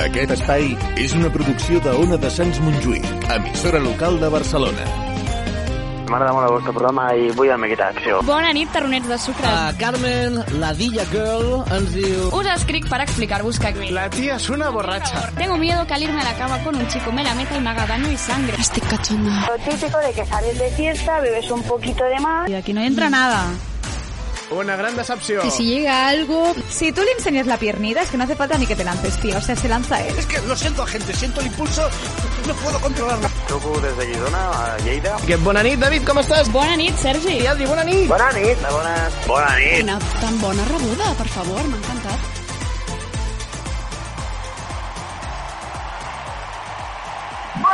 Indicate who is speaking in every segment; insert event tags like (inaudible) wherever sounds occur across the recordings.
Speaker 1: Aquest espai és una producció de Ona de Sants Montjuïc, emissora local de Barcelona.
Speaker 2: M'agrada molt el vostre programa i vull el Mequita Acció.
Speaker 3: Bona nit, taronets de sucre.
Speaker 4: Uh, Carmen, la Dilla Girl, ens diu...
Speaker 3: Us escric para explicar-vos que...
Speaker 5: La tía es una borracha.
Speaker 3: Tengo miedo que al irme a la cama con un chico me la meta y me haga daño y sangre.
Speaker 6: Estoy cachonda.
Speaker 7: Lo típico de que sales de fiesta, bebes un poquito de más.
Speaker 3: Y aquí no entra nada.
Speaker 5: Una gran decepció.
Speaker 6: Y si llega algo...
Speaker 8: Si tú le enseñas la piernita, es que no hace falta ni que te lances, tío. O sea, se lanza él.
Speaker 4: Es que lo siento, gente, siento el impulso, no puedo controlarlo.
Speaker 2: Truco des de Girona a Lleida.
Speaker 5: Que bona nit, David, com estàs?
Speaker 3: Bona nit, Sergi.
Speaker 5: I Adri, bona nit.
Speaker 2: Bona nit.
Speaker 6: Una tan bona rebuda, per favor, m'ha encantat.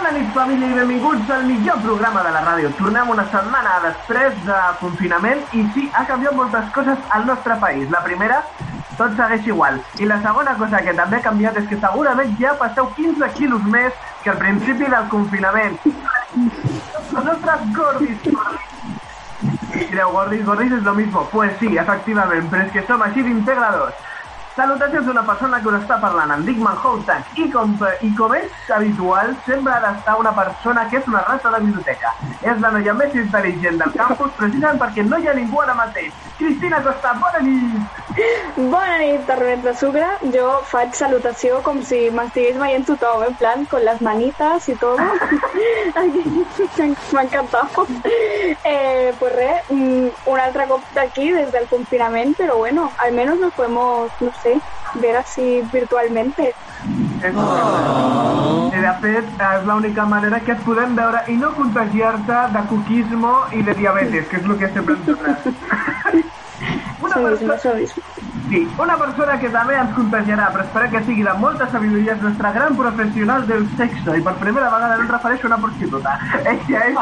Speaker 9: Bona nit, família, i benvinguts al millor programa de la ràdio. Tornem una setmana després de confinament i sí, ha canviat moltes coses al nostre país. La primera, tot segueix igual. I la segona cosa que també ha canviat és que segurament ja passeu 15 quilos més que al principi del confinament. Els nostres gordis, gordis. I direu, gordis, gordis és lo mismo. Pues sí, efectivament, però és que som així d'integradors. Salutacions d'una persona que us està parlant, em dic Manhattan, i com, i com és habitual, sempre ha d'estar una persona que és una rata de biblioteca. És la noia més intel·ligent del campus, precisament perquè no hi ha ningú ara mateix. Cristina Costa, bona nit!
Speaker 7: Bona nit, Tarnet de Sucre. Jo faig salutació com si m'estigués veient tothom, en plan, con las manitas y todo. (laughs) M'ha encantat. Eh, pues res, mm, un altre cop d'aquí des del confinament, però bueno, al menos nos podemos, no sé, ver así virtualmente.
Speaker 9: Oh. De fet, és l'única manera que et podem veure i no contagiar-te de cuquismo i de diabetes, que és el que sempre (laughs) ens dona. Una persona. Sí, una persona que també ens contagiarà, però espero que sigui de molta sabidoria, és nostra gran professional del sexo, i per primera vegada no em refereixo a una prostituta. Ella és...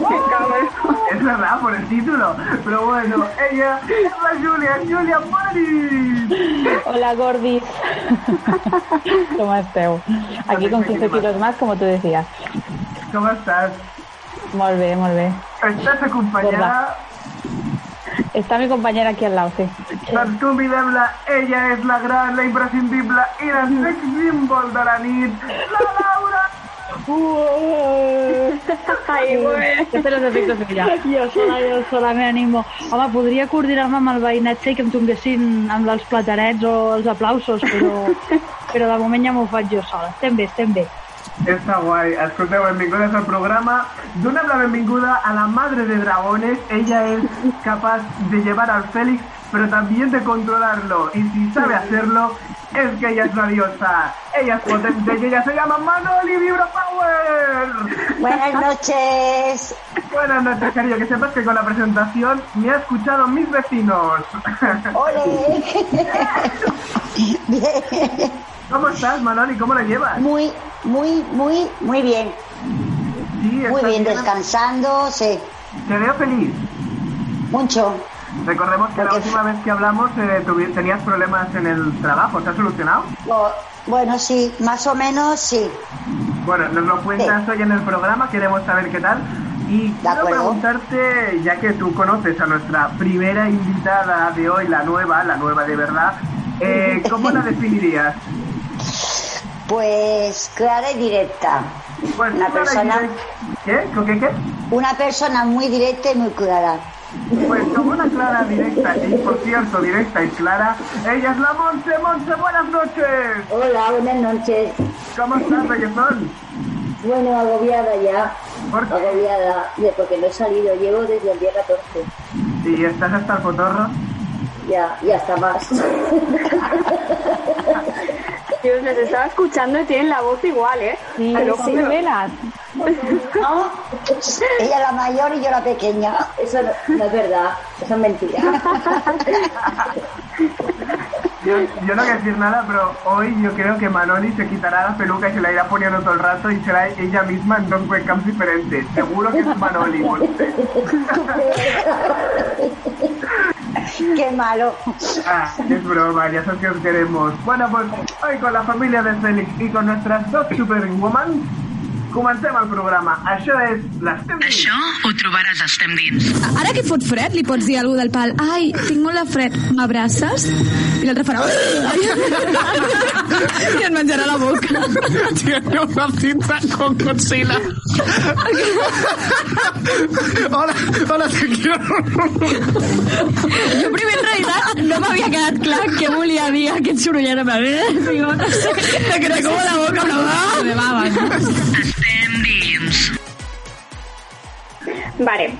Speaker 7: Que cabrón.
Speaker 9: Es verdad, por el título. Pero bueno, ella es la Julia, Julia Boris.
Speaker 10: Hola gordis. (laughs) ¿Cómo esteu? Aquí con 15 kilos más, como tú decías.
Speaker 9: ¿Cómo estás?
Speaker 10: Molt bé, molt bé.
Speaker 9: Estás acompañada...
Speaker 10: Está mi compañera aquí al lado, sí.
Speaker 9: Doncs convidem-la, ella és la gran, la imprescindible i la sex symbol de la nit, la Laura!
Speaker 7: Ai, molt bé.
Speaker 10: Que té los efectos ella. Jo sola, jo sola, me animo. Home, podria coordinar-me amb el veïnatge i que em tombessin amb els platarets o els aplausos, però, (laughs) però de moment ja m'ho faig jo sola. Estem bé, estem bé.
Speaker 9: Està guai. Escolteu, benvingudes al programa. Donem la benvinguda a la madre de dragones. Ella es capaz de llevar al Félix, pero también de controlarlo. Y si sabe hacerlo, es que ella es una diosa. Ella es potente y ella se llama Manoli Vibro Power.
Speaker 11: Buenas noches.
Speaker 9: Buenas noches, cariño. Que sepas que con la presentación me ha escuchado mis vecinos.
Speaker 11: Ole. (laughs) (laughs) Bien.
Speaker 9: ¿Cómo estás, Manoli? ¿Cómo lo llevas?
Speaker 11: Muy, muy, muy, muy bien.
Speaker 9: Sí,
Speaker 11: Muy bien, descansando, sí.
Speaker 9: Te veo feliz.
Speaker 11: Mucho.
Speaker 9: Recordemos que la última vez que hablamos eh, tenías problemas en el trabajo. ¿Se ha solucionado?
Speaker 11: Bueno, sí, más o menos sí.
Speaker 9: Bueno, nos lo cuentas hoy en el programa, queremos saber qué tal. Y quiero preguntarte, ya que tú conoces a nuestra primera invitada de hoy, la nueva, la nueva de verdad, eh, (laughs) ¿cómo la definirías?
Speaker 11: Pues clara y directa.
Speaker 9: Pues
Speaker 11: Una
Speaker 9: y
Speaker 11: persona,
Speaker 9: ¿Qué? ¿Con qué qué?
Speaker 11: una persona muy directa y muy clara.
Speaker 9: Pues como una clara directa, y por cierto, directa y clara, ella es la Monse. Monse, buenas noches.
Speaker 11: Hola, buenas noches.
Speaker 9: ¿Cómo estás, Bellezón?
Speaker 11: Bueno, agobiada ya.
Speaker 9: ¿Por qué?
Speaker 11: Agobiada, porque no he salido, llevo desde el día 14.
Speaker 9: ¿Y estás hasta el potorro?
Speaker 11: Ya, ya está más. (laughs)
Speaker 7: Dios, les estaba escuchando y tienen la voz igual, ¿eh?
Speaker 10: Sí,
Speaker 7: Pero sí.
Speaker 10: velas.
Speaker 11: No, ella la mayor y yo la pequeña. Eso no, no es verdad, eso es mentira. (laughs)
Speaker 9: Yo, yo no quiero decir nada, pero hoy yo creo que Manoli se quitará la peluca y se la irá poniendo todo el rato y será ella misma en dos webcams diferentes. Seguro que es Manoli. (laughs) (laughs)
Speaker 11: Qué malo.
Speaker 9: Ah, es broma, ya sabes que os queremos. Bueno, pues hoy con la familia de Félix y con nuestras dos superwoman Comencem el programa. Això és l'Estem dins.
Speaker 12: Això ho trobaràs a Estem dins.
Speaker 13: Ara que fot fred, li pots dir a algú del pal ai, tinc molt de fred, m'abraces? I l'altre farà... I et menjarà la boca.
Speaker 5: Tiene una cinta con Godzilla. hola, hola, te quiero.
Speaker 6: Jo primer en realitat no m'havia quedat clar què volia dir aquest sorollet. Digo, no sé, me quedé como la boca, però va, me baba, no?
Speaker 7: Vale,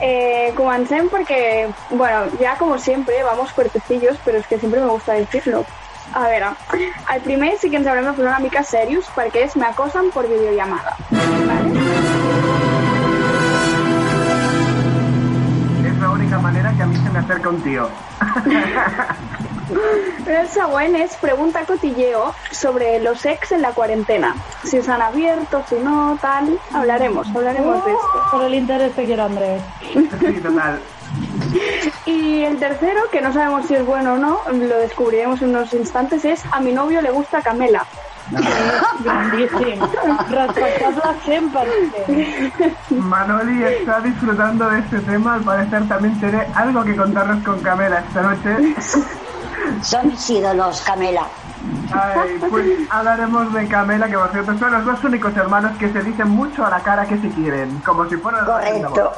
Speaker 7: eh, comencem porque, bueno, ya como siempre vamos fuertecillos, pero es que siempre me gusta decirlo. A ver, al primer sí que ens haurem de posar una mica serios perquè és me acosan por videollamada.
Speaker 9: És l'única manera que a mi se me acerca un tío. (laughs)
Speaker 7: El següent es pregunta cotilleo sobre los ex en la cuarentena. Si se han abierto, si no, tal. Hablaremos, hablaremos de esto.
Speaker 10: Por el interés que quiero, Andrés.
Speaker 9: Sí, total. (laughs)
Speaker 7: Y el tercero, que no sabemos si es bueno o no, lo descubriremos en unos instantes, es a mi novio le gusta Camela.
Speaker 10: Respectable 100%.
Speaker 9: Manoli está disfrutando de este tema. Al parecer también tiene algo que contarnos con Camela esta noche. (laughs)
Speaker 14: Son mis ídolos, Camela.
Speaker 9: Ay, pues hablaremos de Camela, que por cierto son los dos únicos hermanos que se dicen mucho a la cara que se quieren, como si fueran
Speaker 14: Correcto.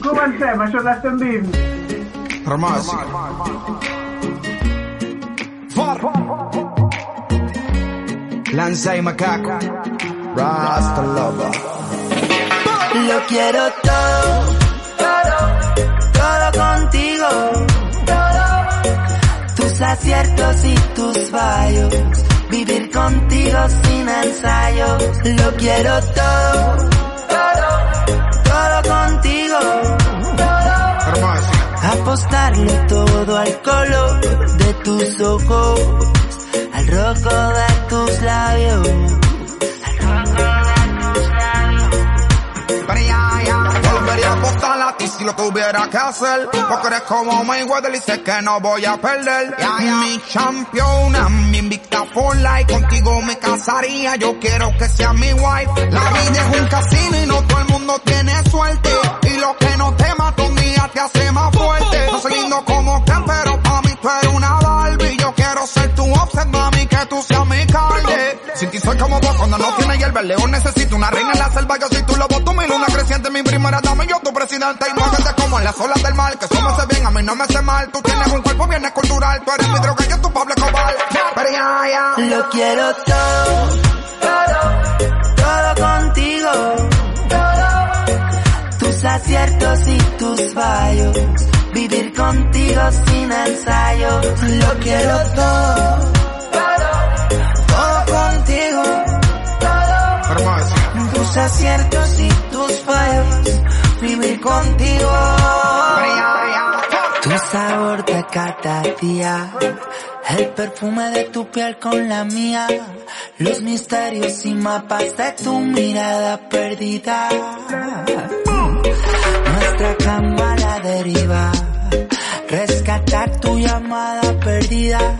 Speaker 9: Comencem, això és.
Speaker 15: Ramaz. Lanza y macaco. Rasta lover.
Speaker 16: Lo quiero todo, todo, todo contigo. Tus aciertos y tus fallos. Vivir contigo sin ensayos. Lo quiero todo, todo, todo contigo. Apostarle todo al color de tus ojos, al rojo de tus labios.
Speaker 15: Si lo tuviera que hacer. Porque eres como Mayweather y sé que no voy a perder. Mi campeona, mi invicta for life. Contigo me casaría, yo quiero que sea mi wife. La vida es un casino y no todo el mundo tiene suerte. Y lo que no te mata un día te hace más fuerte. No soy lindo como Ken, pero pa' mí tú eres una Barbie. Yo quiero ser tu offset, mami, que tú seas mi carne. Sin ti soy como vos cuando no tiene hierba. El león necesito una reina en la selva. Yo soy tu lobo, tú mi luna creciente, mi primera dama. Yo tu presidente y muévete como en las olas del mar. Que eso me hace bien, a mí no me hace mal. Tú tienes un cuerpo bien escultural. Tú eres mi droga, yo tu Pablo Escobar. Pero ya, ya.
Speaker 16: Lo quiero todo, todo, todo contigo. Tus aciertos y tus fallos. Vivir contigo sin ensayos. Lo quiero todo, todo, todo contigo. Tus aciertos y tus fallos. Contigo. Tu sabor de cada día. El perfume de tu piel con la mía. Los misterios y mapas de tu mirada perdida. Nuestra cama la deriva. Rescatar tu llamada perdida.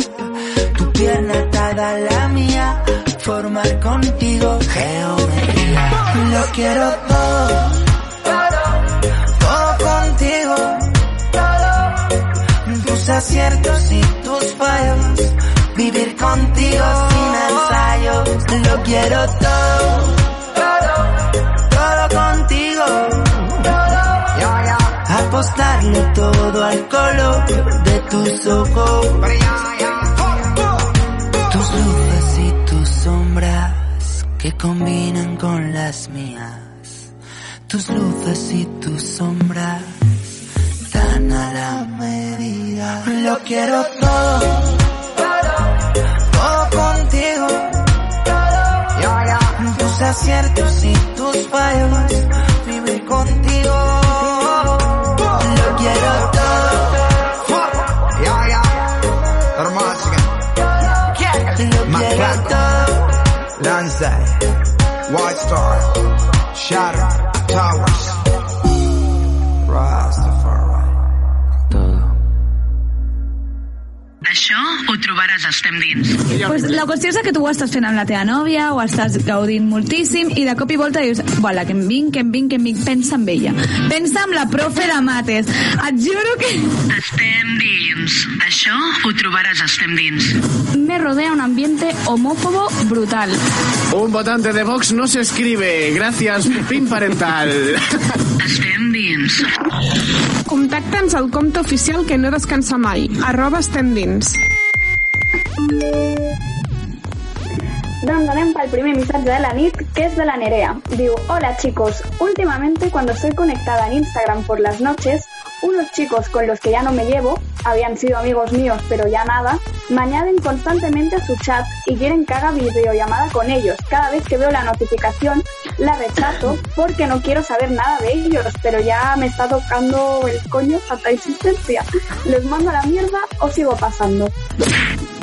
Speaker 16: Tu pierna atada la mía. Formar contigo geometría. Lo quiero. Todo contigo. Tus aciertos y tus fallos. Vivir contigo sin ensayos. Lo quiero todo. Todo contigo. Apostarle todo al color de tus ojos. Tus luces y tus sombras que combinan con las mías. Tus luces y tus sombras la medida. Lo quiero todo, todo contigo. Tus aciertos y tus fallos, vivir contigo. Lo quiero todo.
Speaker 15: Ya, ya.
Speaker 16: Lo quiero todo.
Speaker 15: Lanza. White Star. Shadow. Towers.
Speaker 12: Això ho trobaràs a Estem Dins.
Speaker 6: Pues la qüestió és que tu ho estàs fent amb la teva nòvia, o estàs gaudint moltíssim, i de cop i volta dius, voilà, que em vinc, que em vinc, que em vinc, pensa en ella. Pensa en la profe de mates. Et juro que...
Speaker 12: Estem dins. Això ho trobaràs a Estem Dins.
Speaker 3: Me rodea un ambiente homófobo brutal.
Speaker 5: Un votante de Vox no se escribe. Gracias, PIN parental. (laughs)
Speaker 12: Estem dins.
Speaker 17: Contacta'ns al compte oficial que no descansa mai, arroba estem dins.
Speaker 7: Doncs anem pel primer missatge de la nit, que es de la Nerea. Diu, hola chicos, últimamente cuando estoy conectada en Instagram por las noches, unos chicos con los que ya no me llevo, habían sido amigos míos pero ya nada, me añaden constantemente a su chat y quieren que haga videollamada con ellos. Cada vez que veo la notificación la rechazo porque no quiero saber nada de ellos, pero ya me está tocando el coño falta existencia. ¿Les mando a la mierda o sigo pasando?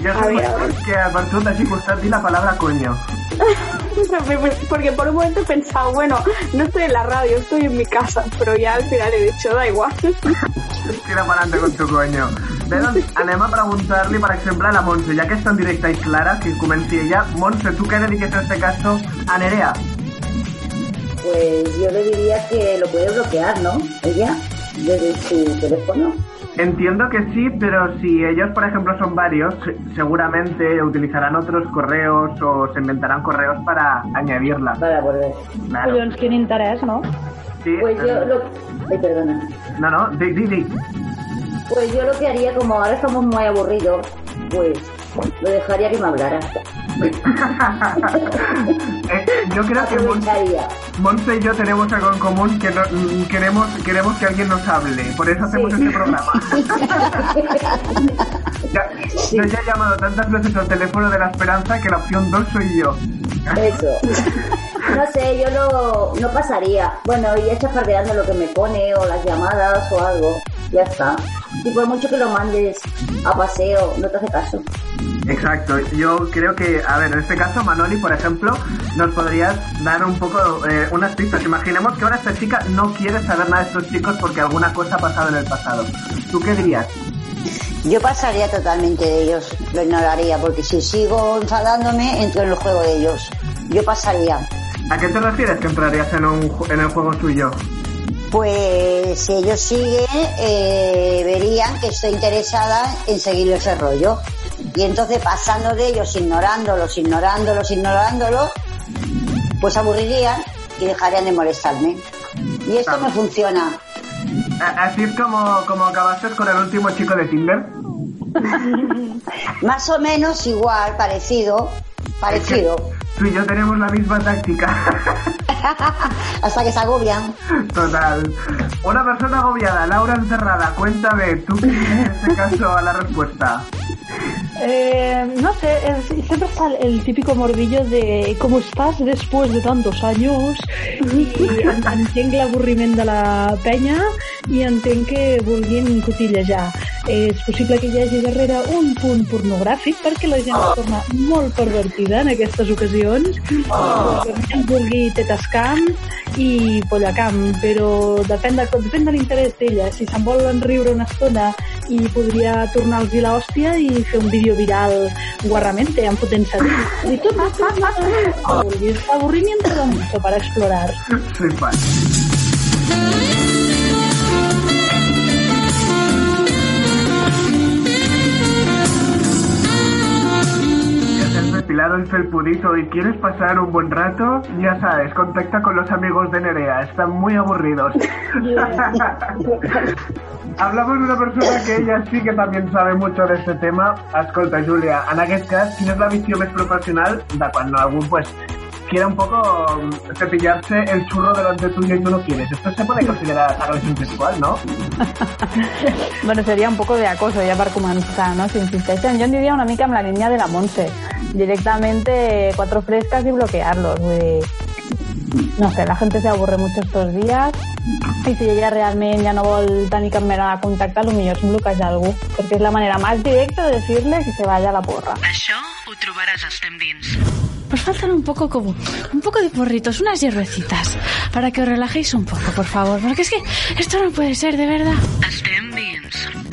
Speaker 9: Ya sé
Speaker 7: ver.
Speaker 9: que a partir de aquí la palabra coño. (laughs)
Speaker 7: Porque por un momento he pensado, bueno, no estoy en la radio, estoy en mi casa, pero ya al final he dicho, da igual.
Speaker 9: Tira para adelante con tu coño. Bé, doncs anem a preguntar-li, per exemple, a la Montse, ja que és tan directa i clara, que comenci ella. Montse, ¿tú qué le dices en este caso a Nerea?
Speaker 11: Pues yo le diría que lo puede bloquear, ¿no? Ella, desde su teléfono.
Speaker 9: Entiendo que sí, pero si ellos, por ejemplo, son varios, se- seguramente utilizarán otros correos o se inventarán correos para añadirla.
Speaker 11: Para volver.
Speaker 9: Claro.
Speaker 10: Collons, quin interès, no?
Speaker 9: Sí,
Speaker 11: Pues yo
Speaker 9: eh,
Speaker 11: lo... Ay, perdona.
Speaker 9: No, no, di, di, di.
Speaker 11: Pues yo lo que haría, como ahora estamos muy aburridos, pues lo dejaría que me hablara. (laughs)
Speaker 9: Yo creo que Mon- Monse y yo tenemos algo en común que no- mm, queremos, queremos que alguien nos hable. Por eso hacemos este programa. (laughs) Ya, Yo ya he llamado tantas veces al teléfono de la esperanza que la opción 2 soy yo.
Speaker 11: Eso. (laughs) No sé, yo lo, no pasaría. Bueno, iría chafardeando lo que me pone o las llamadas o algo. Ya está. Y por mucho que lo mandes a paseo, no te hace caso.
Speaker 9: Exacto, yo creo que, a ver, en este caso, Manoli, por ejemplo, nos podrías dar un poco eh, unas pistas. Imaginemos que ahora esta chica no quiere saber nada de estos chicos porque alguna cosa ha pasado en el pasado. ¿Tú qué dirías?
Speaker 14: Yo pasaría totalmente de ellos, lo ignoraría, porque si sigo enfadándome, entro en el juego de ellos. Yo pasaría.
Speaker 9: ¿A qué te refieres que entrarías en, un, ju- en el juego suyo?
Speaker 14: Pues si ellos siguen, eh, verían que estoy interesada en seguir ese rollo. Y entonces pasando de ellos, ignorándolos, ignorándolos, ignorándolos, pues aburrirían y dejarían de molestarme. Y esto me funciona.
Speaker 9: Así es como, como acabaste con el último chico de Tinder. (laughs)
Speaker 14: Más o menos igual, parecido, parecido.
Speaker 9: Tú y yo tenemos la misma táctica. (laughs)
Speaker 14: Hasta que se agobian.
Speaker 9: Total. Una persona agobiada, Laura encerrada. Cuéntame, ¿tú qué en este caso a la respuesta?
Speaker 10: Eh, no sé, es- siempre está el, típico mordillo de ¿cómo estás después de tantos años? I en- entenc l'avorriment de la penya i entenc que vulguin cotillejar. És possible que hi hagi darrere un punt pornogràfic perquè la gent es torna molt pervertida en aquestes ocasions. Oh. Que la vulgui tetascam i pollacam, però depèn de, depèn de l'interès d'ella. Si se'n volen riure una estona i podria tornar-los l'hòstia i fer un vídeo viral guarramente, en potencia de y todo aburrimiento da mucho para explorar
Speaker 9: Soy depilado el felpudito y quieres pasar un buen rato, ya sabes, contacta con los amigos de Nerea, están muy aburridos. (laughs) Hablamos de una persona que ella sí que también sabe mucho de este tema. Escolta, Júlia, en aquest cas, quina és la visió més professional de quan algú pues, quiere un poco mm, cepillarse el churro delante tuyo y tú no quieres? Esto se puede considerar agresión sexual, ¿no? (laughs)
Speaker 8: Bueno, seria un poco de acoso ja per començar, no? Si insisteixen. Jo en diria una mica amb la línia de la Montse. Directamente cuatro frescas y bloquearlos. Vull dir, no sé, la gente se aburre mucho estos días i si ella realment ja no vol tenir cap mena de contacte, millor és bloquejar algú, perquè és la manera más directa de decirle que se vaya a la porra.
Speaker 12: Això ho trobaràs a Estem Dins.
Speaker 3: Pues faltan un poco como un poco de porritos, unas hierbecitas, para que os relajéis un poco, por favor, porque es que esto no puede ser, de verdad.
Speaker 12: Estem Dins.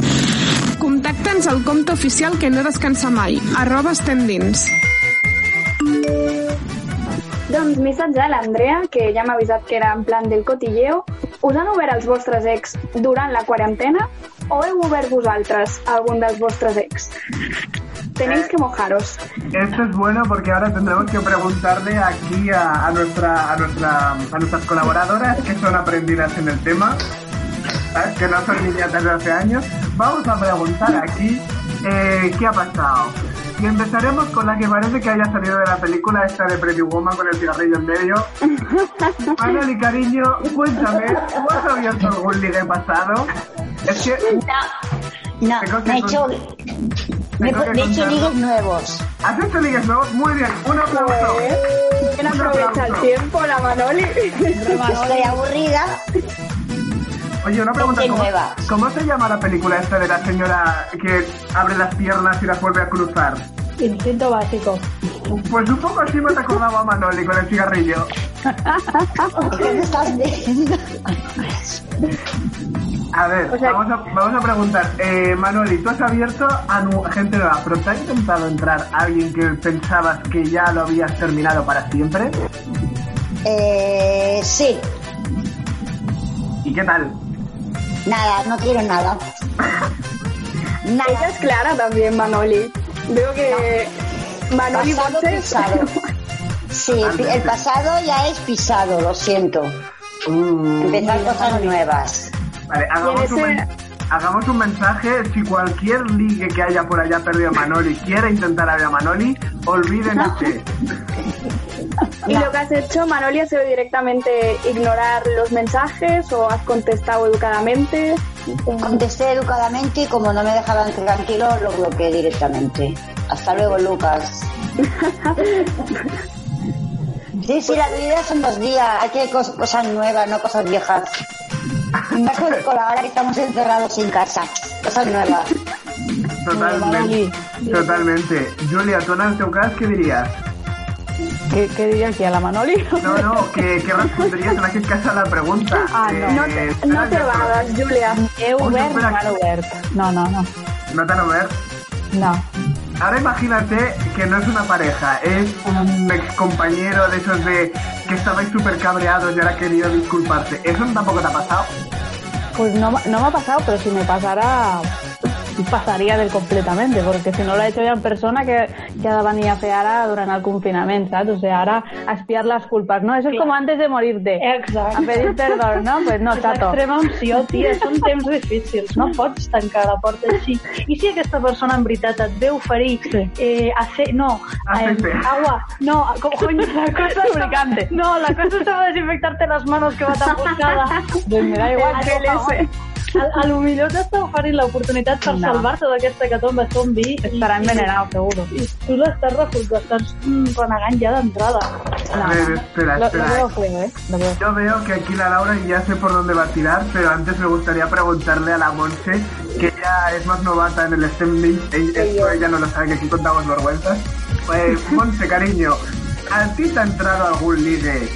Speaker 17: Contacta'ns al compte oficial que no descansa mai, arroba estem dins.
Speaker 7: Doncs missatge a l'Andrea, que ja m'ha avisat que era en plan del cotilleo. Us han obert els vostres ex durant la quarantena o heu obert vosaltres algun dels vostres ex? Tenéis que mojaros.
Speaker 9: Esto es bueno porque ahora tendremos que preguntarle aquí a, a nuestra, a, nuestra, a nuestras colaboradoras que son aprendidas en el tema, ¿sabes? que no son niñatas de hace años. Vamos a preguntar aquí eh, qué ha pasado. Y empezaremos con la que parece que haya salido de la película esta de Pretty Woman con el cigarrillo en medio. (laughs) Manoli, cariño, cuéntame, ¿tú has abierto algún ligue pasado? Es que...
Speaker 14: No,
Speaker 9: que
Speaker 14: me he hecho, me,
Speaker 9: tengo que
Speaker 14: me he hecho ligues nuevos.
Speaker 9: ¿Has hecho ligues nuevos? Muy bien, un aplauso.
Speaker 7: ¿Quién
Speaker 9: Un
Speaker 7: aprovecha el tiempo? La Manoli.
Speaker 14: Estoy (laughs) aburrida.
Speaker 9: Oye, una pregunta. ¿cómo,
Speaker 14: nueva.
Speaker 9: cómo se llama la película esta de la señora que abre las piernas y las vuelve a cruzar?
Speaker 10: Instinto básico.
Speaker 9: Pues un poco así me recordaba a Manoli con el cigarrillo. (laughs)
Speaker 14: ¿Qué me estás diciendo? (laughs)
Speaker 9: A ver, vamos, a, vamos a preguntar. Eh, Manoli, tú has abierto a nu- gente nueva, pero ¿te ha intentado entrar alguien que pensabas que ya lo habías terminado para siempre?
Speaker 14: Eh, sí,
Speaker 9: ¿Y qué tal?
Speaker 14: nada, no quiero nada. Nada.
Speaker 7: Ella es clara también, Manoli. Veo que Manoli
Speaker 14: Pasado
Speaker 7: Montes...
Speaker 14: pisado. Sí, el pasado ya es pisado, lo siento. Empezar cosas nuevas.
Speaker 9: Vale, hagamos un, men- hagamos un mensaje. Si cualquier ligue que haya por allá perdido a Manoli quiere intentar a ver a Manoli, olvídense. (laughs)
Speaker 7: ¿Y lo que has hecho, Manoli, ha sido directamente ignorar los mensajes o has contestado educadamente?
Speaker 14: Contesté educadamente y como no me dejaban tranquilo, lo bloqueé directamente. Hasta luego, Lucas. (laughs) Sí, sí, la vida son dos días. Hay que cos- cosas nuevas, no cosas viejas. Más (laughs) con, con la hora que estamos encerrados en casa. Cosas nuevas.
Speaker 9: Totalmente. Totalmente. Julia, tú en tu caso, ¿qué dirías?
Speaker 8: ¿Qué, qué diría aquí a la Manoli?
Speaker 9: No, no, ¿qué, qué responderías en aquest cas a la pregunta?
Speaker 8: Ah, no.
Speaker 9: Eh,
Speaker 8: No te- no te
Speaker 7: vagas, Julia.
Speaker 8: He obert, no m'han obert. No, no, no.
Speaker 9: ¿No te han obert?
Speaker 8: No.
Speaker 9: Ahora imagínate que no es una pareja, es un ex compañero de esos de que estabais súper cabreados y ahora querido disculparse. ¿Eso tampoco te ha pasado?
Speaker 8: Pues no, no me ha pasado, pero si me pasara, pasaria del completamente, perquè si no l'he hecho ja en persona, que, que ha de venir a fer ara durant el confinament, saps? O sigui, ara a espiar les culpes, ¿no? Eso es como antes de morirte.
Speaker 10: Exacte.
Speaker 8: A pedir perdón, ¿no? Pues no,
Speaker 10: És
Speaker 8: chato.
Speaker 10: l'extrema opció, tia. Són temps difícils. No pots tancar la porta així. I si aquesta persona en veritat et ve oferir eh, hacer... No, eh,
Speaker 8: Aceite.
Speaker 10: agua. No, co- coño, (laughs) la cosa...
Speaker 8: Lubricante.
Speaker 10: No, la cosa es desinfectarte las manos que va tan (laughs) buscada.
Speaker 8: Doncs me da igual.
Speaker 10: El GLS. A, a lo millor t'està oferint l'oportunitat per
Speaker 8: No.
Speaker 10: salvar-te d'aquesta catomba zombi.
Speaker 8: Estarà envenenado, seguro.
Speaker 10: I tu l'estàs refusant, estàs mm, renegant ja d'entrada.
Speaker 9: A ver, espera,
Speaker 8: Lo,
Speaker 9: espera.
Speaker 8: lo veo feo, ¿eh? Lo veo.
Speaker 9: Yo veo que aquí la Laura ya sé por dónde va a tirar, pero antes me gustaría preguntarle a la Monse, que ya es más novata en el ella, esto ella no lo sabe, que aquí contamos vergüenzas. Pues, (laughs) Monse, cariño, ¿a ti te ha entrado algún ligue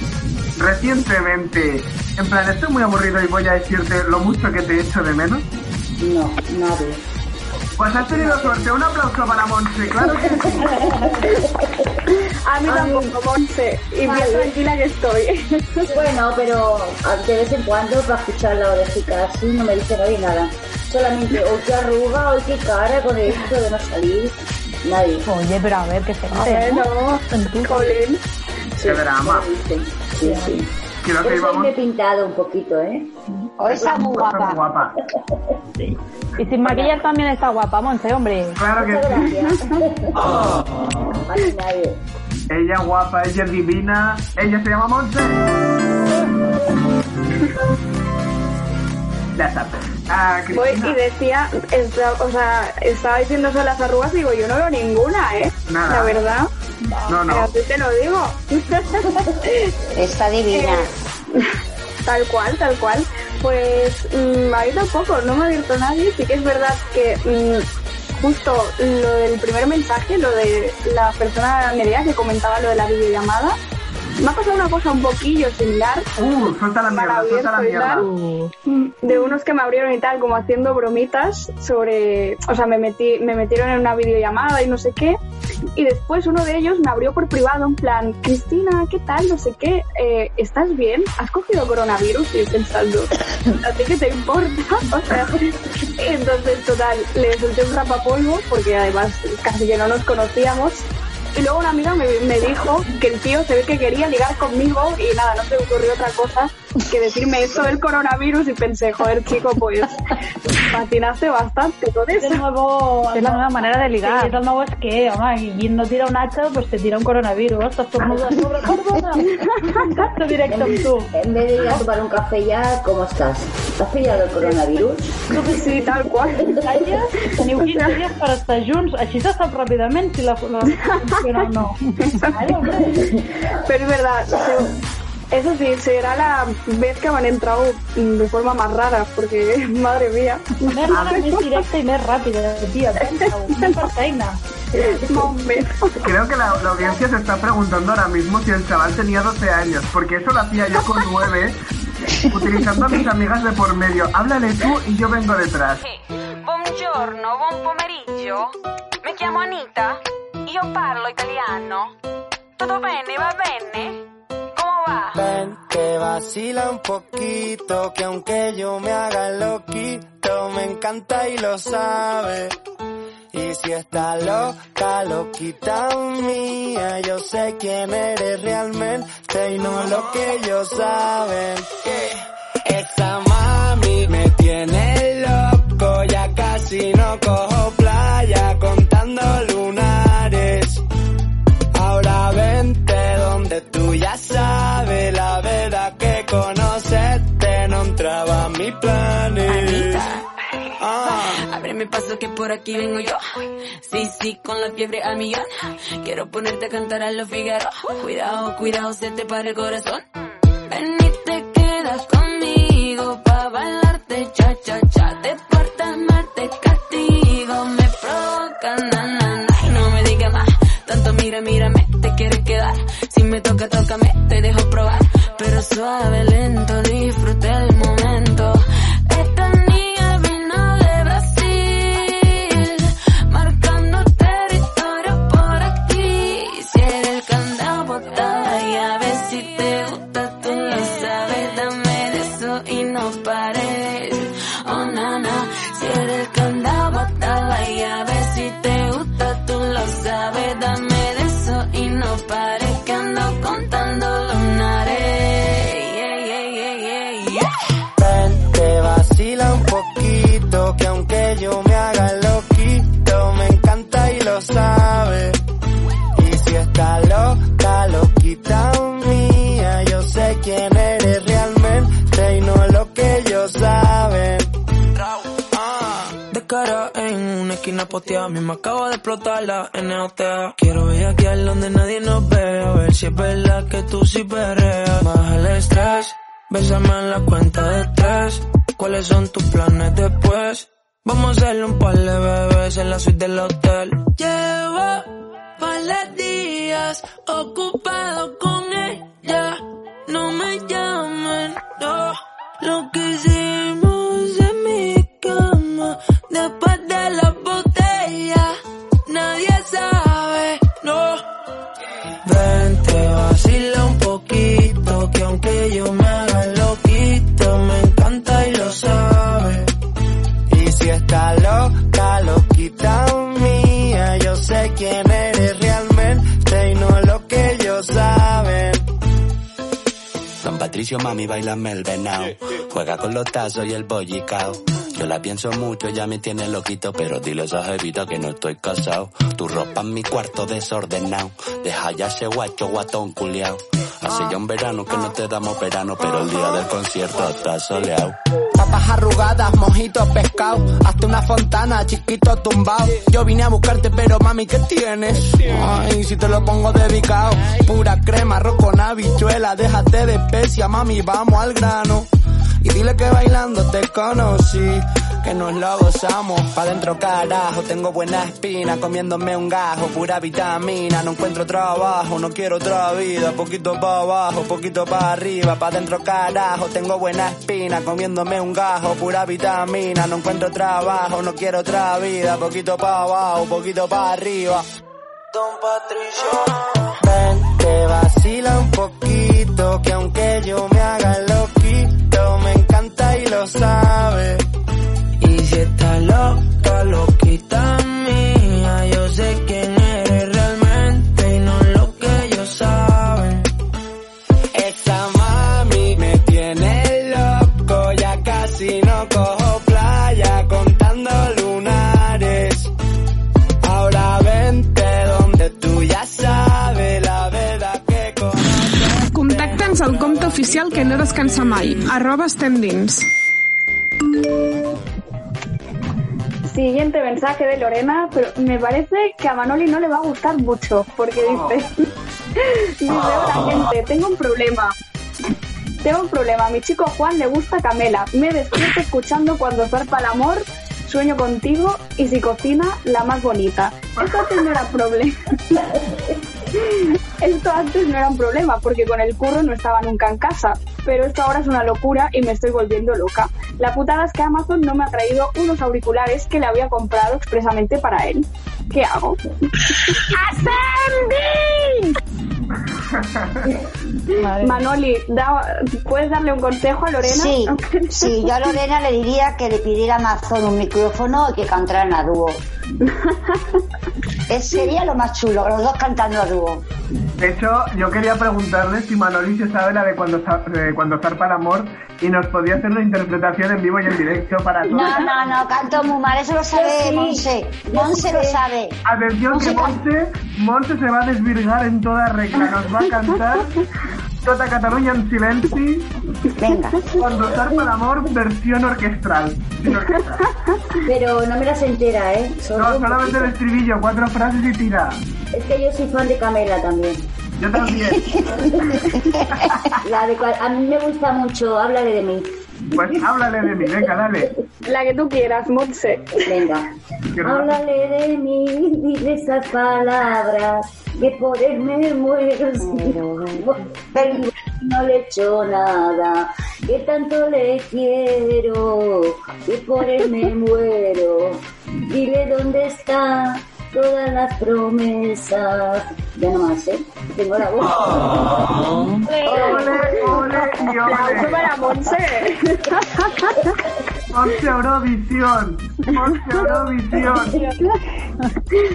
Speaker 9: recientemente? En plan, estoy muy aburrido y voy a decirte lo mucho que te echo de menos.
Speaker 14: No, nadie.
Speaker 9: Pues has tenido suerte, un aplauso para Monse, claro que sí. (laughs)
Speaker 7: A mí tampoco, Monse. Y bien
Speaker 14: Vale.
Speaker 7: tranquila que estoy. (laughs)
Speaker 14: Bueno, pero de vez en cuando para escuchar la orejica así no me dice nadie nada. Solamente, hoy qué arruga, hoy qué cara con esto de no salir. Nadie.
Speaker 8: Oye, pero a ver, ¿qué se hace?
Speaker 7: Bueno, Colin.
Speaker 9: Qué drama.
Speaker 14: Sí, sí.
Speaker 9: Creo que
Speaker 14: hoy
Speaker 9: íbamos...
Speaker 14: me he pintado un poquito, ¿eh? Hoy está muy
Speaker 9: Está muy
Speaker 14: guapa.
Speaker 9: guapa.
Speaker 8: Y sin maquillar también está guapa, Monse, hombre.
Speaker 9: Claro que sí.
Speaker 14: nadie.
Speaker 9: Ella guapa, ella es divina, ella se llama Monse. Ya sabes. Ah,
Speaker 7: Voy
Speaker 9: Cristina.
Speaker 7: y decía, esta- o sea, estaba diciendo eso de las arrugas y digo, yo no veo ninguna, ¿eh?
Speaker 9: Nada.
Speaker 7: La verdad.
Speaker 9: No, no.
Speaker 7: Así te lo digo.
Speaker 14: Está divina. (laughs)
Speaker 7: Tal cual, tal cual. Pues mm, a mí tampoco, no me ha abierto nadie. Sí que es verdad que mm, justo lo del primer mensaje, lo de la persona Nerea que comentaba lo de la videollamada, me ha pasado una cosa un poquillo similar.
Speaker 9: Uh, suelta la mierda, suelta la mierda.
Speaker 7: De unos que me abrieron y tal, como haciendo bromitas sobre. O sea, me, metí, me metieron en una videollamada y no sé qué. Y después uno de ellos me abrió por privado, en plan, Cristina, ¿qué tal? No sé qué. Eh, ¿Estás bien? ¿Has cogido coronavirus? Y pensando, ¿a ti qué te importa? (laughs) O sea, entonces, total, le solté un rapapolvo, porque además casi que no nos conocíamos. Y luego una amiga me, me dijo que el tío se ve que quería ligar conmigo y nada, no se ocurrió otra cosa que decirme esto del coronavirus y pensé, joder chico, pues patinaste bastante con eso.
Speaker 10: Es, el nuevo,
Speaker 8: Es la nueva manera de ligar.
Speaker 10: Sí, és el nou esquer, home, i qui no tira un hacha, pues te tira un coronavirus, t'estornuda sobre, perdona, contacto directo amb tu.
Speaker 11: En vez de ir a tomar un café ya, ¿cómo estás? ¿Has pillado el coronavirus?
Speaker 7: Sí, tal qual.
Speaker 10: Calla, teniu 15 dies per estar junts, així se sap ràpidament si la, la funciona o no. Hombre.
Speaker 7: Pero es verdad, eso sí, será la vez que me han entrado de forma más rara, porque (laughs) madre mía.
Speaker 10: Més (laughs) rara, més directa ràpida, tia, pensa-ho, fem per feina.
Speaker 9: Creo que la, la audiencia se está preguntando ahora mismo si el chaval tenía 12 años, porque eso lo hacía yo con 9, utilizando a mis amigas de por medio. Háblale tú y yo vengo detrás.
Speaker 3: Buongiorno, buon pomeriggio. Mi chiamo Anita. Io parlo italiano. Tutto bene, va bene?
Speaker 16: Ven, que vacila un poquito, que aunque yo me haga loquito, me encanta y lo sabe. Y si está loca, loquita mía, yo sé quién eres realmente y no lo que ellos saben. Esa mami me tiene loco, ya casi no cojo entraba a mi planes. Ah.
Speaker 18: Ábreme paso que por aquí vengo yo. Sí, sí, con la fiebre a millón. Quiero ponerte a cantar a los Figaro. Cuidado, cuidado, se te para el corazón. Ven y te quedas conmigo pa' bailarte cha cha cha. Te portas mal, te castigo, me provoca na na na. No me digas más, tanto mira, mírame, te quieres quedar. Si me toca, tócame, te dejo probar. Pero suave, lento, no
Speaker 19: esquina posteada, a mí me acabo de explotar la NOTA. Quiero al donde nadie nos ve, a ver si es verdad que tú sí perreas. Baja el estrés, bésame en la cuenta de tres. ¿Cuáles son tus planes después? Vamos a hacerle un par de bebés en la suite del hotel. Llevo de días ocupado con ella. No me llamen, no. Lo que hicimos yo
Speaker 20: Patricio, mami, bailame el venao. Juega con los tazos y el bollicao. Yo la pienso mucho, ya me tiene loquito, pero dile a esa jevita que no estoy casado. Tu ropa en mi cuarto desordenado. Deja ya ese guacho guatón culiao. Hace ya un verano que no te damos verano, pero el día del concierto está soleado.
Speaker 16: Papas arrugadas, mojitos, pescado. Hasta una fontana, chiquito tumbado. Yo vine a buscarte, pero mami, ¿qué tienes? Ay, si te lo pongo dedicado. Pura crema, arroz con habichuela. Déjate de especia, mami, vamos al grano. Y dile que bailando te conocí. que nos lo gozamos. Pa' dentro carajo, tengo buena espina, comiéndome un gajo, pura vitamina. No encuentro trabajo, no quiero otra vida. Poquito pa' abajo, poquito pa' arriba. Pa' dentro carajo, tengo buena espina, comiéndome un gajo, pura vitamina. No encuentro trabajo, no quiero otra vida. Poquito pa' abajo, poquito pa' arriba. Don Patricio. Ven, te vacila un poquito, que aunque yo me haga loquito, me encanta y lo sabe. Y si está loca,
Speaker 17: oficial que no descansa mai, arroba estem dins.
Speaker 7: Siguiente mensaje de Lorena, pero me parece que a Manoli no le va a gustar mucho, porque dice, (laughs) dice, hola gente, tengo un problema. Tengo un problema, a mi chico Juan le gusta Camela, me despierto escuchando cuando zarpa el amor, sueño contigo y si cocina, la más bonita. Esto no era problema. (laughs) Esto antes no era un problema porque con el curro no estaba nunca en casa, pero esto ahora es una locura y me estoy volviendo loca. La putada es que Amazon no me ha traído unos auriculares que le había comprado expresamente para él. ¿Qué hago? (laughs) Manoli, da- ¿puedes darle un consejo a Lorena?
Speaker 14: Sí, (laughs) sí, yo a Lorena le diría que le pidiera a Amazon un micrófono y que cantaran a dúo. (laughs) Es, sería lo más chulo, los dos cantando a dúo.
Speaker 9: De hecho, yo quería preguntarle si Manoli se sabe la de cuando, de cuando zarpa el amor y nos podía hacer una interpretación en vivo y en directo para todos.
Speaker 14: No, no, no, canto muy mal, eso lo sabe Monse. Monse lo sabe.
Speaker 9: Atención que Monse, Monse se va a desvirgar en toda regla, nos va a cantar Tota Cataluña en silenci.
Speaker 14: Venga.
Speaker 9: Cuando zarpa el amor, versión orquestral.
Speaker 11: Pero no me las entera, ¿eh? Solo
Speaker 9: No, solamente el estribillo, cuatro frases y tira.
Speaker 11: Es que yo soy fan de Camela también.
Speaker 9: Yo también. (laughs)
Speaker 11: La de cual- a mí me gusta mucho, háblale de mí.
Speaker 9: Pues háblale de mí, venga, dale.
Speaker 7: La que tú quieras, Monse.
Speaker 11: Venga. Háblale de mí, dile esas palabras, que por él me muero. Pero no le he hecho nada, que tanto le quiero, que por él me muero. Dile dónde está todas las promesas. Ya no más, ¿eh? Tengo la voz.
Speaker 9: Ole, ole
Speaker 7: Aplauso
Speaker 9: ole.
Speaker 7: para Monse. (laughs)
Speaker 9: Monse Eurovisión. Monse Eurovisión.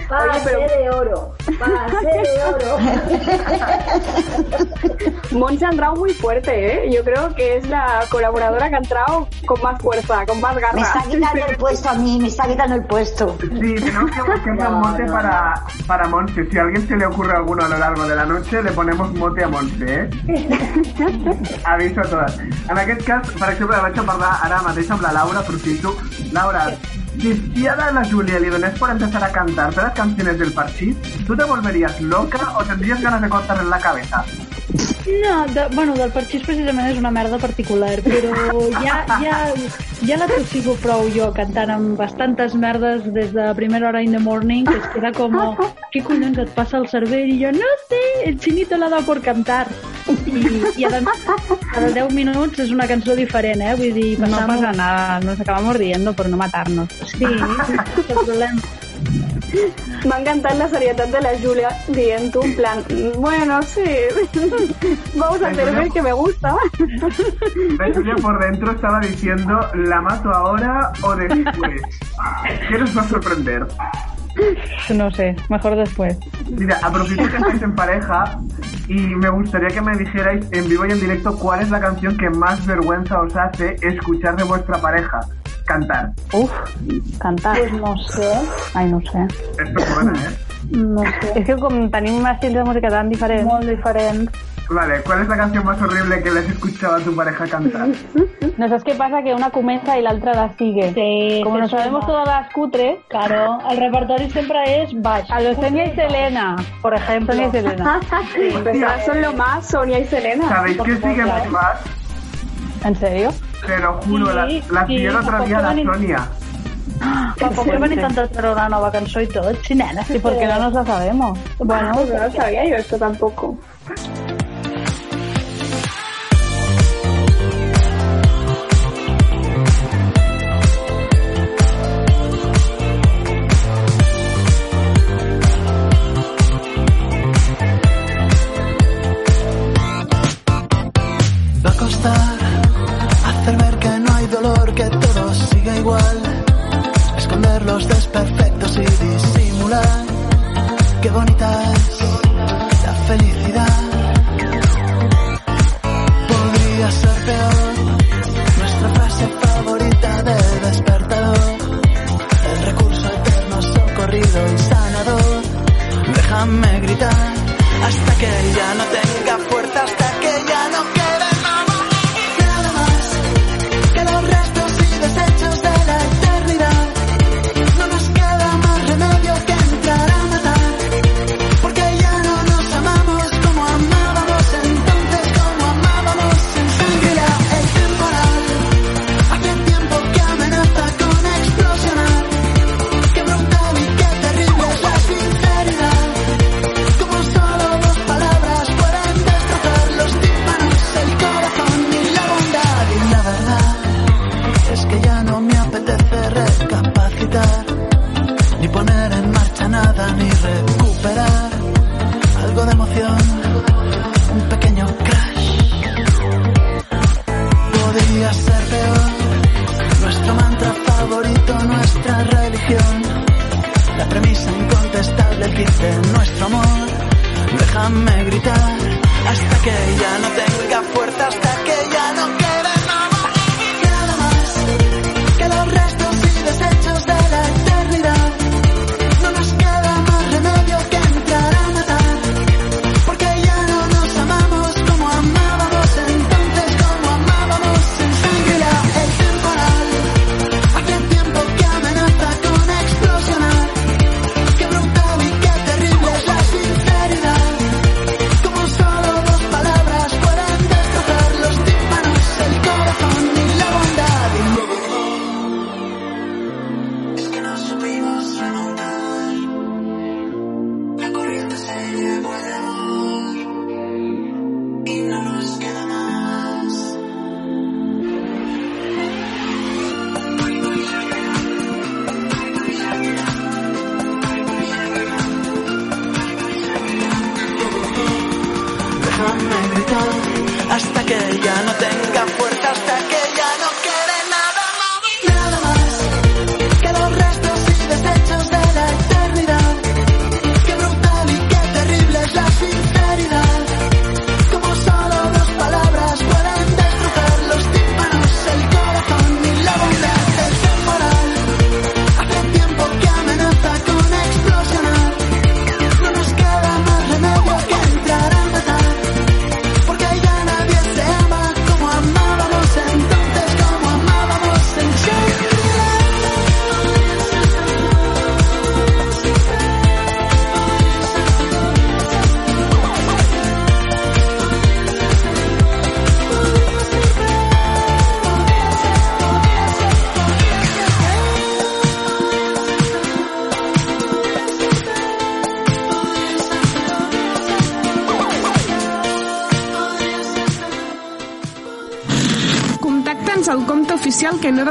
Speaker 11: Pase de oro, pase de oro.
Speaker 7: Monse ha entrado muy fuerte, ¿eh? Yo creo que es la colaboradora que ha entrado con más fuerza, con más garra.
Speaker 14: Me está quitando el puesto a mí, me está quitando el puesto.
Speaker 9: Sí, tenemos que buscar un mote para, para Monse. Si a alguien se le ocurre alguno a lo largo de la noche, le ponemos mote a Monse, eh? (laughs) Aviso a todas. En aquest cas, per exemple, vaig a parlar ara mateix amb la Laura, aprofito. Laura, si, si ara a la Julia le donés por empezar a cantar todas las canciones del Parchís, ¿tú te volverías loca o tendrías ganas de cortarle la cabeza?
Speaker 10: No, de, bueno, del parxís precisament és una merda particular, però ja, ja, ja la tosigo prou jo cantant amb bastantes merdes des de primera hora in the morning, que es queda com, què collons et passa al cervell? I jo, no sé, el chinito l'ha dado por cantar. I, i a, cada 10 minuts és una cançó diferent, eh? Vull dir,
Speaker 6: No pasa nada, nos acabamos riendo por no matarnos.
Speaker 10: Sí, és el problema.
Speaker 7: M'ha encantat la serietat de la Julia dient en plan, bueno, sí, vamos a hacer ver que me gusta.
Speaker 9: La Julia por dentro estaba diciendo, ¿la mato ahora o después? (laughs) ¿Qué nos va a sorprender?
Speaker 6: No sé, mejor después.
Speaker 9: Mira, aprovecho que estáis en pareja y me gustaría que me dijerais en vivo y en directo cuál es la canción que más vergüenza os hace escuchar de vuestra pareja cantar.
Speaker 6: Uf, cantar.
Speaker 10: Pues no sé.
Speaker 6: Ai, no sé.
Speaker 9: Esto es buena, ¿eh?
Speaker 10: No sé.
Speaker 6: És que com tenim un estil de música tan diferent.
Speaker 10: Molt diferent.
Speaker 9: Vale, ¿cuál es la canción más horrible que le has escuchado a tu pareja cantar? (laughs)
Speaker 6: No sabes qué pasa, que una comienza y la otra la sigue.
Speaker 10: Sí,
Speaker 6: Como nos sabemos
Speaker 10: suma.
Speaker 6: todas las cutres,
Speaker 10: Claro, el repertori sempre és baix.
Speaker 6: a los Sonia y Selena,
Speaker 10: por ejemplo.
Speaker 6: Sonia y Selena. (laughs)
Speaker 7: Pues ahora son lo más Sonia y Selena.
Speaker 9: ¿Sabéis que sigue más más?
Speaker 6: ¿En serio?
Speaker 9: Te lo juro,
Speaker 10: Sí,
Speaker 9: la, la
Speaker 10: sí,
Speaker 9: vi el otro día a la
Speaker 10: ni-
Speaker 9: Sonia. (gasps)
Speaker 10: Tampoco venido tanto a traer una nueva canción y todo, sí, nena.
Speaker 8: Sí, porque no nos la sabemos.
Speaker 7: Bueno, pues no sabía yo esto tampoco.
Speaker 19: Hacer ver que no hay dolor, que todo sigue igual. Esconder los desperfectos y disimular. Qué bonita es la felicidad. Podría ser peor. Nuestra frase favorita del despertador. El recurso eterno, socorrido y sanador. Déjame gritar hasta que ya no tenga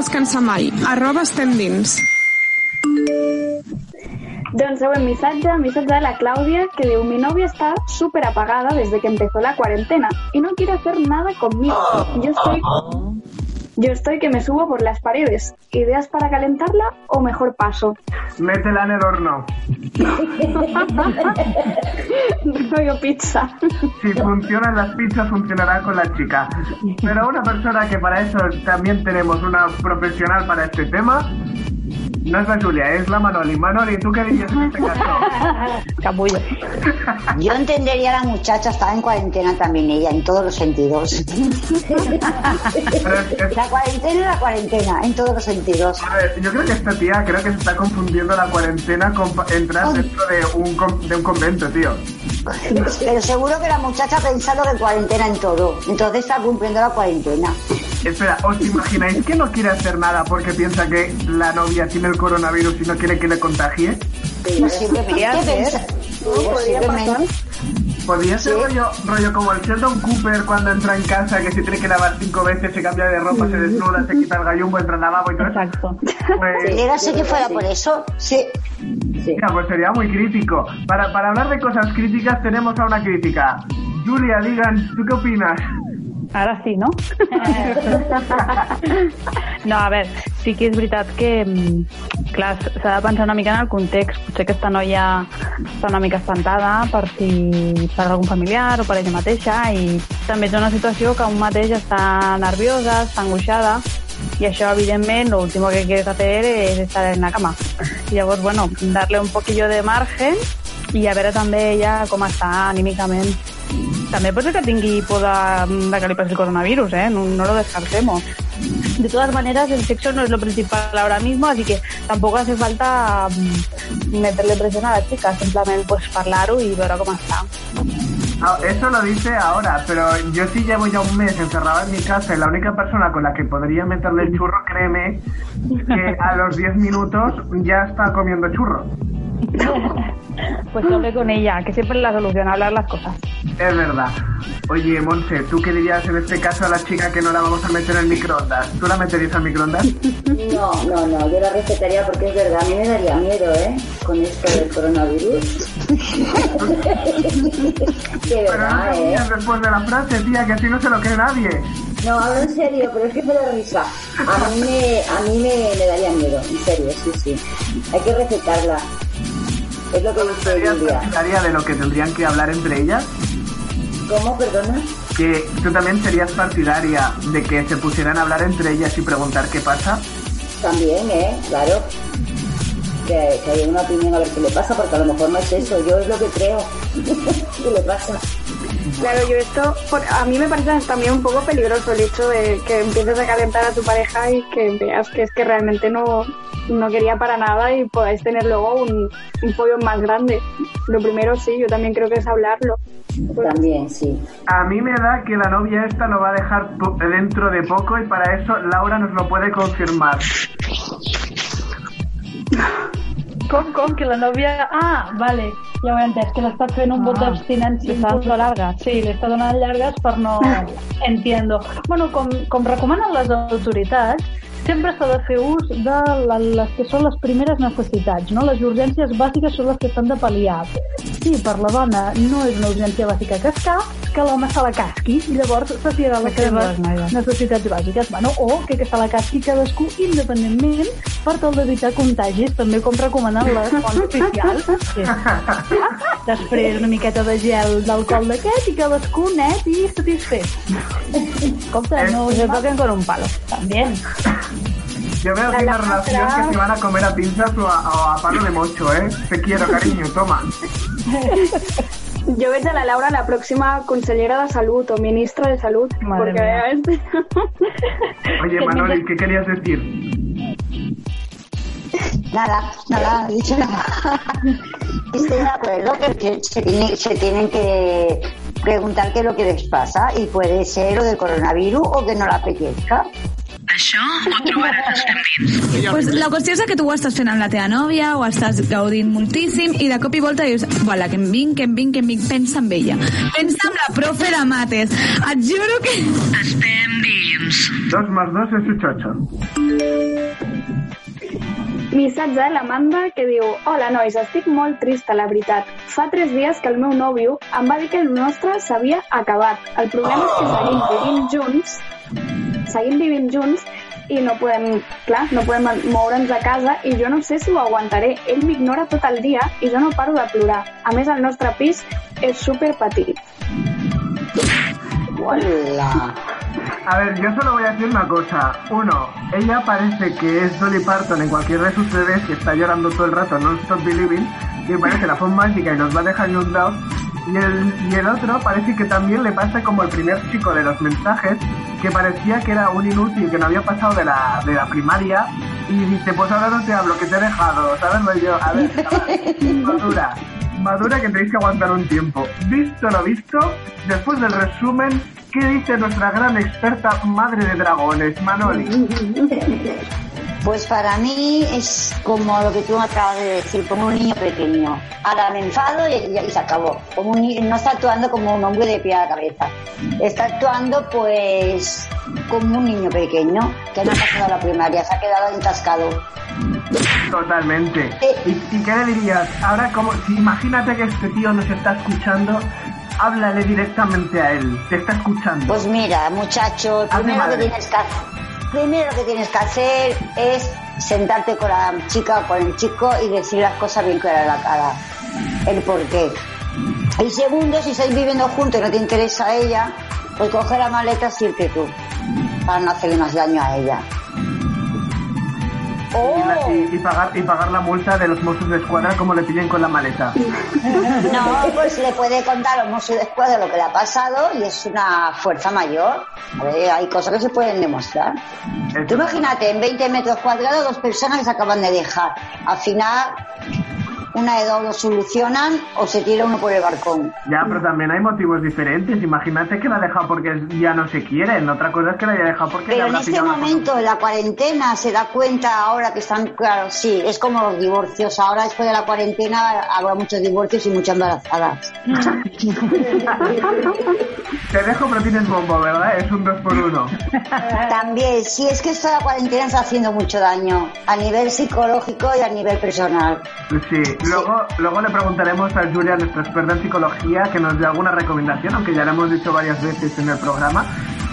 Speaker 17: oficial que no descansa mai, arroba estem dins.
Speaker 7: Don següent missatge, missatge de la Claudia, que diu, mi novia está súper apagada desde que empezó la cuarentena y no quiere hacer nada conmigo. Yo estoy... Yo estoy que me subo por las paredes. ¿Ideas para calentarla o mejor paso?
Speaker 9: Métela en el horno. (laughs)
Speaker 7: Rollo pizza.
Speaker 9: Si funcionan las pizzas, funcionará con la chica. Pero una persona que para eso también tenemos una profesional para este tema, no es la Julia, es la Manoli. Manoli, ¿tú qué dirías en este caso? (laughs)
Speaker 8: Capullo.
Speaker 14: Yo entendería a la muchacha, estaba en cuarentena también ella, en todos los sentidos. (laughs) La cuarentena la cuarentena, en todos los sentidos.
Speaker 9: A ver, yo creo que esta tía creo que se está confundiendo la cuarentena con entrar dentro de un, de un convento, tío.
Speaker 14: Pero seguro que la muchacha ha pensado que cuarentena en todo. Entonces está cumpliendo la cuarentena.
Speaker 9: Espera, ¿os imagináis que no quiere hacer nada porque piensa que la novia tiene el coronavirus y no quiere que le contagie?
Speaker 14: Posiblemente. Posiblemente.
Speaker 9: Podría ser rollo, rollo como el Sheldon Cooper cuando entra en casa, que se tiene que lavar cinco veces, se cambia de ropa, se desnuda, se quita el gallumbo, entra al lavabo y todo eso.
Speaker 10: Exacto.
Speaker 9: Pues,
Speaker 14: Llegase que fuera por eso, sí.
Speaker 9: mira, pues sería muy crítico. Para, para hablar de cosas críticas tenemos a una crítica. Julia, digan, ¿tú qué opinas?
Speaker 8: Ara sí, no? (laughs) no, a veure, sí que és veritat que, mm, clar, s'ha de pensar una mica en el context. Potser aquesta noia està una mica espantada per si per algun familiar o per ella mateixa i també és una situació que un mateix està nerviosa, està angoixada y això, evidentment, lo último que quieres hacer es estar en la cama. Y llavors, bueno, darle un poquillo de margen i a veure també ella com està anímicament. També pot ser que tingui por de, de que li el coronavirus, ¿eh? No, lo descartemos. De todas maneras, el sexo no es lo principal ahora mismo, así que tampoco hace falta mm, meterle presión a la chica, simplemente pues hablarlo y ver cómo está.
Speaker 9: Ah, Eso lo dice ahora, pero yo sí llevo ya un mes encerrado en mi casa y la única persona con la que podría meterle el churro, créeme, que a los 10 minutos ya está comiendo churro.
Speaker 8: Pues que hable con ella, que siempre es la solución, hablar las cosas.
Speaker 9: Es verdad. Oye, Monse, ¿tú qué dirías en este caso a la chica que no la vamos a meter en el microondas? ¿Tú la meterías al microondas?
Speaker 11: No, no, no, yo la respetaría porque es verdad, a mí me daría miedo, ¿eh? Con esto del coronavirus. (laughs)
Speaker 9: Pero no
Speaker 11: verdad,
Speaker 9: te
Speaker 11: ¿eh?
Speaker 9: después de la frase, tía, que así no se lo cree nadie.
Speaker 11: No, hablo en serio, pero es que me da risa. A mí me, a mí me, me daría miedo, en serio, sí, sí. Hay que respetarla. Es lo que dice
Speaker 9: ¿Serías
Speaker 11: Julia.
Speaker 9: partidaria de lo que tendrían que hablar entre ellas?
Speaker 11: ¿Cómo, perdona?
Speaker 9: Que tú también serías partidaria de que se pusieran a hablar entre ellas y preguntar qué pasa.
Speaker 11: También, ¿eh? Claro. Que, que haya una opinión a ver qué le pasa, porque a lo mejor no es eso. Yo es lo que creo. (laughs) ¿Qué le pasa?
Speaker 7: Claro, yo esto, por- a mí me parece también un poco peligroso el hecho de que empieces a calentar a tu pareja y que veas que es que realmente no, no quería para nada y podáis tener luego un, un pollo más grande. Lo primero sí, yo también creo que es hablarlo.
Speaker 11: También, sí.
Speaker 9: A mí me da que la novia esta lo va a dejar dentro de poco y para eso Laura nos lo puede confirmar. (laughs)
Speaker 10: Com, com, que la nòvia... Ah, vale, ja ho he entès, que l'està fent un vot d'abstinència.
Speaker 8: li està donant
Speaker 10: largues. Sí, li està donant llargues per no... (laughs) Entiendo. Bueno, com, com recomanen les autoritats, sempre s'ha de fer ús de les que són les primeres necessitats, no? Les urgències bàsiques són les que s'han de pal·liar. Si per la dona no és una urgència bàsica cascar, que l'home se la casqui i llavors s'atirà les seves necessitats bàsiques. Bueno, o que, que se la casqui cadascú independentment per tal d'evitar contagis, també com recomanen les fonts oficials. Sí. (laughs) Després una miqueta de gel d'alcohol d'aquest i cadascú net i satisfet. Escolta, no
Speaker 8: Se toquen con un palo.
Speaker 10: També.
Speaker 9: Yo veo aquí una relación que se van a comer a pinzas o a, o a palo de mocho, ¿eh? Te quiero, cariño, toma.
Speaker 7: Yo veig a la Laura la próxima consellera de salud o ministra de salud.
Speaker 8: Madre
Speaker 7: porque
Speaker 8: mía.
Speaker 9: Oye, (laughs) Manoli, ¿qué querías decir?
Speaker 14: Nada, nada, he dicho nada. Estoy de acuerdo que se, tiene- se tienen que preguntar qué es lo que les pasa y puede ser lo del coronavirus o que no la apetezca.
Speaker 12: Això ho trobaràs als pendents.
Speaker 6: Pues la qüestió és que tu ho estàs fent amb la teva nòvia, o estàs gaudint moltíssim, i de cop i volta dius, voilà, que em vinc, que em vinc, que em vinc, pensa en ella. Pensa en la profe de mates. Et juro que...
Speaker 12: Estem dins.
Speaker 9: Dos más dos es un chocho.
Speaker 7: Missatge de l'Amanda que diu Hola, nois, estic molt trista, la veritat. Fa tres dies que el meu nòvio em va dir que el nostre s'havia acabat. El problema és que seguim vivint junts, seguim vivint junts i no podem, clar, no podem moure'ns a casa i jo no sé si ho aguantaré. Ell m'ignora tot el dia i jo no paro de plorar. A més, el nostre pis és super petit.
Speaker 14: Hola.
Speaker 9: A ver, yo solo voy a decir una cosa. Uno, ella parece que es Dolly Parton en cualquier de sus CDs que está llorando todo el rato, no stop believing, y parece la font mágica y nos va a dejar inundados. Y el, y el otro parece que también le pasa como el primer chico de los mensajes, que parecía que era un inútil, que no había pasado de la, de la primaria, y dice, pues ahora no te hablo, que te he dejado, ¿sabes? Rollo, a ver, chaval, madura. Madura que tenéis que aguantar un tiempo. Visto lo visto, después del resumen, ¿qué dice nuestra gran experta madre de dragones, Manoli?
Speaker 14: Pues para mí es como lo que tú acabas de decir, como un niño pequeño. Ahora me enfado y, y- se acabó. Como un no está actuando como un hombre de pie a la cabeza. Está actuando pues como un niño pequeño que no ha pasado la primaria, se ha quedado entascado.
Speaker 9: Totalmente. ¿Y, y qué le dirías? Ahora, como, si imagínate que este tío nos está escuchando, háblale directamente a él. Te está escuchando.
Speaker 14: Pues mira, muchacho, primero que tienes que hacer, primero que tienes que hacer es sentarte con la chica o con el chico y decir las cosas bien claras a la cara. El por qué. Y segundo, si estáis viviendo juntos y no te interesa a ella, pues coge la maleta y irte tú. Para no hacerle más daño a ella.
Speaker 9: Y, y pagar, y pagar la multa de los Mossos de Escuadra como le pillen con la maleta. (laughs)
Speaker 14: No, pues le puede contar a los Mossos de Escuadra lo que le ha pasado y es una fuerza mayor. A ver, hay cosas que se pueden demostrar. Tú imagínate, en 20 metros cuadrados, dos personas que se acaban de dejar. Al final, una de dos lo solucionan o se tira uno por el balcón.
Speaker 9: Ya, pero también hay motivos diferentes. Imagínate que la ha dejado porque ya no se quieren. Otra cosa es que la haya dejado porque
Speaker 14: Pero en este momento, en la cuarentena, se da cuenta ahora que están, claro, sí, es como los divorcios. Ahora, después de la cuarentena, habrá muchos divorcios y muchas embarazadas. (laughs)
Speaker 9: Te dejo, pero tienes bombo, ¿verdad? Es un dos por uno.
Speaker 14: También, sí, es que esto de la cuarentena está haciendo mucho daño a nivel psicológico y a nivel personal.
Speaker 9: Sí, luego, luego le preguntaremos a Julia, nuestra experta en psicología, que nos dé alguna recomendación, aunque ya lo hemos dicho varias veces en el programa.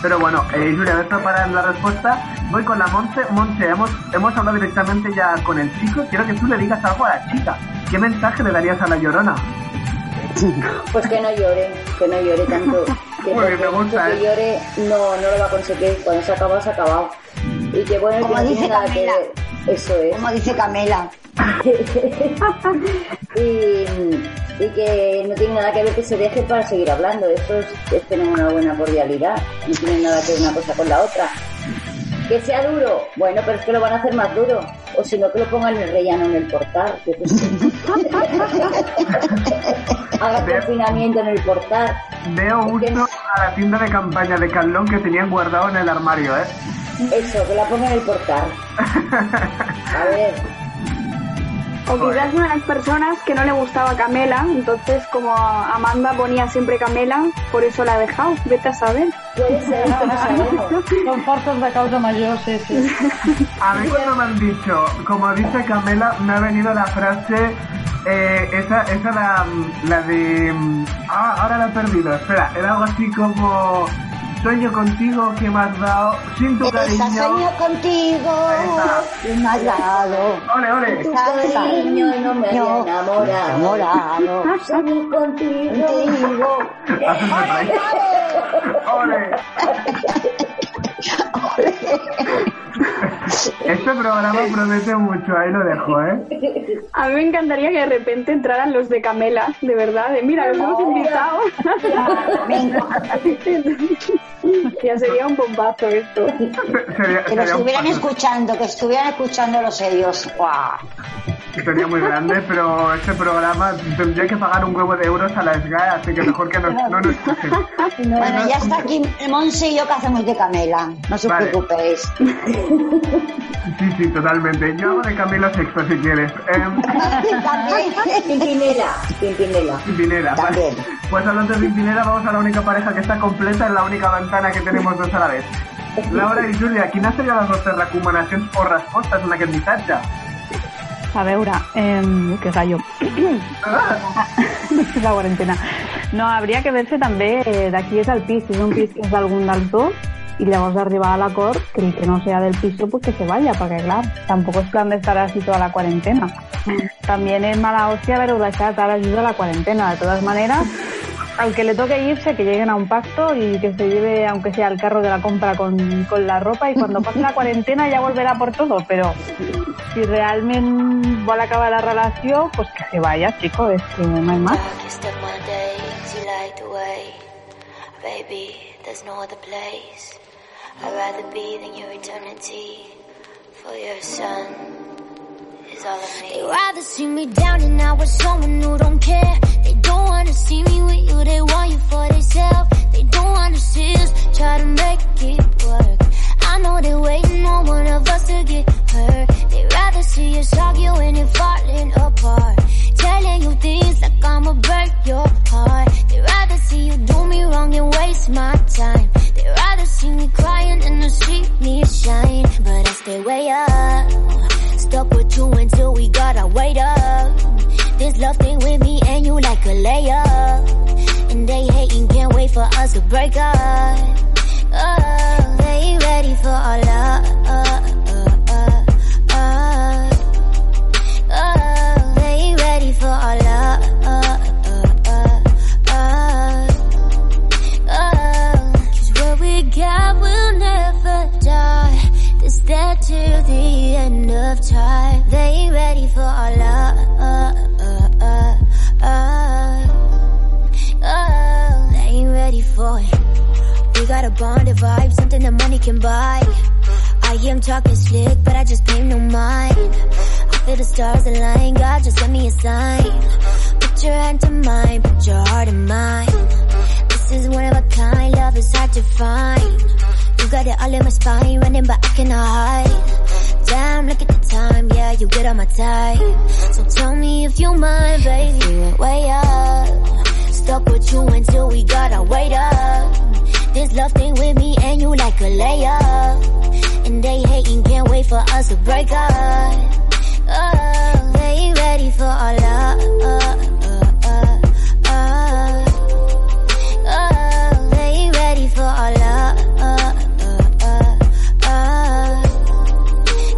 Speaker 9: Pero bueno, eh, Julia, ¿ves preparada la respuesta? Voy con la Monse. Monse, hemos, hemos hablado directamente ya con el chico. Quiero que tú le digas algo a la chica. ¿Qué mensaje le darías a la llorona?
Speaker 11: Pues que no llore, que no llore tanto. (laughs) Que
Speaker 9: Muy bien,
Speaker 11: porque
Speaker 9: me gusta,
Speaker 11: mucho que
Speaker 9: ¿eh?
Speaker 11: llore no, no lo va a conseguir. Cuando se ha acabado, se ha acabado. Y que bueno,
Speaker 14: Como
Speaker 11: que no
Speaker 14: dice
Speaker 11: tiene nada que
Speaker 14: Camila.
Speaker 11: ver. Eso es.
Speaker 14: Como dice Camela. (laughs)
Speaker 11: y, y que no tiene nada que ver que se deje para seguir hablando. Esto es, es tener una buena cordialidad. No tiene nada que ver una cosa con la otra. Que sea duro, bueno, pero es que lo van a hacer más duro. O si no, que lo pongan en el rellano en el portal. (laughs) Haga confinamiento en el portal.
Speaker 9: Veo mucho a la tienda de campaña de Carlón que tenían guardado en el armario, ¿eh?
Speaker 11: Eso, que la ponga en el portal. (laughs) A ver.
Speaker 7: O quizás unas personas que no le gustaba Camela, entonces como Amanda ponía siempre Camela, por eso la ha dejado. Vete a saber.
Speaker 11: Puede ser, no. (laughs)
Speaker 10: Son de causa mayor, sí, sí. (laughs)
Speaker 9: A mí cuando me han dicho, como dice Camela, me ha venido la frase, eh, esa, esa la, la de... Ah, ahora la he perdido, espera, era algo así como... Sueño contigo que me has dado, sin tu
Speaker 14: Esa
Speaker 9: cariño.
Speaker 14: sueño contigo y me has dado.
Speaker 9: Ole, ole.
Speaker 11: Tu cariño no me había enamorado.
Speaker 14: enamorado.
Speaker 11: Soy contigo.
Speaker 14: Contigo.
Speaker 9: Ole. Este programa promete mucho, ahí lo dejo, ¿eh?
Speaker 7: A mí me encantaría que de repente entraran los de Camela, de verdad, de mira, los hemos invitado. (laughs) ya sería un bombazo esto.
Speaker 9: Sería,
Speaker 14: Que
Speaker 9: un
Speaker 14: estuvieran escuchando, que estuvieran escuchando los ellos. ¡Guau!
Speaker 9: Sería muy grande, pero este programa tendría que pagar un huevo de euros a la SGAE, así que mejor que no, no nos escuchen.
Speaker 14: Bueno, ya está aquí Monse y yo que hacemos de Camela. No os
Speaker 9: Vale.
Speaker 14: preocupéis.
Speaker 9: Sí, sí, totalmente. Yo hago de Camilo Sexto si quieres. Em,
Speaker 11: Pimpinela, Pimpinela.
Speaker 9: Pimpinela, vale. Pues hablando de Pimpinela, vamos a la única pareja que está completa en la única ventana que tenemos dos a la vez. Laura i Júlia, quines serien les vostres recomanacions o respostes en aquest missatge?
Speaker 8: A veure, eh, què gallo. (clears throat) la cuarentena. No, habría que verse també eh, de qui és el pis, si és un pis que és d'algun dels dos, y llavors arribar a l'acord que el que no sea del piso pues que se vaya, perquè clar, tampoco es plan de estar así toda la cuarentena. También es mala hostia haber deixat ara just a la cuarentena. De todas maneras, al que le toque irse, que lleguen a un pacto y que se lleve, aunque sea el carro de la compra con, con la ropa y cuando pase la (laughs) cuarentena ya volverá por todo, pero si realment vol acabar la relació, pues que se vaya, chico, es que no hay más.
Speaker 21: They rather see me down and out with someone who don't care. They don't wanna see me with you, they want you for themselves. They don't wanna see us try to make it work. I know they're waiting on one of us to get hurt. They'd rather see us arguing and falling apart. Telling you things like I'ma break your heart. They'd rather see you do me wrong and waste my time. They'd rather see me crying than to see me shine. But I stay way up. Stuck with you until we gotta wait up. This love thing with me and you like a layup. And they hating, can't wait for us to break up. Oh, for our love. Got a bonded vibe, something that money can buy. I am talking slick, but I just pay no mind. I feel the stars align, God just send me a sign. Put your hand to mine, put your heart in mine. This is one of a kind, love is hard to find. You got it all in my spine, running but I cannot hide. Damn, look at the time, yeah, you get on my time. So tell me if you mind, baby. We went way up. Stuck with you until we gotta wait up. This love thing with me and you like a layup. And they hating, can't wait for us to break up. Oh, they ain't ready for our love. Oh, they ain't ready for our uh, love. Uh,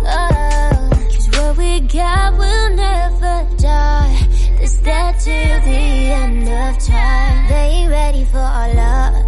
Speaker 21: uh, Cause what we got will never die. This there till the end of time. They ain't ready for our love.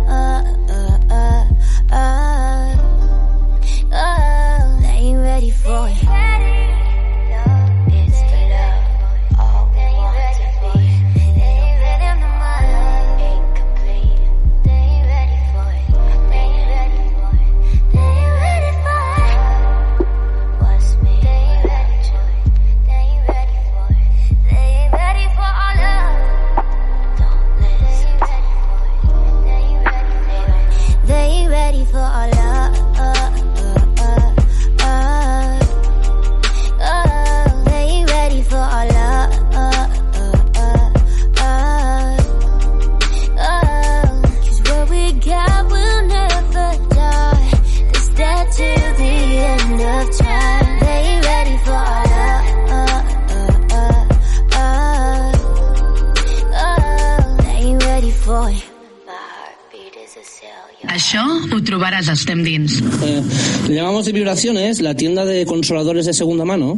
Speaker 12: Trobaràs Estem Dins.
Speaker 22: Eh, le llamamos de vibraciones la tienda de consoladores de segunda mano.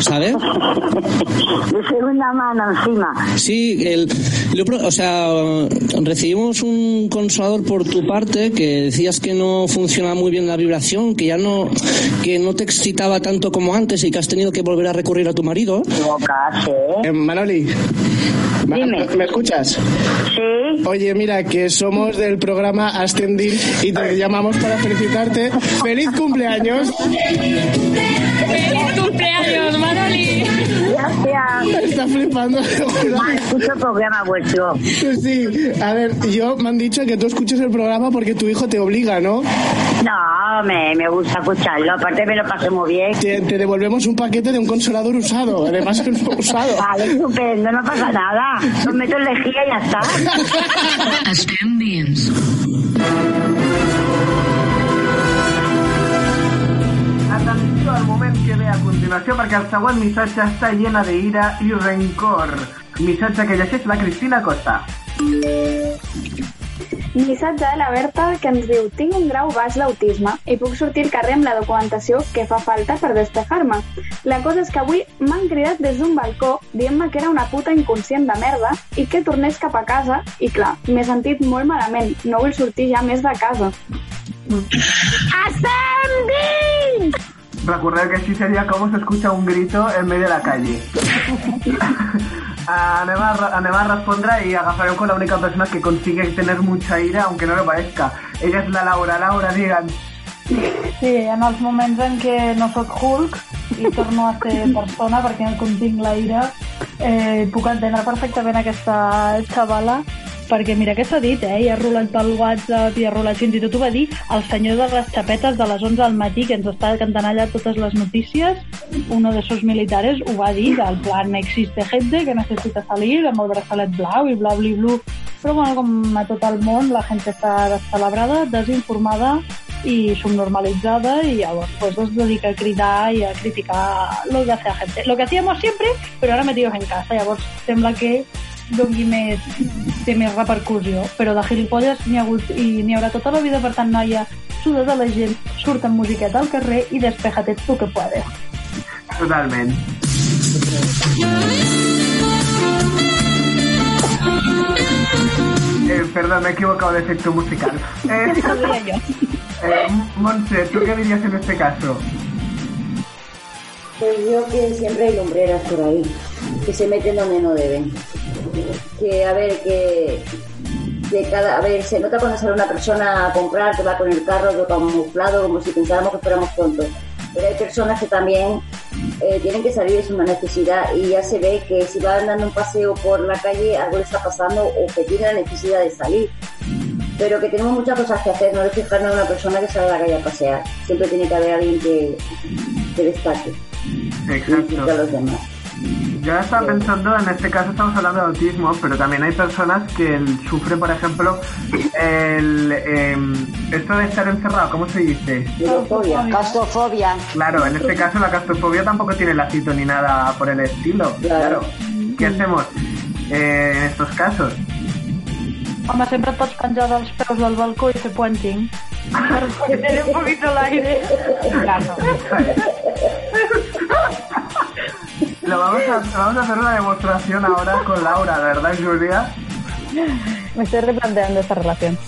Speaker 22: ¿Sabes?
Speaker 14: De segunda mano encima.
Speaker 22: Sí, el, o sea, recibimos un consolador por tu parte que decías que no funciona muy bien la vibración, que ya no, que no te excitaba tanto como antes y que has tenido que volver a recurrir a tu marido.
Speaker 5: Eh, Manoli, Ma- ¿me escuchas?
Speaker 14: Sí.
Speaker 5: Oye, mira, que somos del programa Ascending y te llamamos para felicitarte. ¡Feliz cumpleaños! (laughs)
Speaker 3: ¡Feliz cumpleaños, Manoli!
Speaker 14: Gracias. (laughs)
Speaker 5: Está flipando.
Speaker 14: Escucho el programa vuestro.
Speaker 5: Sí, a ver, yo me han dicho que tú escuches el programa porque tu hijo te obliga, ¿no?
Speaker 14: No, me, me gusta escucharlo. Aparte me lo paso muy bien.
Speaker 5: Te, te devolvemos un paquete de un consolador usado, además es usado.
Speaker 14: Vale, estupendo, no pasa nada. Lo meto en lejía y ya está. (laughs)
Speaker 9: que ve a continuació perquè el següent missatge està llena de ira i rencor. Missatge que llegeix la Cristina Costa.
Speaker 7: Missatge de la Berta que ens diu Tinc un grau baix d'autisme i puc sortir al carrer amb la documentació que fa falta per despejar-me. La cosa és que avui m'han cridat des d'un balcó dient-me que era una puta inconscient de merda i que tornés cap a casa i clar, m'he sentit molt malament. No vull sortir ja més de casa. Ascending!
Speaker 9: Recordeu que així seria com se escucha un grito en medio de la calle. (laughs) Ah, anem, a, anem a respondre i agafarem con la única persona que consigue tener mucha ira, aunque no lo parezca. Ella es la Laura. Laura, digan.
Speaker 8: Sí, en els moments en què no sóc Hulk
Speaker 10: i torno a ser persona perquè no continc la ira, eh, puc entendre perfectament aquesta xavala perquè mira què s'ha dit, eh? I ha rolat pel WhatsApp i ha rolat fins i tot ho va dir el senyor de les xapetes de les 11 del matí que ens està cantant allà totes les notícies uno de esos militares ho va dir del plan existe gente que necesita salir amb el braçalet blau i bla bla bla però bueno, com a tot el món la gent està descelebrada, desinformada i subnormalitzada y llavors pues es dedica a cridar i a criticar lo que hace la gente. Lo que hacíamos siempre, pero ahora metidos en casa. Llavors sembla que dongui més, té més repercussió, però de gilipolles n'hi ha hagut i n'hi haurà tota la vida, per tant, noia, suda de la gent, surt amb musiqueta al carrer i despejate tu que puedes.
Speaker 9: Totalment. Eh, perdón, me he equivocado de efecto musical. (laughs) Eh, eh, Monse, ¿tú qué dirías en este caso?
Speaker 11: Pues yo que siempre hay lumbreras por ahí, que se meten donde no deben. Que, a ver, que, que cada, a ver, se nota cuando sale una persona a comprar que va con el carro todo camuflado, como si pensáramos que fuéramos tontos. Pero hay personas que también eh, tienen que salir, es una necesidad, y ya se ve que si van dando un paseo por la calle, algo le está pasando o que tiene la necesidad de salir. Pero que tenemos muchas cosas que hacer, no es fijarnos en una persona que sale a la calle a pasear. Siempre tiene que haber alguien que, que destaque.
Speaker 9: Exacto.
Speaker 11: a los demás.
Speaker 9: Yo estaba pensando, en este caso estamos hablando de autismo, pero también hay personas que sufren, por ejemplo, el, em, esto de estar encerrado, ¿cómo se dice?
Speaker 14: Claustrofobia. Claustrofobia.
Speaker 9: Claro, en este caso la claustrofobia tampoco tiene lacito ni nada por el estilo. Claro. ¿Qué hacemos eh, en estos casos?
Speaker 10: Home, sempre pots penjar dels peus del balcó i fer puenting. (laughs) Per tener un poquito l'aire. Claro. (laughs)
Speaker 9: Lo vamos a, vamos a hacer una demostración ahora con Laura, ¿verdad, Julia?
Speaker 8: Me estoy replanteando esta relación.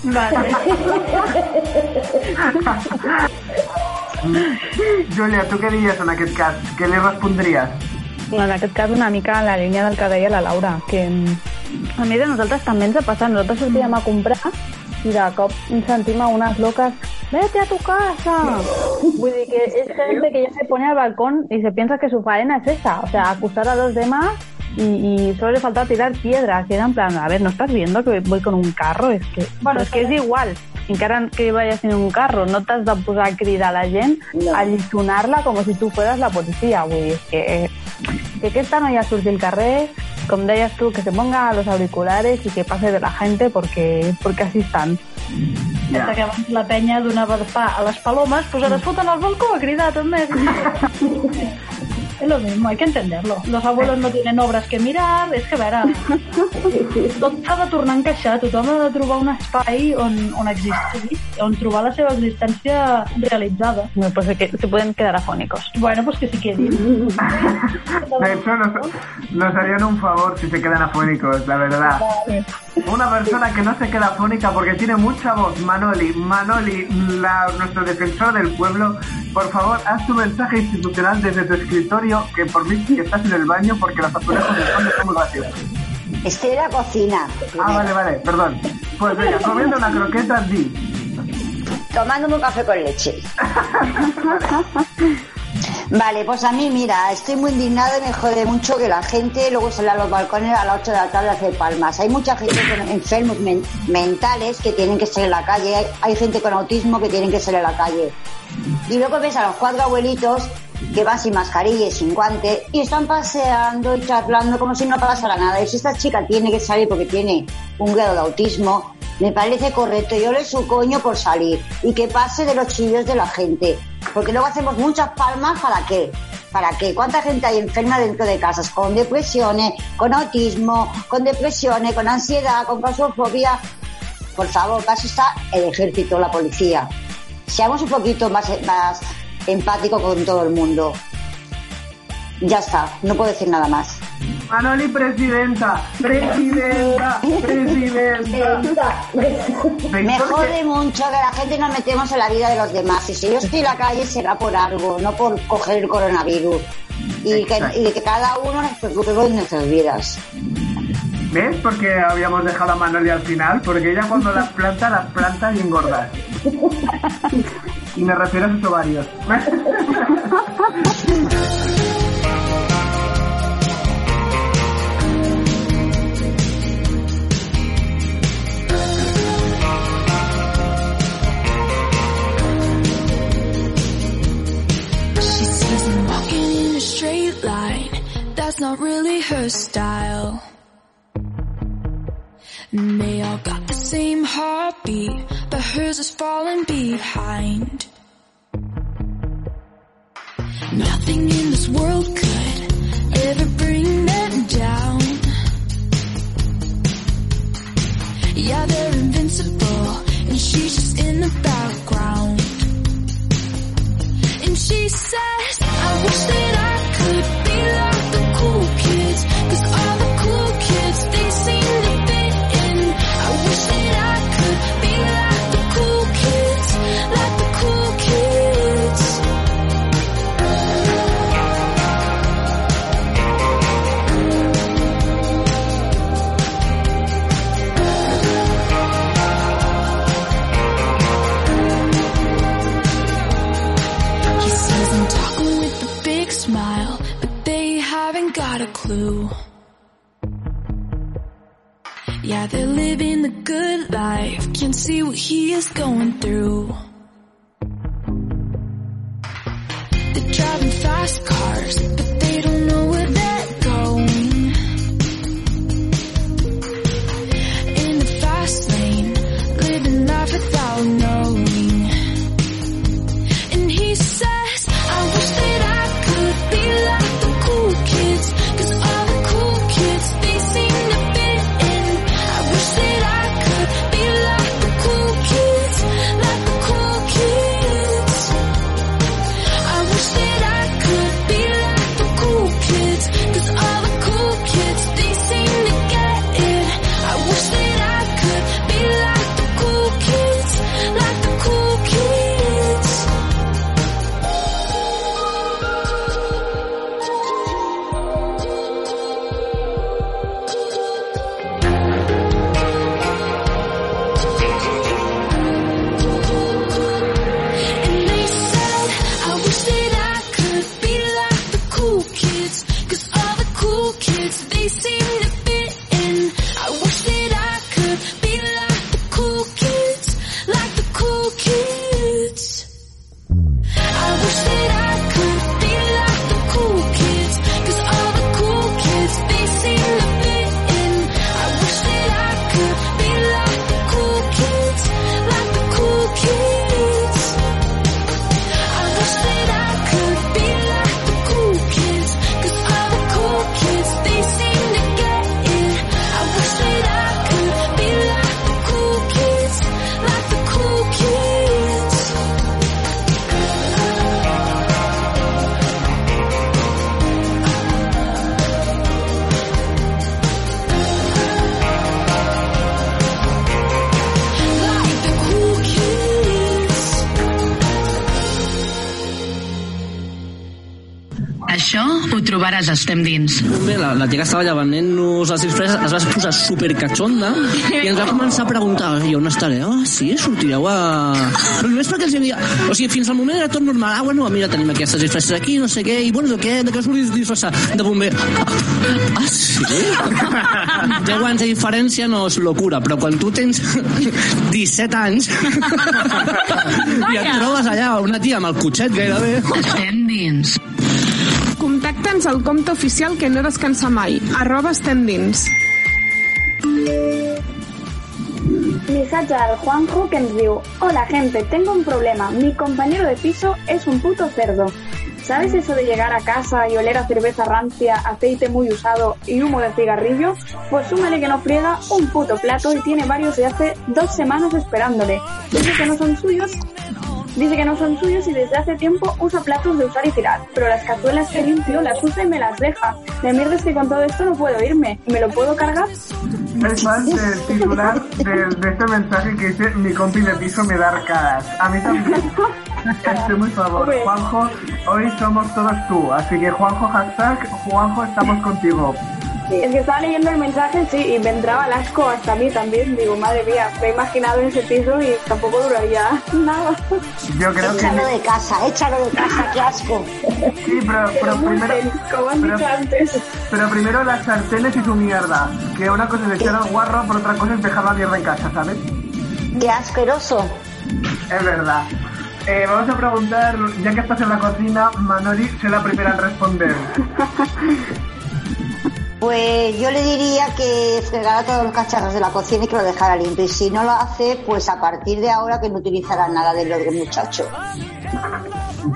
Speaker 9: Julia, tu què diries en aquest cas? Què li respondries?
Speaker 8: En aquest cas una mica en la línia del que deia la Laura, que mm, a més a nosaltres també ens ha passat, nosaltres sortíem a comprar i de cop sentim a unes loques vete a tu casa. Vull dir que es gente que ya se pone al balcón y se piensa que su faena es esa, o sea, acusar a los demás y, y solo le falta tirar piedras. Y era en plan, a ver, ¿no estás viendo que voy con un carro? Es que, bueno, es que es igual. Encara que vayas en un carro, no t'has de posar a cridar a la gent, a alliçonar-la com si tu fueras la policia. Vull dir, que, que aquesta noia surti al carrer, com deies tu, que se ponga los auriculares y que pase de la gente porque, porque así están.
Speaker 10: Des que abans la penya donava de pa a les palomes, pues ara es foten al balcó a cridar també. Es (laughs) lo mismo, hay que entenderlo. Los abuelos no tienen obras que mirar, és que a (laughs) de tornar a encaixar, tothom ha de trobar un espai on, on existir, on trobar la seva existència realitzada.
Speaker 8: No, pues que se pueden quedar afónicos.
Speaker 10: Bueno, pues que si queden.
Speaker 9: De (laughs) hecho, nos, nos harían un favor si se quedan afónicos, la verdad. Una persona que no se queda afónica porque tiene mucha voz, Manoli. Manoli, la, nuestro defensor del pueblo, por favor, haz tu mensaje institucional desde tu escritorio, que por mí que estás en el baño porque las azulejos del fondo son muy graciosos.
Speaker 14: Estoy en la cocina.
Speaker 9: Ah, vale, vale, perdón. Pues venga, comiendo una croqueta, di.
Speaker 14: Tomándome un café con leche. Vale, pues a mí, mira, estoy muy indignada y me jode mucho que la gente luego sale a los balcones a las 8 de la tarde a hacer palmas. Hay mucha gente con enfermos men- mentales que tienen que salir a la calle, hay, hay gente con autismo que tienen que salir a la calle. Y luego ves a los cuatro abuelitos que van sin mascarilla y sin guante y están paseando y charlando como si no pasara nada. Y si esta chica tiene que salir porque tiene un grado de autismo, me parece correcto. Yo le su coño por salir y que pase de los chillos de la gente. Porque luego hacemos muchas palmas, ¿para qué? ¿Para qué? ¿Cuánta gente hay enferma dentro de casas? Con depresiones, con autismo, con depresiones, con ansiedad, con claustrofobia. Por favor, para eso está el ejército, la policía. Seamos un poquito más empáticos con todo el mundo. Ya está, no puedo decir nada más.
Speaker 9: Manoli, presidenta, presidenta, presidenta.
Speaker 14: Me jode mucho que la gente nos metemos en la vida de los demás. Y si yo estoy en la calle será por algo, no por coger el coronavirus. Y que,
Speaker 9: Exacto.
Speaker 14: y que cada uno nos preocupe por nuestras vidas.
Speaker 9: ¿Ves por qué habíamos dejado a Manoli al final? Porque ella cuando las planta, las planta y engorda. Y me refiero a sus ovarios.
Speaker 23: She sees me walking in a straight line. That's not really her style. And they all got the same heartbeat, but hers is falling behind. Nothing in this world could ever bring them down. Yeah, they're invincible, and she's just in the background. And she says, I wish that I could clue. Yeah, they're living the good life, can't see what he is going through. They're driving fast cars, but they don't know where they're going. In the fast lane, living life without knowing.
Speaker 12: Estem Dins.
Speaker 22: Bé, la, la tia que estava allà venent-nos les disfresses es va posar supercachonda i ens va començar a preguntar i on estaré? Ah, sí, sortireu a... Però només perquè els havia... O sigui, fins al moment era tot normal. Ah, bueno, mira, tenim aquestes disfresses aquí, no sé què, i bueno, de què, de què us volies disfressar? De bomber. Ah, sí? (laughs) 10 anys de diferència no és locura, però quan tu tens (laughs) 17 anys (laughs) i et trobes allà una tia amb el cotxet gairebé...
Speaker 12: Estem.
Speaker 17: Contacta'ns al compte oficial que no descansa mai, arroba estem dins.
Speaker 7: Juanjo que Hola gente, tengo un problema. Mi compañero de piso es un puto cerdo. ¿Sabes eso de llegar a casa y oler a cerveza rancia, aceite muy usado y humo de cigarrillo? Pues súmale que no friega un puto plato y tiene varios de hace dos semanas esperándole. Dice que no son suyos Dice que no son suyos y desde hace tiempo usa platos de usar y tirar, pero las cazuelas que limpio las usa y me las deja. De mierda es que con todo esto no puedo irme. ¿Me lo puedo cargar?
Speaker 9: Es fan del titular de, de este mensaje que dice mi compi de piso me da arcadas. A mí también. (laughs) Estoy muy favor. Juanjo, hoy somos todos tú. Así que Juanjo, hashtag, Juanjo, estamos contigo.
Speaker 7: Es que estaba leyendo el mensaje, sí, y me entraba el asco hasta a mí también. Digo, madre mía, me he imaginado en ese piso y tampoco duraría (laughs) nada.
Speaker 9: Yo creo que...
Speaker 14: Échalo de casa, échalo de casa, qué asco.
Speaker 9: Sí, pero, pero primero...
Speaker 7: Como han
Speaker 9: pero-
Speaker 7: dicho antes.
Speaker 9: Pero primero las sartenes y su mierda. Que una cosa es echar al guarro, por otra cosa es dejar la mierda en casa, ¿sabes?
Speaker 14: Qué asqueroso.
Speaker 9: Es verdad. Eh, vamos a preguntar, ya que estás en la cocina, Manoli, sé la primera en responder. (laughs)
Speaker 14: Pues yo le diría que fregara todos los cacharros de la cocina y que lo dejara limpio. Y si no lo hace, pues a partir de ahora que no utilizará nada de lo del muchacho.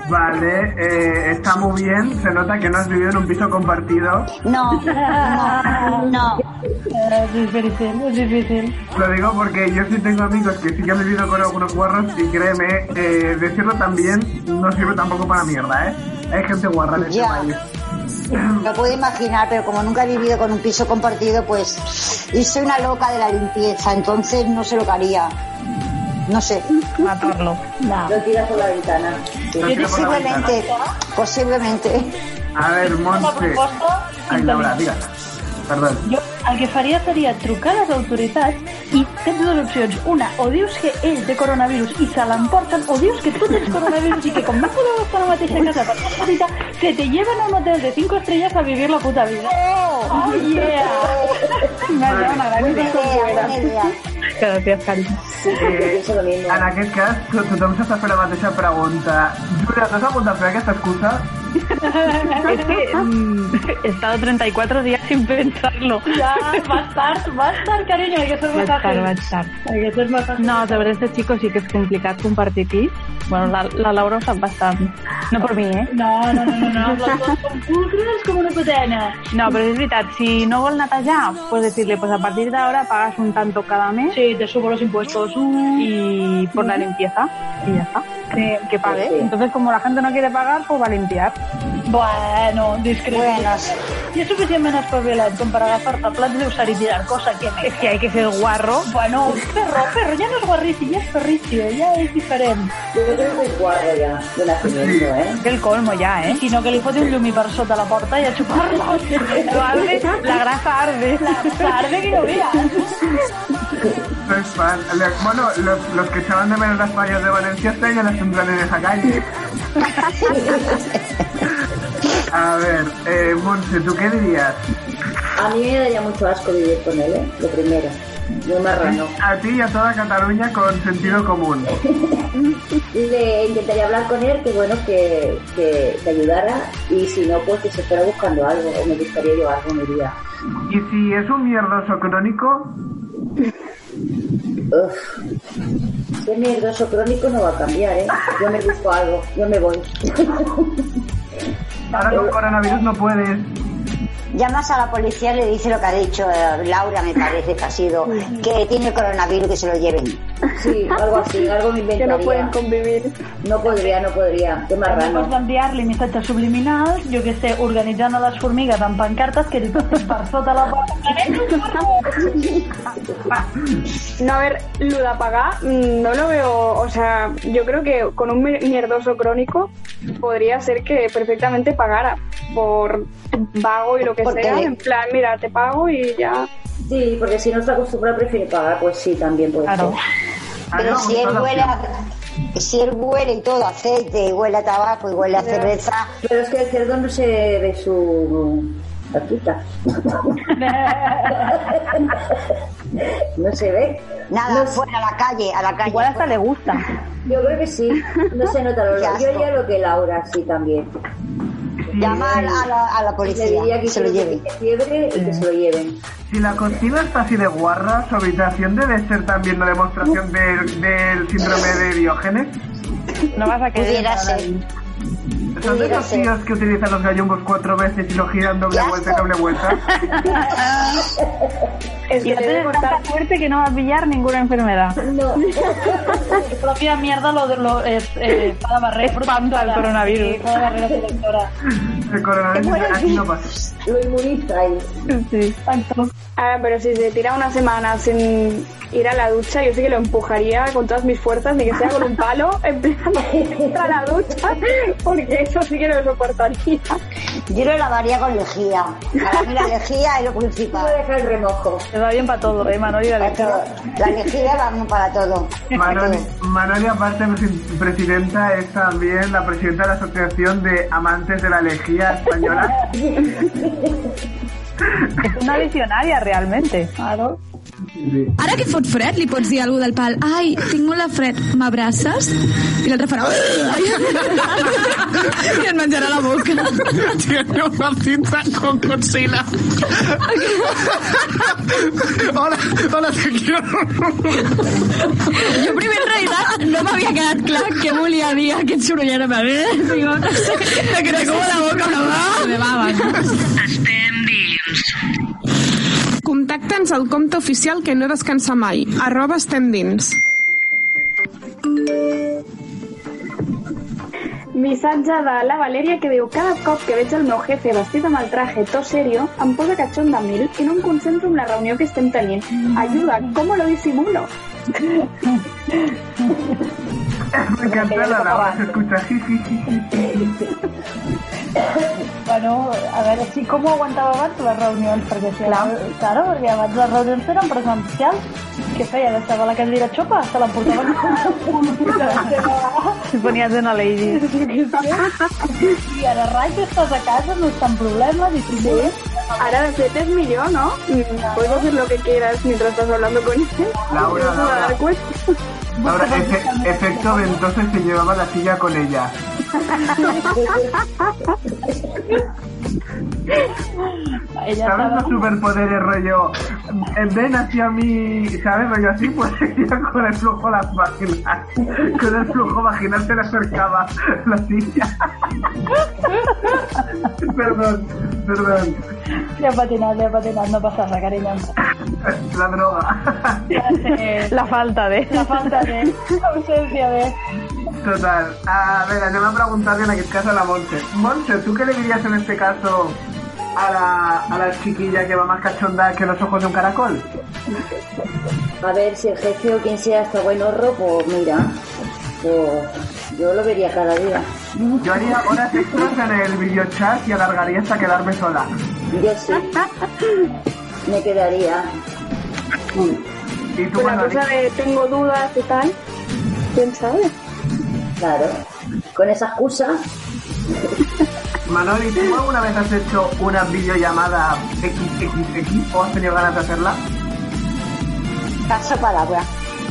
Speaker 9: Vale, eh, está muy bien. Se nota que no has vivido en un piso compartido.
Speaker 14: No, no, no.
Speaker 10: Es difícil, es difícil.
Speaker 9: Lo digo porque yo sí tengo amigos que sí que han vivido con algunos guarros y créeme, eh, decirlo también no sirve tampoco para mierda, ¿eh? Hay gente guarra en este
Speaker 14: Ya.
Speaker 9: país.
Speaker 14: Lo puedo imaginar, pero como nunca he vivido con un piso compartido, pues. Y soy una loca de la limpieza, entonces no sé lo que haría. No sé.
Speaker 10: Matarlo. No.
Speaker 11: Lo tiras por la ventana.
Speaker 9: La
Speaker 14: Posiblemente, posiblemente.
Speaker 9: A ver, Monse. Ai, Laura, digues. Perdó.
Speaker 10: Jo el que faria seria trucar a les autoritats i tens dues opcions. Una, o dius que ell té coronavirus i se l'emporten, o dius que tu tens coronavirus i que com no podeu estar a la mateixa casa per fer visita, se te llevan a un hotel de 5 estrellas a vivir la puta vida. Oh, yeah!
Speaker 14: Buena idea.
Speaker 10: Gràcies, carinyo.
Speaker 9: Eh, en aquest cas, to- tothom s'està fent la mateixa pregunta. Júlia, t'has apuntat a fer aquesta excusa?
Speaker 10: Es que mm, he estado 34 días sin pensarlo. Ya, más tarde, más tarde, cariño, hay que más
Speaker 8: tard,
Speaker 10: ágil.
Speaker 8: vaig tard.
Speaker 10: Hay que más ágil.
Speaker 8: No, sobre este chico sí que es complicat compartir pis. Bueno, la, la Laura ho sap bastant. No per mi, eh?
Speaker 10: No, no, no, no, no. Pulcres como una putana.
Speaker 8: No, pero es veritat, si no vol netejar, pues decirle, pues a partir de ahora pagas un tanto cada mes.
Speaker 10: Sí, te subo los impuestos.
Speaker 8: Y por la limpieza. Y ya está. Que, que pague.
Speaker 11: Sí.
Speaker 8: Entonces, como la gente no quiere pagar, pues va a limpiar.
Speaker 10: Bueno, discreto.
Speaker 14: Buenas.
Speaker 10: Y es suficientemente espabilat com per agafar-te plats de usar y tirar, cosa que me...
Speaker 8: Es que hay que ser guarro.
Speaker 10: Bueno, perro, perro, ya no es guarrici, ya es perricio, ya es diferente.
Speaker 11: Yo creo que soy guarro ya, de nacimiento, ¿eh?
Speaker 8: Es el colmo ya, eh?
Speaker 10: Sinó que li foti un llumi per sota la porta i a xupar-lo.
Speaker 8: Lo arde, la grasa arde.
Speaker 10: La arde que no veas.
Speaker 9: Fan. Bueno, los, los que echaban de menos las fallas de Valencia este año las tendrán en esa calle. (laughs) A ver, eh, Monse, ¿tú qué dirías?
Speaker 11: A mí me daría mucho asco vivir con él, ¿eh? Lo primero. Muy marrano.
Speaker 9: A ti y a toda Cataluña con sentido común. (laughs)
Speaker 11: Le intentaría hablar con él, que bueno, que, que te ayudara. Y si no, pues que se fuera buscando algo. O me buscaría yo algo, me iría.
Speaker 9: Y si es un mierdoso crónico,
Speaker 11: Uf. Si es mierdoso crónico no va a cambiar, ¿eh? Yo me busco algo, yo me voy.
Speaker 9: ahora con coronavirus no puedes.
Speaker 14: Llamas a la policía y le dice lo que ha dicho eh, Laura, me parece que ha sido, que tiene coronavirus, que se lo lleven.
Speaker 11: Sí, (laughs) algo así, (laughs) algo me
Speaker 7: Que
Speaker 11: inventaría.
Speaker 7: no pueden convivir.
Speaker 11: No podría, no podría. Qué marrano.
Speaker 10: pots enviar-li missatges subliminals, jo que sé, organitzant a les formigues amb pancartes que li passin per sota la porta.
Speaker 7: No, a ver, lo de apagar mm, no lo veo, o sea, yo creo que con un mi- mierdoso crónico podría ser que perfectamente pagara por vago y lo que
Speaker 11: Porque
Speaker 7: sea, en plan, mira, te pago y ya.
Speaker 11: Sí, porque si no está acostumbrado prefiere pagar, pues sí, también puede
Speaker 10: Claro.
Speaker 11: ser.
Speaker 14: Pero si él huele a, si él huele y todo aceite, y huele a tabaco, y huele a cerveza,
Speaker 11: Pero es que el cerdo no se ve su patita. (laughs) no se ve.
Speaker 14: nada, fuera a la calle, a la calle.
Speaker 8: Igual hasta le gusta.
Speaker 11: Yo creo que sí. No se nota. (laughs)
Speaker 14: Qué
Speaker 11: Yo haría lo que Laura, sí, también.
Speaker 14: Llamar a la, a la
Speaker 11: Le
Speaker 14: policía,
Speaker 11: que
Speaker 14: se lo lleven.
Speaker 11: que fiebre y que se lo lleven.
Speaker 9: Si la cocina está así de guarra, su habitación debe ser también una demostración del, del síndrome de Diógenes.
Speaker 8: No vas a querer.
Speaker 14: Pudiera ser.
Speaker 8: Ahí.
Speaker 9: ¿Son de
Speaker 14: Pudiera
Speaker 9: los
Speaker 14: ser.
Speaker 9: tíos que utilizan los gallumbos cuatro veces y lo giran doble
Speaker 14: ¡Qué
Speaker 9: vuelta y doble vuelta? (laughs)
Speaker 7: Es
Speaker 8: Y
Speaker 7: que
Speaker 8: la
Speaker 7: debe
Speaker 8: tienes
Speaker 7: cortar.
Speaker 8: tanta suerte que no va a pillar ninguna enfermedad.
Speaker 11: No. (laughs)
Speaker 10: Su propia mierda lo, lo es eh, para barrer
Speaker 8: Espanta el coronavirus.
Speaker 10: Sí, para barrer la protectora.
Speaker 9: El coronavirus aquí no pasa.
Speaker 11: Lo inmunizáis.
Speaker 8: Sí.
Speaker 7: Ah, pero si se tira una semana sin ir a la ducha, yo sí que lo empujaría con todas mis fuerzas, ni que sea con un palo, (laughs) en plan, a la ducha, porque eso sí que no lo soportaría.
Speaker 14: Yo lo lavaría con lejía. Para mí la lejía es lo principal.
Speaker 11: Voy a dejar el remojo.
Speaker 8: Te va bien para todo, ¿eh, Manoli? La lejía.
Speaker 14: La lejía vamos para todo.
Speaker 9: Manoli, Manoli, aparte de presi- presidenta, es también la presidenta de la Asociación de Amantes de la Lejía Española. (laughs)
Speaker 8: Es una visionaria realmente. Claro.
Speaker 6: Ara que fot fred, li pots dir a algú del pal ai, tinc molt de fred, m'abraces? I l'altre farà... I et menjarà la boca.
Speaker 5: Tiene una cinta con Godzilla. hola, hola, te quiero.
Speaker 3: Jo primer en realitat no m'havia quedat clar què volia dir aquest sorollet amb el... Digo, (laughs) no sé, quedé como la boca una va. Me
Speaker 12: dins.
Speaker 17: Contacta'ns al compte oficial que no descansa mai, arroba estem dins.
Speaker 7: Missatge de la Valeria que diu Cada cop que veig el meu jefe vestit amb el traje to serio, em posa cachón de mil i no em concentro en la reunió que estem tenint. Ayuda, ¿cómo lo disimulo? (laughs)
Speaker 9: Me encanta la Laura, se escucha jiji.
Speaker 10: Bueno, a veure, sí, com ho aguantava abans les reunions? Perquè si Clar. claro, perquè abans les reunions eren presencials. Què feia? Deixava la cadira xopa? Se l'emportaven
Speaker 8: Se ponías una lady.
Speaker 10: I ara, rai, que estàs a casa, no està en problemes i si
Speaker 7: Sí. Ahora de fet es millor, ¿no? Puedes hacer lo que quieras mientras estás hablando con él.
Speaker 9: Laura, Laura. Ahora, efe- efecto ventoso se llevaba la silla con ella. ¿Sabes los superpoderes, rollo? Ven hacia mí, ¿sabes? Rollo así, pues (laughs) con el flujo las vaginal. Con el flujo vaginal se le acercaba la silla. perdón, perdón.
Speaker 10: Li ha patinat, li ha patinat, no passa res, carinyo.
Speaker 9: La droga.
Speaker 8: La falta de...
Speaker 10: La falta de... Ausencia de...
Speaker 9: Total. A ver, anem a preguntarle en aquest cas a la Montse. Montse, ¿tú qué le dirías en este caso a la, a la chiquilla que va más cachonda que los ojos de un caracol?
Speaker 11: A ver, si el jefe o quien sea está buen horro, pues mira, pues yo lo vería cada día.
Speaker 9: Yo haría horas extras en el videochat y alargaría hasta quedarme sola.
Speaker 11: Yo sí. Me quedaría.
Speaker 9: ¿Y tú,
Speaker 7: Con la
Speaker 9: Manoli?
Speaker 7: cosa de tengo dudas y tal, ¿quién sabe?
Speaker 11: Claro. Con esa excusa,
Speaker 9: Manoli, ¿tú alguna vez has hecho una videollamada XXX o has tenido ganas de hacerla?
Speaker 14: Caso palabra.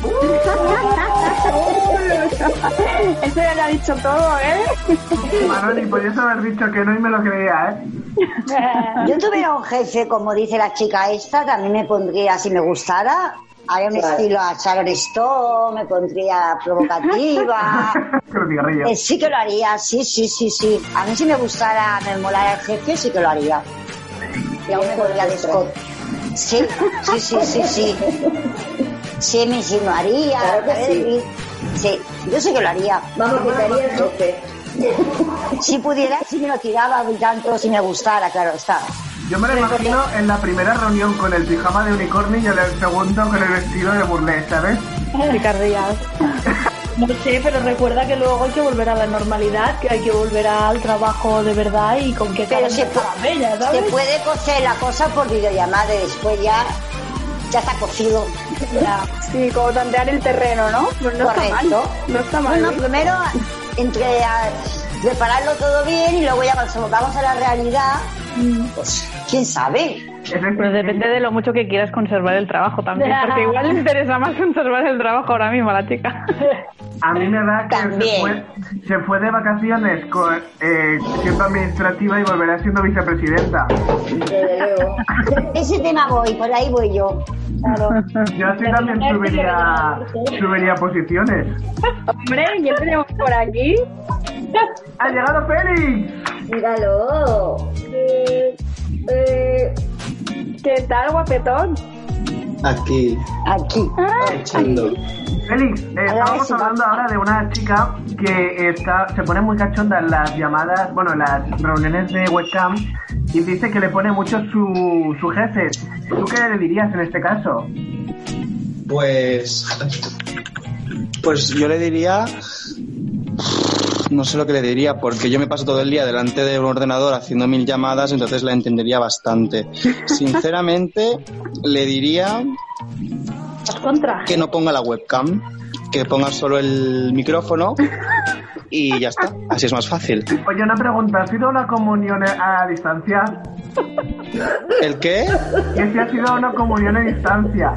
Speaker 14: (laughs)
Speaker 7: Eso ya le ha dicho todo, ¿eh?
Speaker 9: Manoli, podrías haber dicho que no y me lo creía, ¿eh?
Speaker 14: Yo tuviera un jefe, como dice la chica esta, también me pondría, si me gustara, haría un
Speaker 11: Claro.
Speaker 14: estilo a Sharon Stone, me pondría provocativa. (laughs) Eh, sí que lo haría, sí, sí, sí, sí. A mí si me gustara, me molara el jefe, sí que lo haría. Y aún me podría descot. Sí, sí, sí, sí, sí. Sí, me insinuaría.
Speaker 11: Claro que
Speaker 14: ¿sabes? Sí, yo sí que lo haría.
Speaker 11: vamos, que te haría el jefe.
Speaker 14: Si pudiera, si me lo tiraba tanto, si me gustara, claro está.
Speaker 9: Yo me lo imagino en la primera reunión con el pijama de unicornio y en el segundo con el vestido de burlés, ¿sabes?
Speaker 8: Picardías. (laughs)
Speaker 10: No sé, pero recuerda que luego hay que volver a la normalidad, que hay que volver al trabajo de verdad y con qué
Speaker 14: Pero
Speaker 10: cara
Speaker 14: se,
Speaker 10: no
Speaker 14: se puede cocer la cosa por videollamada y después ya, ya está cocido.
Speaker 7: Sí, como tantear el terreno, ¿no? Pues no está mal.
Speaker 14: Correcto.
Speaker 7: No está mal.
Speaker 14: Bueno, primero entre a- prepararlo todo bien y luego ya cuando vamos a la realidad, pues quién sabe.
Speaker 8: Pues depende de lo mucho que quieras conservar el trabajo también, (laughs) porque igual le interesa más conservar el trabajo ahora mismo a la chica.
Speaker 9: A mí me da que se fue, se fue de vacaciones con, eh, siendo administrativa y volverá siendo vicepresidenta.
Speaker 11: Desde (laughs) luego.
Speaker 14: Ese tema voy, por ahí voy yo. Claro.
Speaker 9: Yo así también subiría, subiría posiciones.
Speaker 7: Hombre, ¿quién tenemos por aquí?
Speaker 9: ¡Ha llegado Félix!
Speaker 11: Míralo.
Speaker 7: Eh, ¿Qué tal, guapetón?
Speaker 24: Aquí,
Speaker 14: Aquí.
Speaker 24: echando.
Speaker 9: Félix, eh, estábamos hablando ahora de una chica que está, se pone muy cachonda en las llamadas, bueno, en las reuniones de webcam y dice que le pone mucho su, su jefe. ¿Tú qué le dirías en este caso?
Speaker 24: Pues. Pues yo le diría. No sé lo que le diría, porque yo me paso todo el día delante de un ordenador haciendo mil llamadas, entonces la entendería bastante. Sinceramente, le diría que no ponga la webcam, que ponga solo el micrófono y ya está. Así es más fácil.
Speaker 9: Oye, una pregunta, ¿ha sido una comunión a distancia?
Speaker 24: ¿El qué?
Speaker 9: Que si ha sido una comunión a distancia.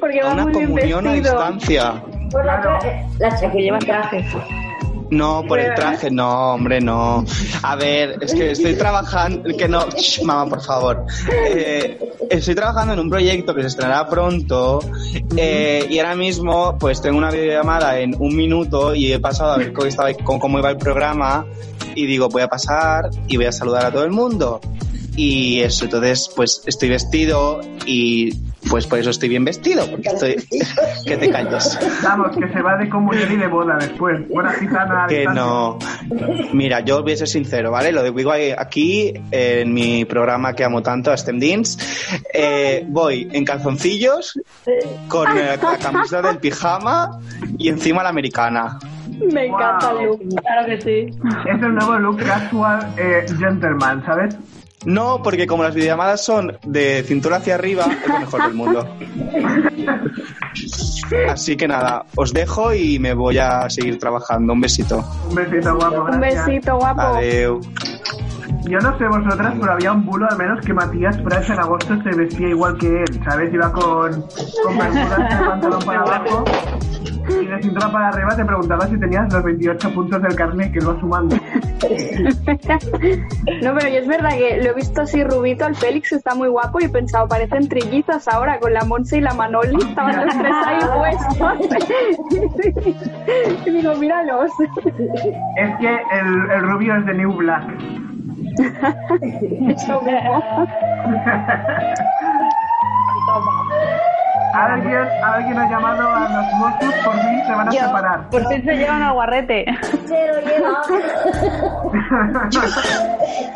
Speaker 7: Porque va
Speaker 24: Una
Speaker 7: muy bien
Speaker 24: comunión a distancia.
Speaker 11: Por la, tra- la chica que lleva traje.
Speaker 24: No, por el traje, no, hombre, no. A ver, es que estoy trabajando, que no, Shh, mamá, por favor. Eh, estoy trabajando en un proyecto que se estrenará pronto eh, y ahora mismo pues tengo una videollamada en un minuto y he pasado a ver cómo, estaba, cómo, cómo iba el programa y digo, voy a pasar y voy a saludar a todo el mundo. Y eso, entonces pues estoy vestido y pues por eso estoy bien vestido, porque estoy... (laughs) que te calles.
Speaker 9: Vamos, que se va de comunión y de boda después. Buena gitana
Speaker 24: Que no. Mira, yo voy a ser sincero, ¿vale? Lo digo aquí en mi programa que amo tanto, Ascendins. Eh, voy en calzoncillos, con la camisa del pijama y encima la americana.
Speaker 7: Me encanta el look.
Speaker 8: Claro que sí.
Speaker 9: Es el nuevo look casual eh, gentleman, ¿sabes?
Speaker 24: No, porque como las videollamadas son de cintura hacia arriba, es lo mejor del mundo. Así que nada, os dejo y me voy a seguir trabajando. Un besito.
Speaker 9: Un besito guapo,
Speaker 7: Un
Speaker 9: gracias.
Speaker 7: besito, guapo.
Speaker 24: Adeu.
Speaker 9: Yo no sé vosotras, pero había un bulo al menos que Matías Prats en agosto se vestía igual que él, ¿sabes? Iba con, con bermudas de pantalón para abajo y de cintura para arriba te preguntaba si tenías los 28 puntos del carnet que iba sumando. (laughs)
Speaker 7: No, pero yo es verdad que lo he visto así rubito al Félix, está muy guapo y he pensado, parecen trillizas ahora con la Monse y la Manoli, estaban los tres ahí (laughs) puestos. (laughs) y digo, míralos.
Speaker 9: Es que el, el rubio es de New Black.
Speaker 7: Eso.
Speaker 9: Alguien, alguien ha llamado a los Mossos, por fin se van a separar.
Speaker 8: Por fin se llevan al guarrete.
Speaker 11: Se lo lleva. (laughs)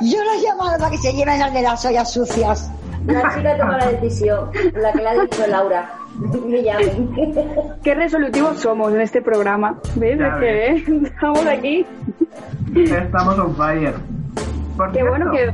Speaker 11: Yo lo he llamado para que se lleven al de las ollas sucias. La chica toma la decisión, la que le ha dicho Laura. Me llamen.
Speaker 7: Qué resolutivos somos en este programa. ¿Ves? Es que ¿eh? estamos aquí.
Speaker 9: Estamos on fire. Por
Speaker 7: Qué bueno que...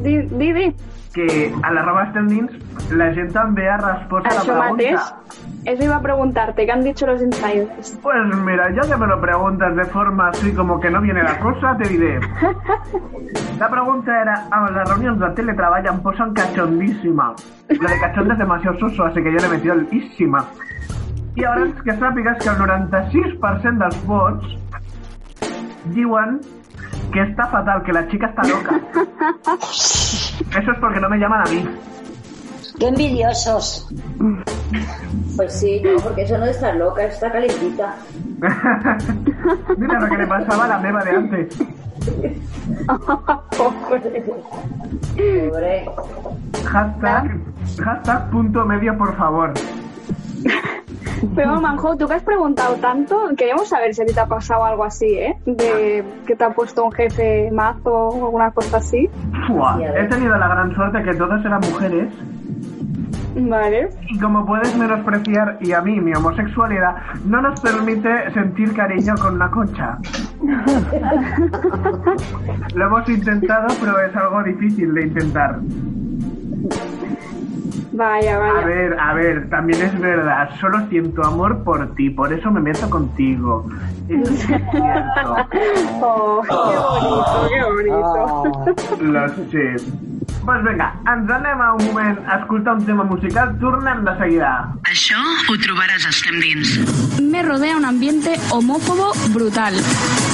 Speaker 7: Di, di, di.
Speaker 9: Que a l'arroba Sterlings la gent també ha respost a la
Speaker 7: Això mateix,
Speaker 9: pregunta.
Speaker 7: eso iba a preguntarte, ¿qué han dicho los insiders?
Speaker 9: Pues mira, ya que me lo preguntas de forma así como que no viene la cosa, te diré. (laughs) La pregunta era, a las reuniones de teletreball em posen cachondíssima. Lo de cachondo es demasiado soso, así que yo le he metido el íssima. I llavors que sàpigues que el 96% dels vots diuen que está fatal, que la chica está loca. (laughs) Eso es porque no me llaman a mí.
Speaker 11: Qué envidiosos. Pues sí, no, porque eso no está loca, está calentita. (laughs)
Speaker 9: Mira lo que le pasaba a la meva de antes. (laughs)
Speaker 11: Pobre.
Speaker 9: Hashtag, hashtag punto medio, por favor. (laughs)
Speaker 7: Pero Manjo, tú que has preguntado tanto, queríamos saber si a ti te ha pasado algo así, ¿eh? De que te ha puesto un jefe mazo o alguna cosa así.
Speaker 9: Fua, he tenido la gran suerte que todas eran mujeres.
Speaker 7: Vale.
Speaker 9: Y como puedes menospreciar, y a mí mi homosexualidad no nos permite sentir cariño con una concha. (laughs) Lo hemos intentado, pero es algo difícil de intentar.
Speaker 7: Vaya,
Speaker 9: A
Speaker 7: vaya.
Speaker 9: ver, a ver, también es verdad, solo siento amor por ti, por eso me meto contigo. (laughs) Es cierto.
Speaker 7: Oh, qué bonito, qué bonito.
Speaker 9: Lo sé. Pues vinga, ens anem a un moment a escoltar un tema musical, tornem de seguida.
Speaker 12: Això ho trobaràs a Estem Dins.
Speaker 3: Me rodea un ambiente homófobo brutal.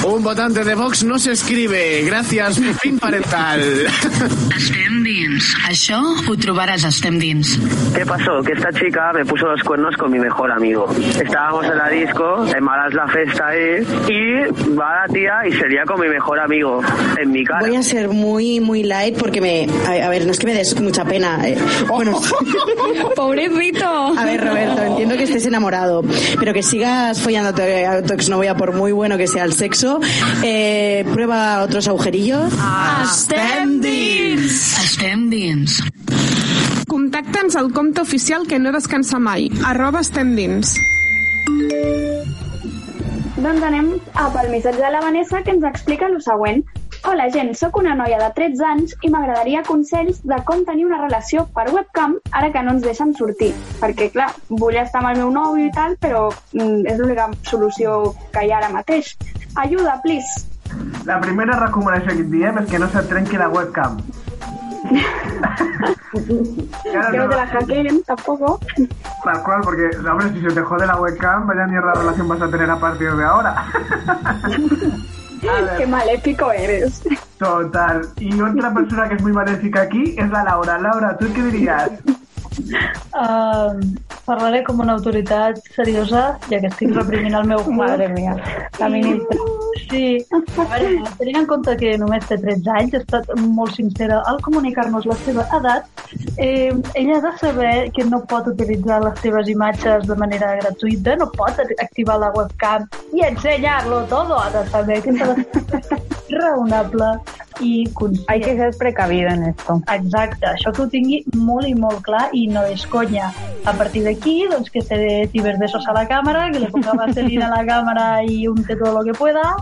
Speaker 5: Un votante de Vox no se escribe. Gracias, fin parental. (laughs)
Speaker 12: Estem Dins. Això ho trobaràs a Estem Dins.
Speaker 25: ¿Qué pasó? Que esta chica me puso los cuernos con mi mejor amigo. Estábamos en la disco, en malas la festa ahí, y va la tía y sería con mi mejor amigo en mi cara.
Speaker 26: Voy a ser muy, muy light porque me. A, a ver, no es que me des mucha pena. eh, bueno. (laughs)
Speaker 3: Pobrecito.
Speaker 26: A ver, Roberto, entiendo que estés enamorado, pero que sigas follando a tu, exnovia por muy bueno que sea el sexo. eh, prueba otros agujerillos.
Speaker 3: Estem dins.
Speaker 17: Contacta'ns al compte oficial que no descansa mai, arroba estem dins.
Speaker 7: Doncs anem a pel missatge de la Vanessa que ens explica el següent. Hola gent, sóc una noia de 13 anys i m'agradaria consells de com tenir una relació per webcam ara que no ens deixen sortir. Perquè, clar, vull estar amb el meu nòvio i tal, però mm, és l'única solució que hi ha ara mateix. Ajuda, please.
Speaker 9: La primera recomanació que et diem és que no se't trenqui la webcam.
Speaker 7: que no te la hackeen tampoco.
Speaker 9: Tal cual, porque, hombre, si se te jode la webcam, vaya mierda de relación vas a tener a partir de ahora. (laughs)
Speaker 7: Qué maléfico eres.
Speaker 9: Total. Y otra persona que es muy maléfica aquí es la Laura. Laura, ¿tú qué dirías? (laughs)
Speaker 10: Uh, parlaré com una autoritat seriosa, ja que estic reprimint el meu...
Speaker 8: Madre mía, la ministra.
Speaker 10: Sí, a veure, tenint en compte que només té 13 anys, ha estat molt sincera al comunicar-nos la seva edat, eh, ella ha de saber que no pot utilitzar les seves imatges de manera gratuïta, no pot activar la webcam i ensenyar-lo todo, ha de saber que s'ha de raonable i conscient.
Speaker 8: Hay que ser precavido en esto.
Speaker 10: Exacte, això que ho tingui molt i molt clar i no és conya. A partir d'aquí, doncs que se dé ciberbesos a la cámara, que le ponga vaselina a la cámara y unte todo lo que pueda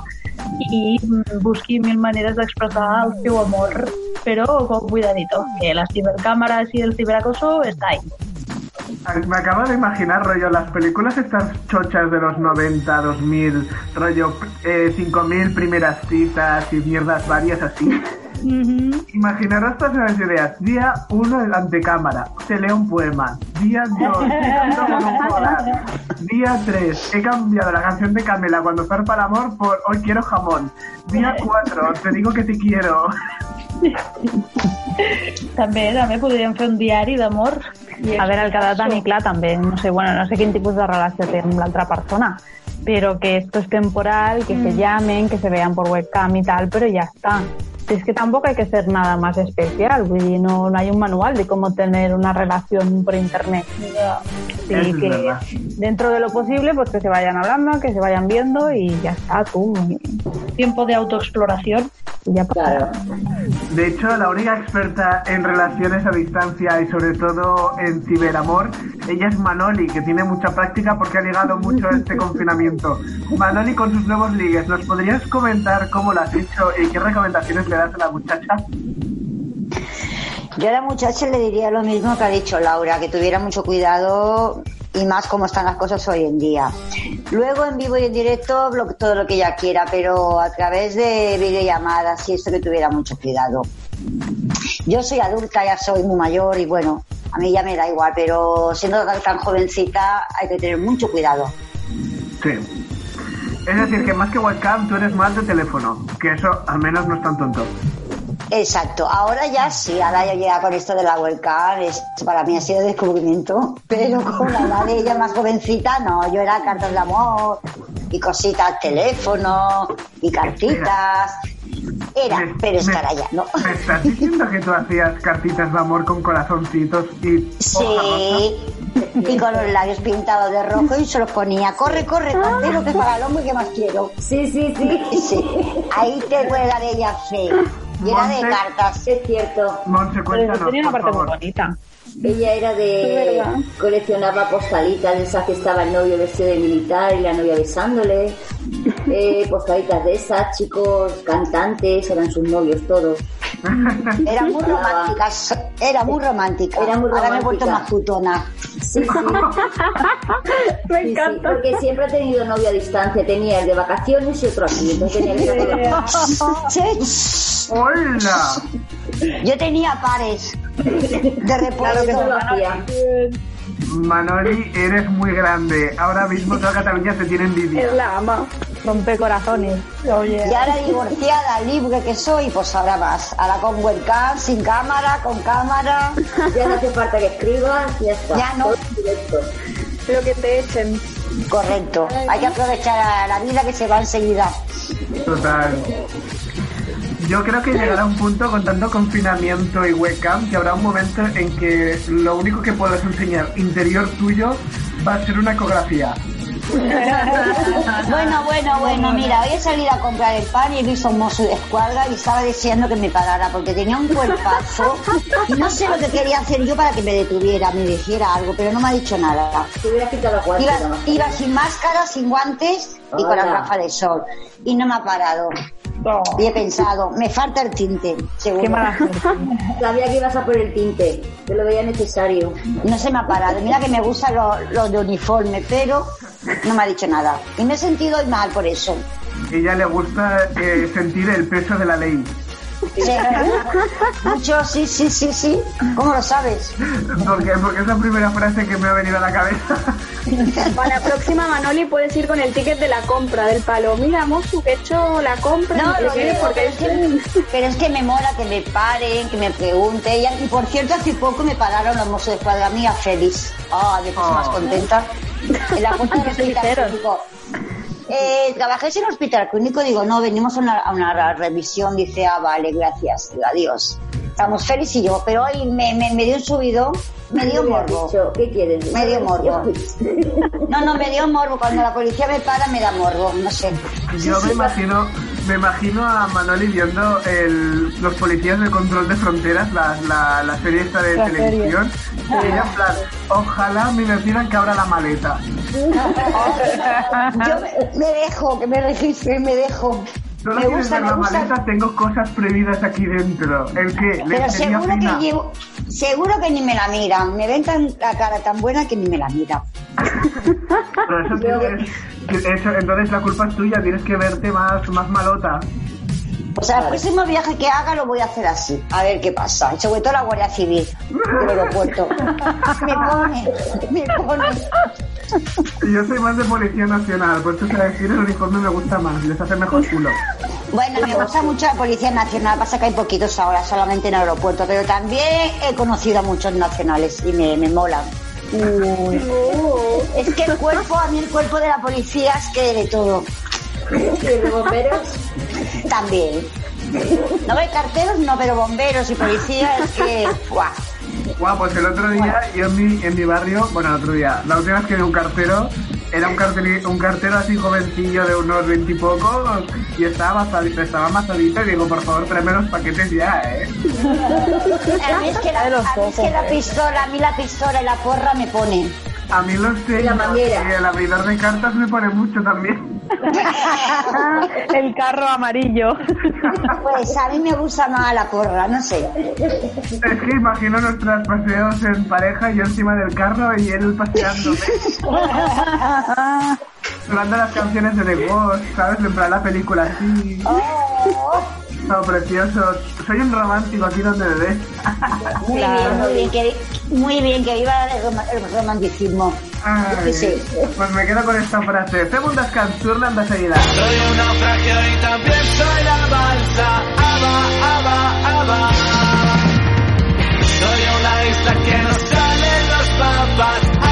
Speaker 10: y mm, busqui mil maneres d'expressar el seu amor, però con cuidadito, que las cibercámaras y el ciberacoso está ahí.
Speaker 9: Me acabo de imaginar, rollo, las películas estas chochas de los 90, 2000, rollo, eh, 5000 primeras citas y mierdas varias así. Imaginaros todas esas ideas. Día 1 en antecámara, se lee un poema. Día 2, (laughs) Día 3, he cambiado la canción de Camela cuando zarpa el amor por Hoy quiero jamón. Día 4, te digo que te quiero. (laughs)
Speaker 10: També, també podríem fer un diari d'amor.
Speaker 8: A veure, el que ha de tenir clar també, no sé, bueno, no sé quin tipus de relació té amb l'altra persona, pero que esto es temporal, que se llamen, que se vean por webcam y tal, pero ya está. Es que tampoco hay que ser nada más especial, dir, no, no hay un manual de cómo tener una relación por internet. Sí,
Speaker 9: Eso es
Speaker 8: que
Speaker 9: verdad.
Speaker 8: dentro de lo posible, pues que se vayan hablando, que se vayan viendo y ya está, tú.
Speaker 10: Tiempo de autoexploración.
Speaker 8: Y ya para.
Speaker 9: De hecho, la única experta en relaciones a distancia y sobre todo en ciberamor, ella es Manoli, que tiene mucha práctica porque ha ligado mucho este (laughs) confinamiento. Manoli, con sus nuevos ligues, ¿nos podrías comentar cómo lo has hecho y qué recomendaciones le das a la muchacha?
Speaker 14: Yo a la muchacha le diría lo mismo que ha dicho Laura, que tuviera mucho cuidado y más como están las cosas hoy en día. Luego en vivo y en directo todo lo que ella quiera, pero a través de videollamadas y esto que tuviera mucho cuidado. Yo soy adulta, ya soy muy mayor y bueno, a mí ya me da igual, pero siendo tan, tan jovencita hay que tener mucho cuidado.
Speaker 9: Sí. Es decir, que más que webcam, tú eres más de teléfono, que eso al menos no es tan tonto.
Speaker 14: Exacto, ahora ya sí, ahora ya llega con esto de la webcam, es, para mí ha sido descubrimiento, pero con la edad de ella más jovencita, no, yo era cartas de amor y cositas, teléfono y cartitas, era, pero es ahora ya no.
Speaker 9: ¿Me estás diciendo que tú hacías cartitas de amor con corazoncitos y
Speaker 14: Sí, (laughs) y con los labios pintados de rojo y se los ponía, corre, corre, cantero, que para el hombre que más quiero.
Speaker 11: Sí, sí, sí. (laughs)
Speaker 14: Sí, ahí te puede dar ella fe. Era de cartas.
Speaker 11: Es cierto.
Speaker 9: Monse, cuéntanos,
Speaker 8: tenía una
Speaker 9: por
Speaker 8: parte muy
Speaker 9: favor.
Speaker 8: bonita.
Speaker 11: Ella era de... coleccionaba postalitas de esas que estaba el novio vestido de militar y la novia besándole. (laughs) Eh, postalitas de esas, chicos cantantes, eran sus novios todos.
Speaker 14: Era muy romántica, era muy romántica.
Speaker 11: Era muy
Speaker 14: Ahora me he vuelto
Speaker 11: romántica.
Speaker 14: más putona.
Speaker 11: Sí, sí. (laughs)
Speaker 7: Me
Speaker 11: Sí, sí,
Speaker 7: encanta.
Speaker 11: porque siempre ha tenido novio a distancia. Tenía el de vacaciones y otro aquí. Entonces tenía (laughs)
Speaker 14: Sí.
Speaker 9: ¡Hola!
Speaker 14: Yo tenía pares de
Speaker 11: Claro que hacía.
Speaker 9: Manoli, eres muy grande. Ahora mismo toda Cataluña te tiene envidia.
Speaker 7: Es la ama.
Speaker 8: Rompe corazones. Oye.
Speaker 14: Y ahora divorciada, libre que soy, pues ahora más. Ahora con webcam, sin cámara, con cámara.
Speaker 11: Ya no hace falta que escribas, ya está.
Speaker 14: Ya no.
Speaker 7: Lo que te echen.
Speaker 14: Correcto. Hay que aprovechar a la vida que se va enseguida.
Speaker 9: Total. Yo creo que llegará un punto con tanto confinamiento y webcam que habrá un momento en que lo único que puedas enseñar interior tuyo va a ser una ecografía. (laughs)
Speaker 14: Bueno, bueno, bueno, mira, hoy he salido a comprar el pan y he visto un mozo de escuadra y estaba deseando que me parara porque tenía un cuerpazo y no sé lo que quería hacer yo para que me detuviera, me dijera algo, pero no me ha dicho nada.
Speaker 11: Te hubiera quitado la guante,
Speaker 14: Iba,
Speaker 11: ¿no?
Speaker 14: iba sin máscara, sin guantes y con la gafa de sol y no me ha parado. Y he pensado, me falta el tinte, seguro.
Speaker 11: Qué mala (laughs) Sabía que ibas a por el tinte, que lo veía necesario.
Speaker 14: No se me ha parado. Mira que me gusta lo, lo de uniforme, pero no me ha dicho nada. Y me he sentido mal por eso.
Speaker 9: Ella le gusta eh, sentir el peso de la ley.
Speaker 14: Mucho, sí, sí, sí, sí. ¿Cómo lo sabes?
Speaker 9: Porque, porque es la primera frase que me ha venido a la cabeza.
Speaker 7: Para la próxima, Manoli, puedes ir con el ticket de la compra del palo. Mira, Mosu, que he hecho la compra.
Speaker 14: No, lo digo,
Speaker 7: porque
Speaker 14: pero es, que, (laughs) pero es que me mola que me paren, que me pregunten. Y, y por cierto, hace poco me pararon los mozos de escuadra mía feliz. Ah, de cosa más
Speaker 9: Oh.
Speaker 14: contenta. En la puerta del (laughs)
Speaker 8: ¿Qué
Speaker 14: Eh, ¿Trabajáis en el hospital clínico? Digo, no, venimos a una, a una revisión. Dice, ah, vale, gracias. Adiós. Estamos Félix y yo, pero hoy me, me dio un subido, me dio morbo.
Speaker 11: dicho, ¿Qué quieres?
Speaker 14: Me dio morbo. No, no, me dio morbo. Cuando la policía me para, me da morbo. No sé.
Speaker 9: Yo
Speaker 14: Sí,
Speaker 9: me
Speaker 14: sí,
Speaker 9: imagino, me imagino a Manoli viendo el, los policías de control de fronteras, la, la, la serie esta de
Speaker 8: La
Speaker 9: televisión.
Speaker 8: serie.
Speaker 9: Y ella en plan, ojalá me pidan que abra la maleta. (laughs)
Speaker 14: Yo me, me dejo, que me registre, me dejo.
Speaker 9: Solo
Speaker 14: Me gusta, me
Speaker 9: la
Speaker 14: gusta.
Speaker 9: maleta, tengo cosas prohibidas aquí dentro.
Speaker 14: Pero seguro que llevo, seguro que ni me la miran. Me ven tan, la cara tan buena que ni me la miran.
Speaker 9: Pero eso tienes- eso- entonces la culpa es tuya, tienes que verte más, más malota.
Speaker 14: O sea, el próximo viaje que haga lo voy a hacer así. A ver qué pasa. Y sobre todo la Guardia Civil del aeropuerto. (laughs) Me pone, me pone.
Speaker 9: Yo soy más de Policía Nacional, por eso se decir el uniforme me gusta más, les hace mejor culo.
Speaker 14: Bueno, me gusta mucho la Policía Nacional. Pasa que hay poquitos ahora, solamente en el aeropuerto. Pero también he conocido a muchos nacionales y me, me molan. Es que el cuerpo, a mí el cuerpo de la policía es que de todo.
Speaker 11: ¿Y de bomberos?
Speaker 14: También. No hay carteros, no, pero bomberos y policías es que... ¡Guau!
Speaker 9: Pues el otro día, yo en mi, en mi barrio, bueno, el otro día, la última vez que vi un cartero, era un, carteli- un cartero así jovencillo de unos veintipocos y estaba amazadito, estaba amazadito y digo, por favor, tráeme los paquetes ya, ¿eh?
Speaker 14: A mí es que la, a mí es que la pistola, a mí la pistola y la porra me ponen.
Speaker 9: A mí los
Speaker 11: manguera.
Speaker 9: y el abridor de cartas me pone mucho también. (laughs)
Speaker 8: El carro amarillo.
Speaker 14: Pues a mí me gusta más la porra, no sé.
Speaker 9: Es que imagino nuestros paseos en pareja, yo encima del carro y él paseándome. (laughs) Sonando las canciones de The Ghost, ¿sabes? En plan la película así. No, precioso. Soy un romántico aquí donde me ves.
Speaker 14: Muy bien, muy bien, que, muy bien, que viva el, rom- el romanticismo.
Speaker 9: Ay,
Speaker 14: Sí.
Speaker 9: Pues me quedo con esta frase. Fem un descansurla de seguida.
Speaker 27: Soy un naufragio y también soy la balsa. Aba, aba, aba. Soy una isla que no salen los mapas.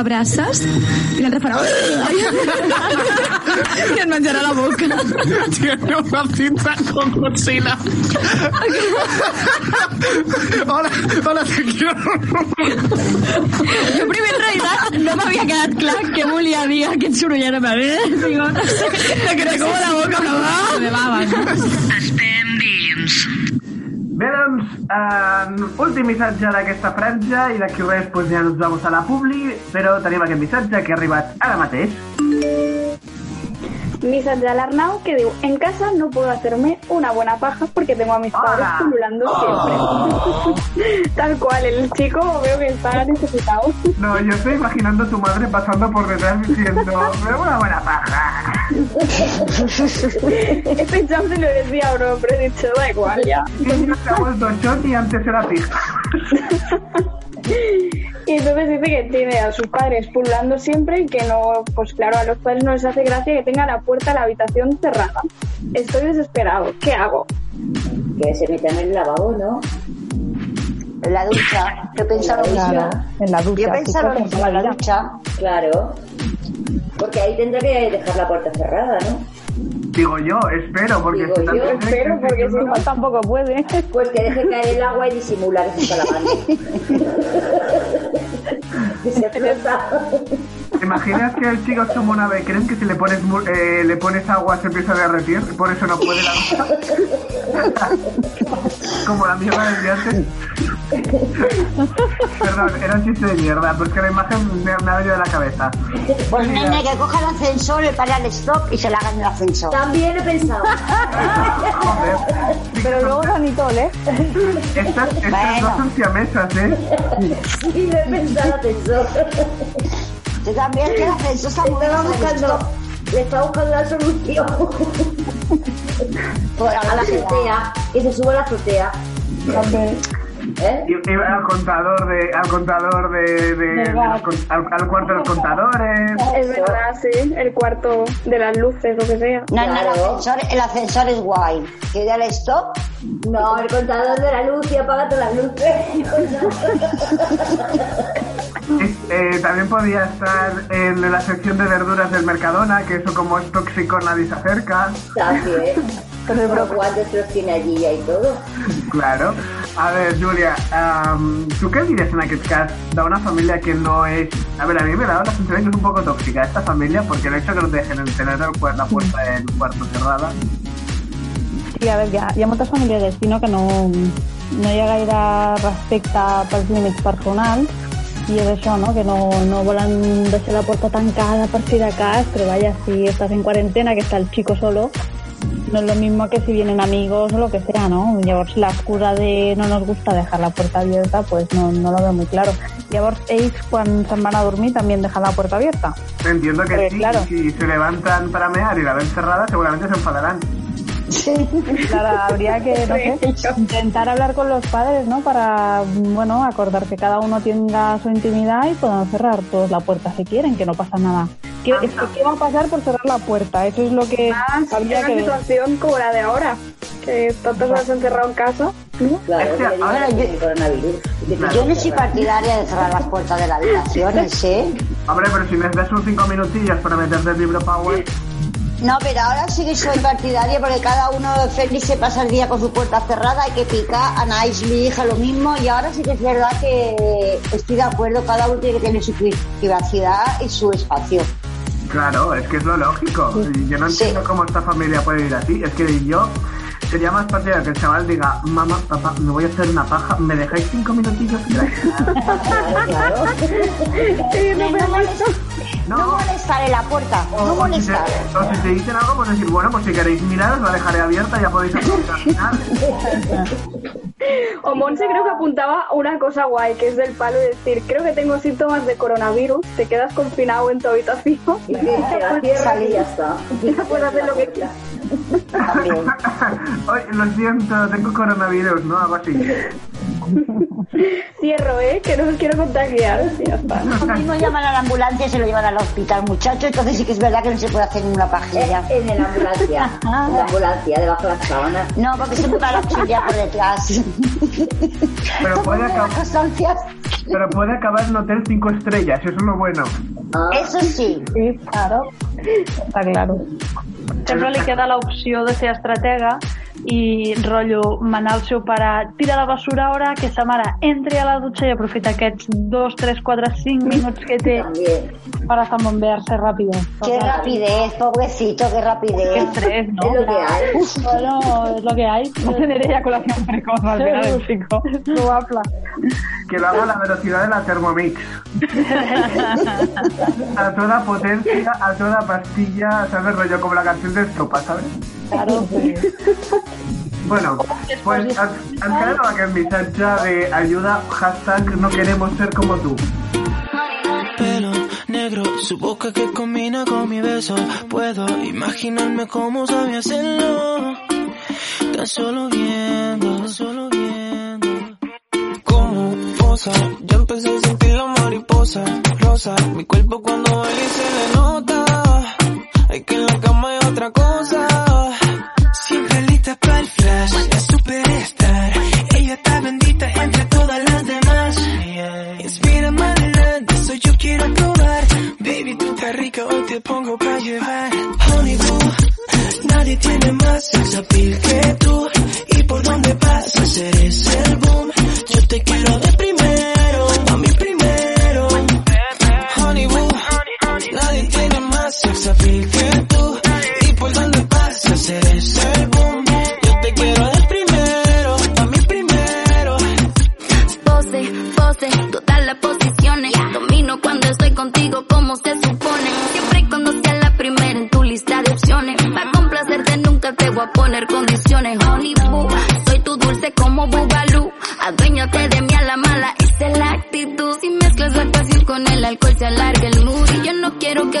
Speaker 6: M'abraces? I l'altre farà... (laughs) I et menjarà la boca.
Speaker 5: Tiene una cinta con Godzilla. hola, hola, te quiero.
Speaker 3: Jo primer en realitat no m'havia quedat clar què volia dir aquest sorollet el... Digo, no sé, me quedé como la boca una va. Me babes.
Speaker 12: Estem dins.
Speaker 9: Bé, doncs, eh, últim missatge d'aquesta franja i d'aquí res pues, ja ens vamos a la publi, però tenim aquest missatge que ha arribat ara mateix.
Speaker 7: Missatge de l'Arnau que diu En casa no puedo hacerme una buena paja porque tengo a mis padres pululando siempre. (laughs) Tal cual, el chico veo que está necesitado.
Speaker 9: No, yo estoy imaginando a tu madre pasando por detrás diciendo, me una buena paja. (laughs)
Speaker 7: Este chavo se lo decía bro, pero he dicho, da igual ya.
Speaker 9: Y antes era pija. (laughs)
Speaker 7: Entonces dice que tiene a sus padres pululando siempre y que no, pues claro, a los padres no les hace gracia que tenga la puerta de la habitación cerrada. Estoy desesperado, ¿qué hago?
Speaker 11: Que se metan en el lavabo, ¿no? En la ducha. Yo pensaba lo
Speaker 8: Claro,
Speaker 11: mismo.
Speaker 8: en la ducha,
Speaker 11: Yo pensaba en la
Speaker 8: la
Speaker 11: ducha. Claro. Porque ahí tendrá que dejar la puerta cerrada, ¿no?
Speaker 9: Digo yo, espero, porque
Speaker 11: Digo
Speaker 9: si
Speaker 11: yo, espero, porque si no
Speaker 8: tampoco puede.
Speaker 11: Pues que deje caer el agua y disimular que se está lavando. Que se flota.
Speaker 9: ¿Te imaginas que el chico es como una? ¿Creen que si le pones, eh, le pones agua se empieza a derretir? Y por eso no puede la (laughs) Como la mierda del antes. Perdón, era un chiste de mierda, porque la imagen me, me ha venido de la cabeza.
Speaker 14: Pues nene, que coja el ascensor, le para el stop y se la haga en el ascensor.
Speaker 11: También he pensado.
Speaker 8: Pero luego sanitol, ¿eh?
Speaker 9: Estas, estas dos son siamesas, ¿eh?
Speaker 11: Sí, lo he pensado, ascensor.
Speaker 14: Yo también, que el ascensor está muy
Speaker 11: Estaba buscando, le estaba buscando la solución. a la azotea, que se sube a la azotea. ¿Eh?
Speaker 9: Y, y al contador de, al contador de, de- de los con- al, al cuarto de los contadores.
Speaker 7: Es verdad, sí, el cuarto de las luces, lo que sea.
Speaker 14: No, no, el ascensor, el ascensor es guay. Que dé al stop.
Speaker 11: No, el contador de la luz y apaga todas las luces. (laughs)
Speaker 9: Eh, también podía estar en la sección de verduras del Mercadona, que eso como es tóxico nadie se acerca.
Speaker 11: También. Los guantes los tiene allí ya y todo. (laughs)
Speaker 9: Claro. A ver, Julia, um, tu què diries en aquest cas d'una família que no és... A ver, a mí me da la sensación que es un poco tóxica esta familia, porque el hecho que no te dejen tener el la puerta (laughs) del cuarto cerrada...
Speaker 8: Sí, a veure, hi ha, hi ha moltes famílies així, no?, que no, no hi ha gaire respecte pels límits personals i és això, no?, que no, no volen deixar la porta tancada per si de cas, però vaya, si estás en cuarentena, que está el chico solo, no es lo mismo que si vienen amigos o lo que sea, ¿no? Llavors la excusa de no nos gusta dejar la puerta abierta, pues no, no lo veo muy claro. Llavors ells quan se'n van a dormir también dejan la puerta abierta.
Speaker 9: Entiendo que
Speaker 8: Porque,
Speaker 9: sí,
Speaker 8: claro.
Speaker 9: si se levantan para mear y la ven cerrada, seguramente se enfadarán. (laughs)
Speaker 8: Claro, habría que no sé, intentar hablar con los padres, ¿no? Para, bueno, acordar que cada uno tenga su intimidad y puedan cerrar todos la puerta si quieren, que no pasa nada. ¿Qué, es que, ¿qué va a pasar por cerrar la puerta? Eso es lo que
Speaker 7: Más
Speaker 8: habría
Speaker 7: una
Speaker 8: que ver.
Speaker 7: situación como la de ahora, que tantas horas encerrado en casa.
Speaker 11: Claro,
Speaker 14: Es que, ahora yo- Yo no soy partidaria de cerrar las puertas de la habitación, ¿eh?
Speaker 9: Hombre, pero si necesitas unos cinco minutillos para meterte el libro Power...
Speaker 14: No, pero ahora sí que soy partidaria porque cada uno feliz se pasa el día con su puerta cerrada, hay que picar, Anaís, mi hija, lo mismo, y ahora sí que es verdad que estoy de acuerdo, cada uno tiene que tener su pri- privacidad y su espacio.
Speaker 9: Claro, es que es lo lógico. Yo no entiendo cómo esta familia puede ir así. Es que yo sería más partidario que el chaval diga, mamá, papá, me voy a hacer una paja, ¿me dejáis cinco minutillos? (laughs)
Speaker 14: no, molest- no molestar en la puerta, no
Speaker 9: O si, te,
Speaker 14: molestar.
Speaker 9: o si te dicen algo, pues decir, bueno, pues si queréis mirar, os la dejaré abierta, ya podéis final. (laughs)
Speaker 7: O Monse creo que apuntaba una cosa guay, que es del palo de decir, creo que tengo síntomas de coronavirus, te quedas confinado en tu habitación
Speaker 11: Y la cierras y ya está. (laughs)
Speaker 7: Ya puedes hacer lo que quieras.
Speaker 9: Lo siento, tengo coronavirus, ¿no? Algo así.
Speaker 7: Cierro, ¿eh? Que no os quiero contagiar. Está.
Speaker 14: Lo mismo llaman a la ambulancia y se lo llevan al hospital, muchacho, entonces sí que es verdad que no se puede hacer ninguna pajilla.
Speaker 11: En la ambulancia. En la ambulancia, debajo de las sábanas.
Speaker 14: No, porque se me va la auxiliar por detrás.
Speaker 9: Pero puede
Speaker 14: en
Speaker 9: acabar... Pero puede acabar en hotel 5 estrellas, eso es lo bueno.
Speaker 14: Eso sí.
Speaker 8: Sí, claro. Està claro. Sempre li queda l'opció de ser estratega i rotllo manar el seu pare tira la basura ara, que sa mare entri a la dutxa i aprofita aquests 2, 3, 4, 5 minuts que té para zambombearse rápido.
Speaker 14: Qué rapidez, pobrecito, qué rapidez.
Speaker 8: Qué estrés, ¿no?
Speaker 14: Es lo que hay.
Speaker 8: Bueno, es lo que hay. No tener eyaculación precoz al final del chico. Probable.
Speaker 9: Que lo haga a la velocidad de la Thermomix. (laughs) A toda potencia, a toda pastilla, ¿sabes? Rollo como la canción de Estopa, ¿sabes?
Speaker 8: Claro, (laughs)
Speaker 9: Bueno, pues ens, quedem amb aquest missatge de ayuda, hashtag no queremos ser como tú.
Speaker 19: pelo negro, su boca que combina con mi beso. Puedo imaginarme cómo sabe hacerlo. Tan solo viendo, tan solo viendo. Como posa, ya empecé a sentir la mariposa rosa. Mi cuerpo cuando baila se le nota. Hay que en la cama hay otra cosa. Siempre lista para el flash, la superstar. Ella está bendita entre todas las demás. Inspira más adelante, eso yo quiero probar. Baby, tú estás rica, hoy te pongo para llevar. Honey nadie tiene más sex appeal que tú. Y por donde pasas eres el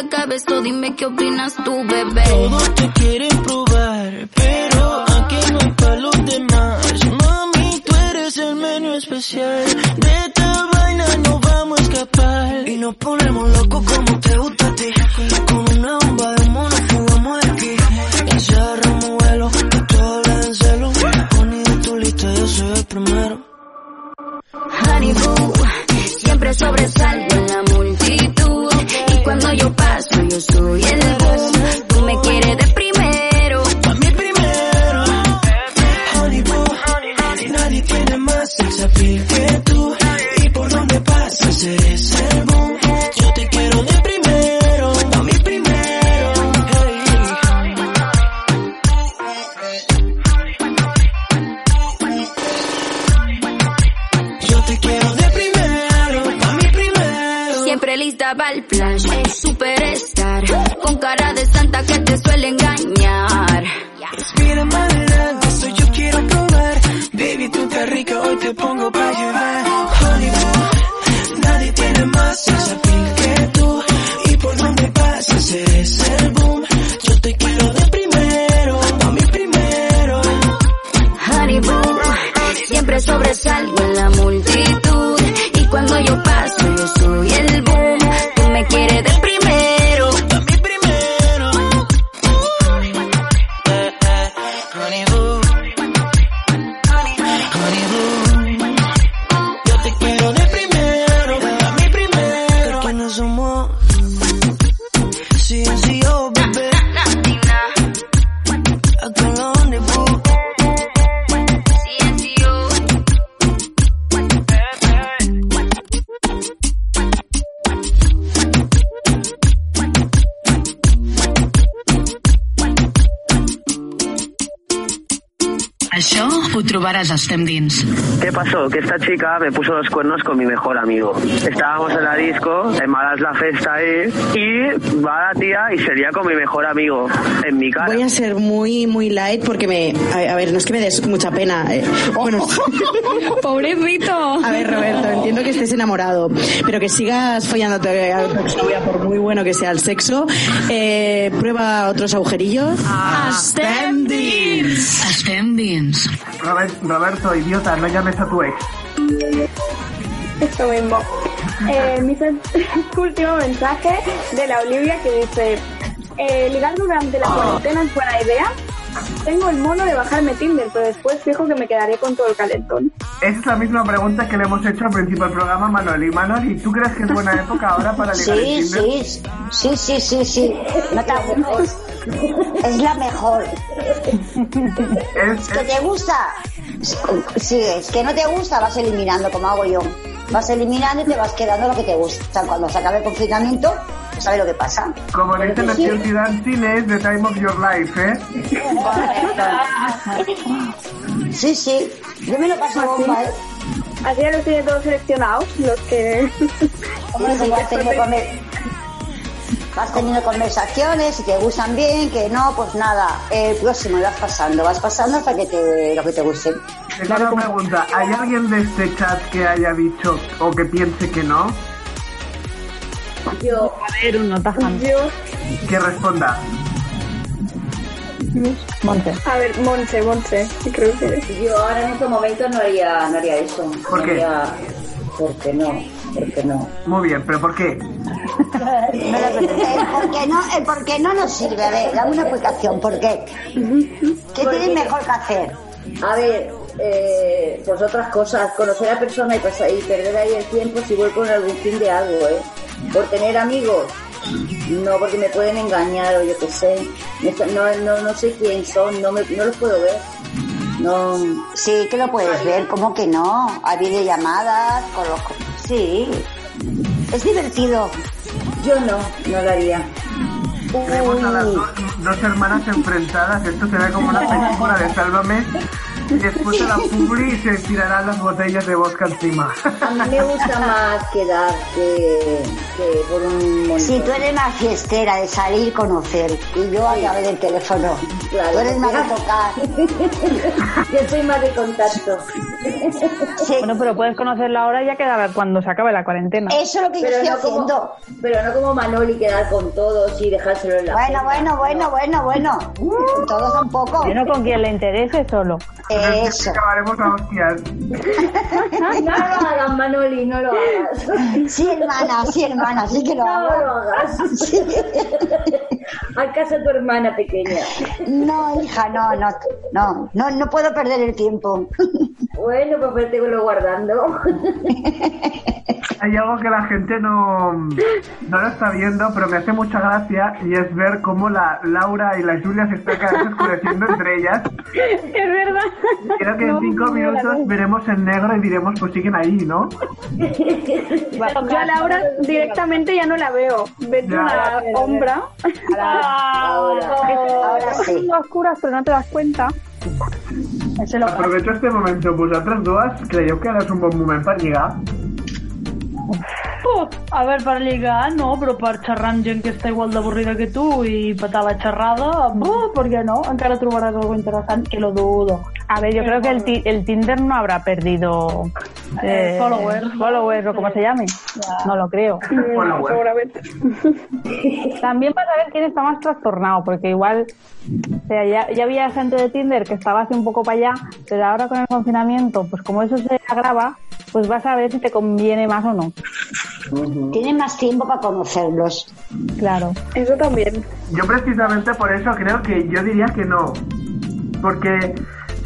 Speaker 23: no quiero que acabe esto, dime qué opinas tú, bebé.
Speaker 19: Todos te quieren probar, pero aquí no hay para los demás. Mami, tú eres el menú especial. De esta vaina no vamos a escapar. Y nos ponemos locos como
Speaker 12: Estem Dins.
Speaker 25: ¿Qué pasó? Que esta chica me puso los cuernos con mi mejor amigo. Estábamos en la disco, en malas la fiesta ahí, y va la tía y sería con mi mejor amigo en mi cara.
Speaker 26: Voy a ser muy, muy light porque me. A, a ver, no es que me des mucha pena. eh. Bueno, (laughs)
Speaker 6: Pobrecito.
Speaker 26: A ver, Roberto, entiendo que estés enamorado, pero que sigas follándote a tu exnovia por muy bueno que sea el sexo. Eh, prueba otros agujerillos.
Speaker 6: Estem dins.
Speaker 12: Estem dins.
Speaker 9: Robert- Roberto, idiota, no llames a tu ex.
Speaker 7: Esto mismo. Eh, mi (laughs) último mensaje de la Olivia que dice, eh, ligar durante la cuarentena es buena idea, Tengo el mono de bajarme Tinder, pero después fijo que me quedaré con todo el calentón.
Speaker 9: Esa es la misma pregunta que le hemos hecho al principio del programa a Manoli. Manoli, ¿tú crees que es buena época ahora para ligar en
Speaker 14: Sí,
Speaker 9: Tinder?
Speaker 14: sí, sí, sí, sí, sí. No te aburres. Es la mejor.
Speaker 9: Es,
Speaker 14: que te gusta. Sí, es que no te gusta, vas eliminando como hago yo. Vas eliminando y te vas quedando lo que te gusta. Cuando se acabe el confinamiento, ¿sabes lo que pasa?
Speaker 9: Como dice la Chelsea Dancing, es The Time of Your Life, ¿eh?
Speaker 14: Sí, sí. Yo me lo paso bomba, ¿eh?
Speaker 7: Así ya los tiene todos seleccionados, los que...
Speaker 14: Hombre, vas teniendo conversaciones, si te gustan bien, que no, pues nada. El próximo y vas pasando, vas pasando hasta que te, lo que te guste.
Speaker 9: Tengo una pregunta. ¿Hay alguien de este chat que haya dicho o que piense que no?
Speaker 7: Yo.
Speaker 8: A ver, uno tajante.
Speaker 7: Yo.
Speaker 9: Que responda.
Speaker 8: Monte.
Speaker 7: A ver, Creo que...
Speaker 11: Yo ahora en este momento no haría, no haría eso.
Speaker 9: ¿Por
Speaker 11: No
Speaker 9: qué?
Speaker 11: haría- ¿Por qué no? ¿Por qué no?
Speaker 9: Muy bien, pero ¿por qué?
Speaker 14: El por qué no, el por qué no nos sirve. A ver, dame una explicación. ¿Por qué? ¿Qué tienes mejor que hacer?
Speaker 11: A ver, eh, pues otras cosas, conocer a persona y, pasar, y perder ahí el tiempo si voy con algún fin de algo, ¿eh? Por tener amigos, no, porque me pueden engañar o yo qué sé. No, no, no sé quién son, no, me, no los puedo ver. No.
Speaker 14: Sí, que lo puedes ver, ¿cómo que no? Hay videollamadas, con los... Sí. Es divertido.
Speaker 11: Yo no, no lo haría.
Speaker 9: A las dos, dos hermanas enfrentadas. Esto será como una película de Sálvame. Y después de la publi se tirarán las botellas de vodka encima.
Speaker 11: A mí me gusta más quedar que, que por un.
Speaker 14: Si tú eres más fiestera de salir, conocer, y yo a través del teléfono.
Speaker 11: Claro,
Speaker 14: tú eres más de
Speaker 11: yo-
Speaker 14: tocar. (laughs)
Speaker 11: Yo soy más de contacto.
Speaker 8: Bueno, pero puedes conocerlo ahora y ya queda cuando se acabe la cuarentena.
Speaker 14: Eso es lo que yo estoy
Speaker 11: no como-
Speaker 14: haciendo.
Speaker 11: Pero no como Manoli quedar con todos y dejárselo en la
Speaker 14: Bueno, bueno, bueno, bueno, bueno. Mm, Todos un poco.
Speaker 8: Yo no con quien le interese solo.
Speaker 14: Eso.
Speaker 9: Acabaremos a hostias. (laughs)
Speaker 11: No lo hagas, Manoli, no lo hagas.
Speaker 14: Sí, hermana, sí, hermana, sí que lo
Speaker 11: No
Speaker 14: hago.
Speaker 11: lo hagas. A tu hermana pequeña.
Speaker 14: No, hija, no, no, no, no, no puedo perder el tiempo.
Speaker 11: Bueno, pues lo guardando. (laughs)
Speaker 9: Hay algo que la gente no, no lo está viendo, pero me hace mucha gracia y es ver cómo la Laura y la Julia se están cada vez oscureciendo entre ellas.
Speaker 7: Es verdad.
Speaker 9: Creo que en
Speaker 7: No,
Speaker 9: cinco
Speaker 7: no, no,
Speaker 9: minutos veremos en negro y diremos, pues siguen ahí, ¿no?
Speaker 7: Yo a Laura directamente ya no la veo. Vete
Speaker 9: Ya.
Speaker 7: una sombra.
Speaker 11: Ahora.
Speaker 14: Ahora sí.
Speaker 8: Oscuras, pero no te das cuenta.
Speaker 9: Aprovecho este momento. Vosaltres dues creieu que ara és un bon moment per lligar?
Speaker 10: A veure, per lligar, no, però per xerrar amb gent que està igual d'avorrida que tu i petar la xerrada, buh, per què no? Encara trobaràs algo interessant, que lo dudo.
Speaker 8: A ver, yo creo que el, ti- el Tinder no habrá perdido
Speaker 10: Eh, followers.
Speaker 8: followers o como se llame. No lo creo.
Speaker 7: Seguramente. (laughs)
Speaker 8: También para saber quién está más trastornado, porque igual, o sea, ya, ya había gente de Tinder que estaba así un poco para allá, pero ahora con el confinamiento, pues como eso se agrava, pues vas a ver si te conviene más o no.
Speaker 14: Tienen más tiempo para conocerlos.
Speaker 8: Claro.
Speaker 7: Eso también.
Speaker 9: Yo precisamente por eso creo que yo diría que no. Porque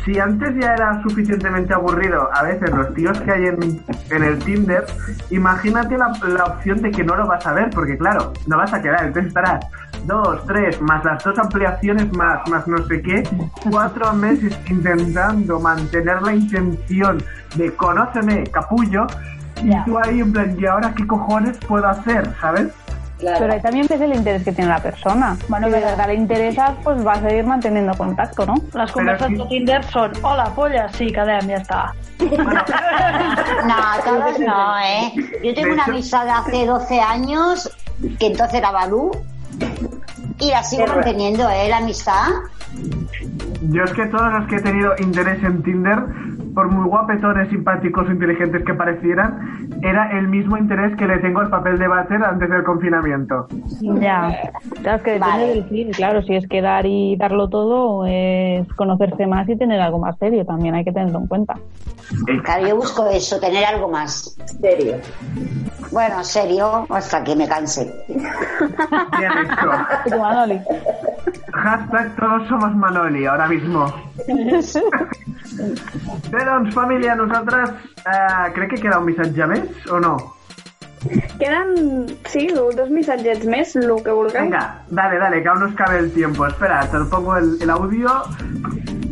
Speaker 9: si antes ya era suficientemente aburrido a veces los tíos que hay en, en el Tinder, imagínate la, la opción de que no lo vas a ver, porque claro, no vas a quedar, entonces estarás dos, tres, más las dos ampliaciones más, más no sé qué, cuatro meses intentando mantener la intención de conóceme, capullo, y tú ahí en plan, ¿y ahora qué cojones puedo hacer? ¿Sabes?
Speaker 8: Pero ahí también ves el interés que tiene la persona. Bueno, si de verdad le interesas, pues vas a ir manteniendo contacto, ¿no?
Speaker 10: Les converses de Tinder són Hola, polla, sí, quedem, ja està.
Speaker 14: No, todos no, ¿eh? Yo tengo una amistad de hace 12 años, que entonces era Balú, y la sigo manteniendo, ¿eh? La amistad.
Speaker 9: Yo es que todos los que he tenido interés en Tinder, por muy guapetones, simpáticos o inteligentes que parecieran, era el mismo interés que le tengo al papel de váter antes del confinamiento.
Speaker 8: Ya. Claro, es que depende del fin, claro, si es quedar y darlo todo, es conocerse más y tener algo más serio, también hay que tenerlo en cuenta.
Speaker 14: Claro, yo busco eso, tener algo más.
Speaker 11: Serio.
Speaker 14: Bueno, serio, hasta que me canse.
Speaker 9: Bien hecho. (laughs) Hashtag todos somos Manoli, ahora mismo. (laughs) Doncs, família, nosaltres eh, crec que queda un missatge més, o no?
Speaker 7: Queden, sí, dos missatgets més, el que vulgueu.
Speaker 9: Venga, dale, dale, que aún nos cabe el tiempo. Espera, te lo pongo el, el audio.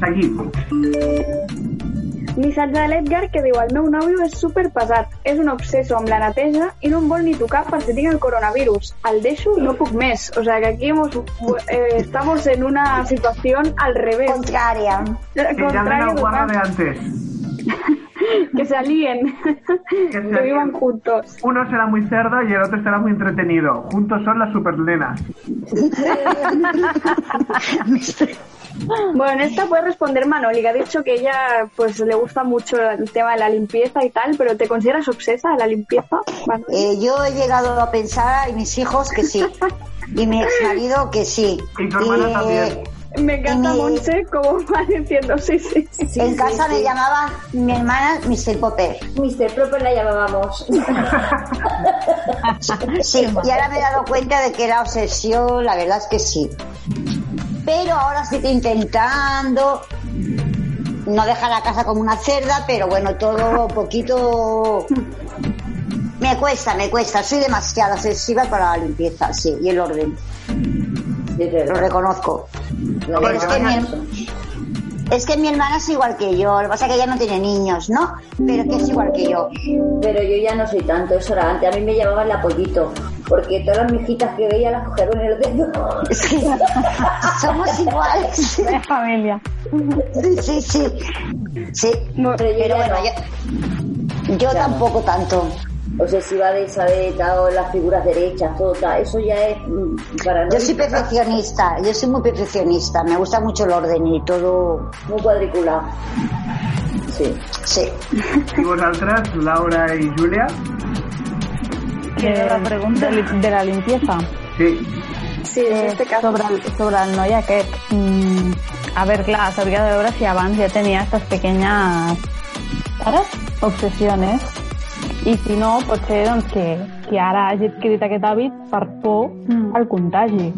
Speaker 9: Seguim.
Speaker 7: Missatge de l'Edgar que diu el meu nòvio és super pesat, és un obseso amb la neteja i no em vol ni tocar per si tinc el coronavirus. El deixo i no puc més. O sea que aquí hemos, eh, estamos en una situación al revés.
Speaker 14: Contraria.
Speaker 9: Llamen
Speaker 7: Contrario
Speaker 9: al guarro
Speaker 7: total.
Speaker 9: de antes. (laughs) (laughs)
Speaker 7: Que se alíen.
Speaker 9: Que,
Speaker 7: que vivan juntos.
Speaker 9: Uno será muy cerdo y el otro será muy entretenido. Juntos son las supernenas. (laughs)
Speaker 7: Bueno, en esta puede responder Manoli, que ha dicho que ella pues le gusta mucho el tema de la limpieza y tal, pero ¿te consideras obsesa de la limpieza?
Speaker 14: Eh, yo he llegado a pensar, y mis hijos, que sí. (laughs) Y mi ex marido, que sí.
Speaker 9: Y tu hermana
Speaker 14: Eh,
Speaker 9: también.
Speaker 7: Me encanta Monse como (laughs) va diciendo, sí, sí.
Speaker 14: en casa me llamaban mi hermana Mr. Popper.
Speaker 11: Mr. Proper la llamábamos. (laughs)
Speaker 14: Sí, y ahora me he dado cuenta de que era obsesión, la verdad es que sí. Pero ahora estoy intentando no dejar la casa como una cerda, pero bueno, todo un poquito... Me cuesta, me cuesta, soy demasiado obsesiva para la limpieza, sí, y el orden. Lo reconozco. Pero es que mi, es que mi hermana es igual que yo, lo que pasa es que ella no tiene niños, ¿no? Pero que es igual que yo.
Speaker 11: Pero yo ya no soy tanto, eso era antes. A mí me llamaban la pollito. Porque todas las mijitas que veía las cogieron en el dedo. (laughs)
Speaker 14: Es que somos iguales.
Speaker 8: Es familia.
Speaker 14: Sí, sí, sí. Sí,
Speaker 11: Pero yo
Speaker 14: pero
Speaker 11: ya
Speaker 14: bueno,
Speaker 11: no.
Speaker 14: yo, tampoco tanto.
Speaker 11: Obsesiva de esa de tal, las figuras derechas, todo tal. Eso ya es mm, para
Speaker 14: Yo soy perfeccionista, yo soy muy perfeccionista, me gusta mucho el orden y todo.
Speaker 11: Muy cuadriculado.
Speaker 14: Sí. Sí.
Speaker 9: I vosaltres, Laura i Júlia?
Speaker 8: De la pregunta de, la limpieza.
Speaker 9: Sí.
Speaker 7: Sí, en este caso.
Speaker 8: Sobre el, sobre el noi aquest. Mm, a ver, clar, s'hauria de veure si abans ja tenia estas pequeñas ¿sabes? obsesiones i si no, pot ser doncs, que, que ara hagi adquirit aquest hàbit per por al contagi.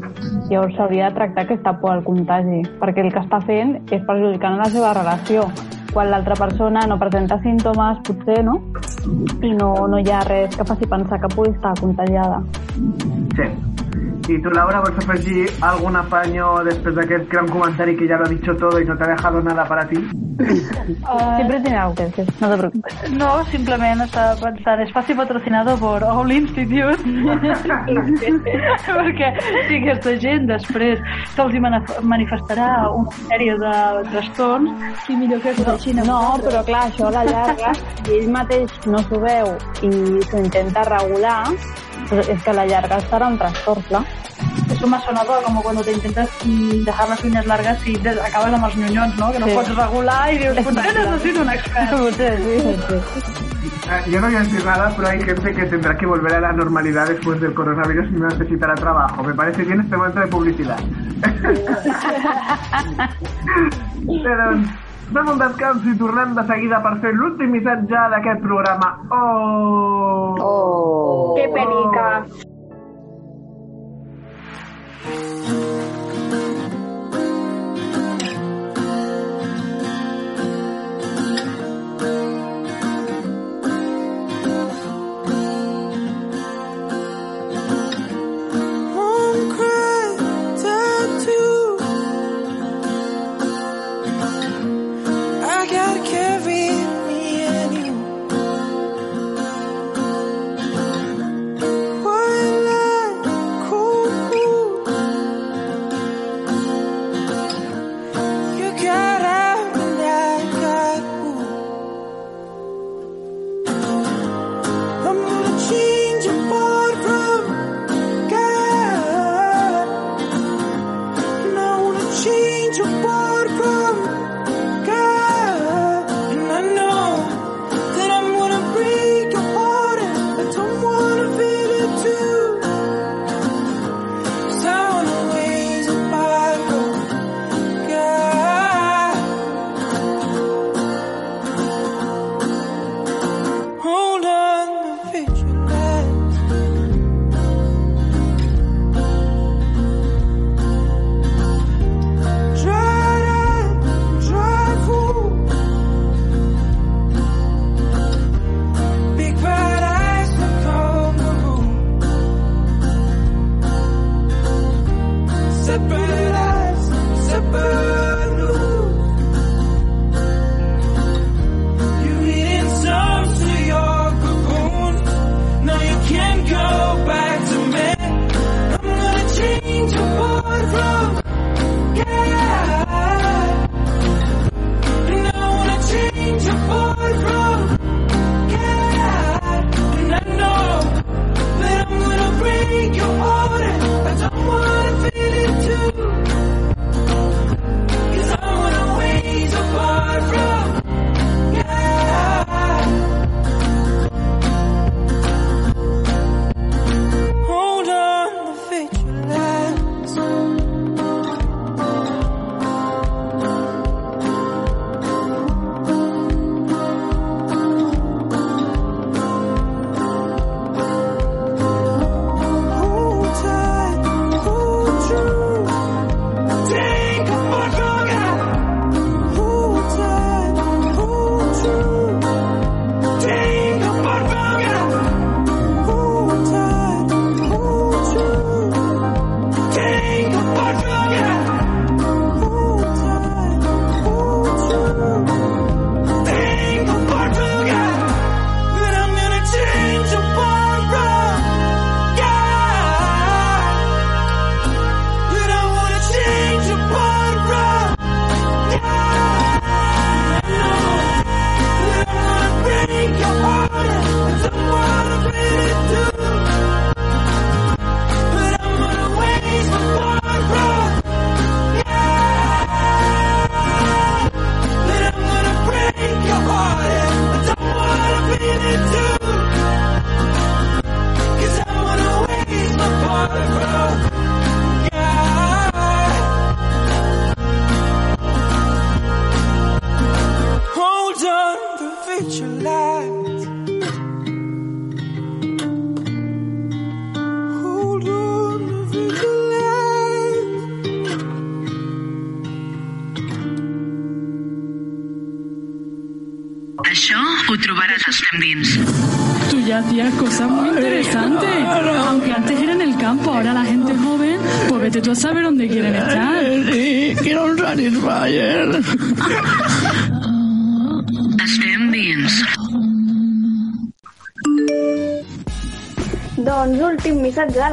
Speaker 8: Llavors s'hauria de tractar aquesta por al contagi, perquè el que està fent és perjudicant la seva relació. Quan l'altra persona no presenta símptomes, potser, no? I no, no hi ha res que faci pensar que pugui estar contagiada.
Speaker 9: Sí. I tu, Laura, vols afegir algun apaño després d'aquest gran comentari que ya lo ha dicho todo y no te ha dejado nada para ti? (laughs)
Speaker 8: Siempre tiene algo que decir, no te preocupes.
Speaker 10: No, simplement estava pensant, és fàcil patrocinado por All Institute, (laughs) perquè si aquesta gent després se'ls manifestarà una sèrie de trastorns, i millor que acudeixin a
Speaker 8: No, però clar, això a la llarga, si ell mateix no s'ho veu i s'ho intenta regular, pues és que a la llarga serà un trastorn, clar.
Speaker 10: Eso me ha sonado como cuando te intentas mm, dejar las uñas largas y te acabas amb els nyonyons, no? Que no
Speaker 8: Sí.
Speaker 10: pots regular i dius, pues yo necesito un expert. (laughs)
Speaker 8: Potser sí.
Speaker 9: Eh, yo no voy a decir nada, pero hay gente que tendrá que volver a la normalidad después del coronavirus y no necesitará trabajo. Me parece bien este momento de publicidad. (laughs) Doncs, fem un descans i tornem de seguida per fer l'últim missatge d'aquest programa. Oh!
Speaker 14: Oh!
Speaker 7: ¡Qué penica!
Speaker 19: Home Thank you.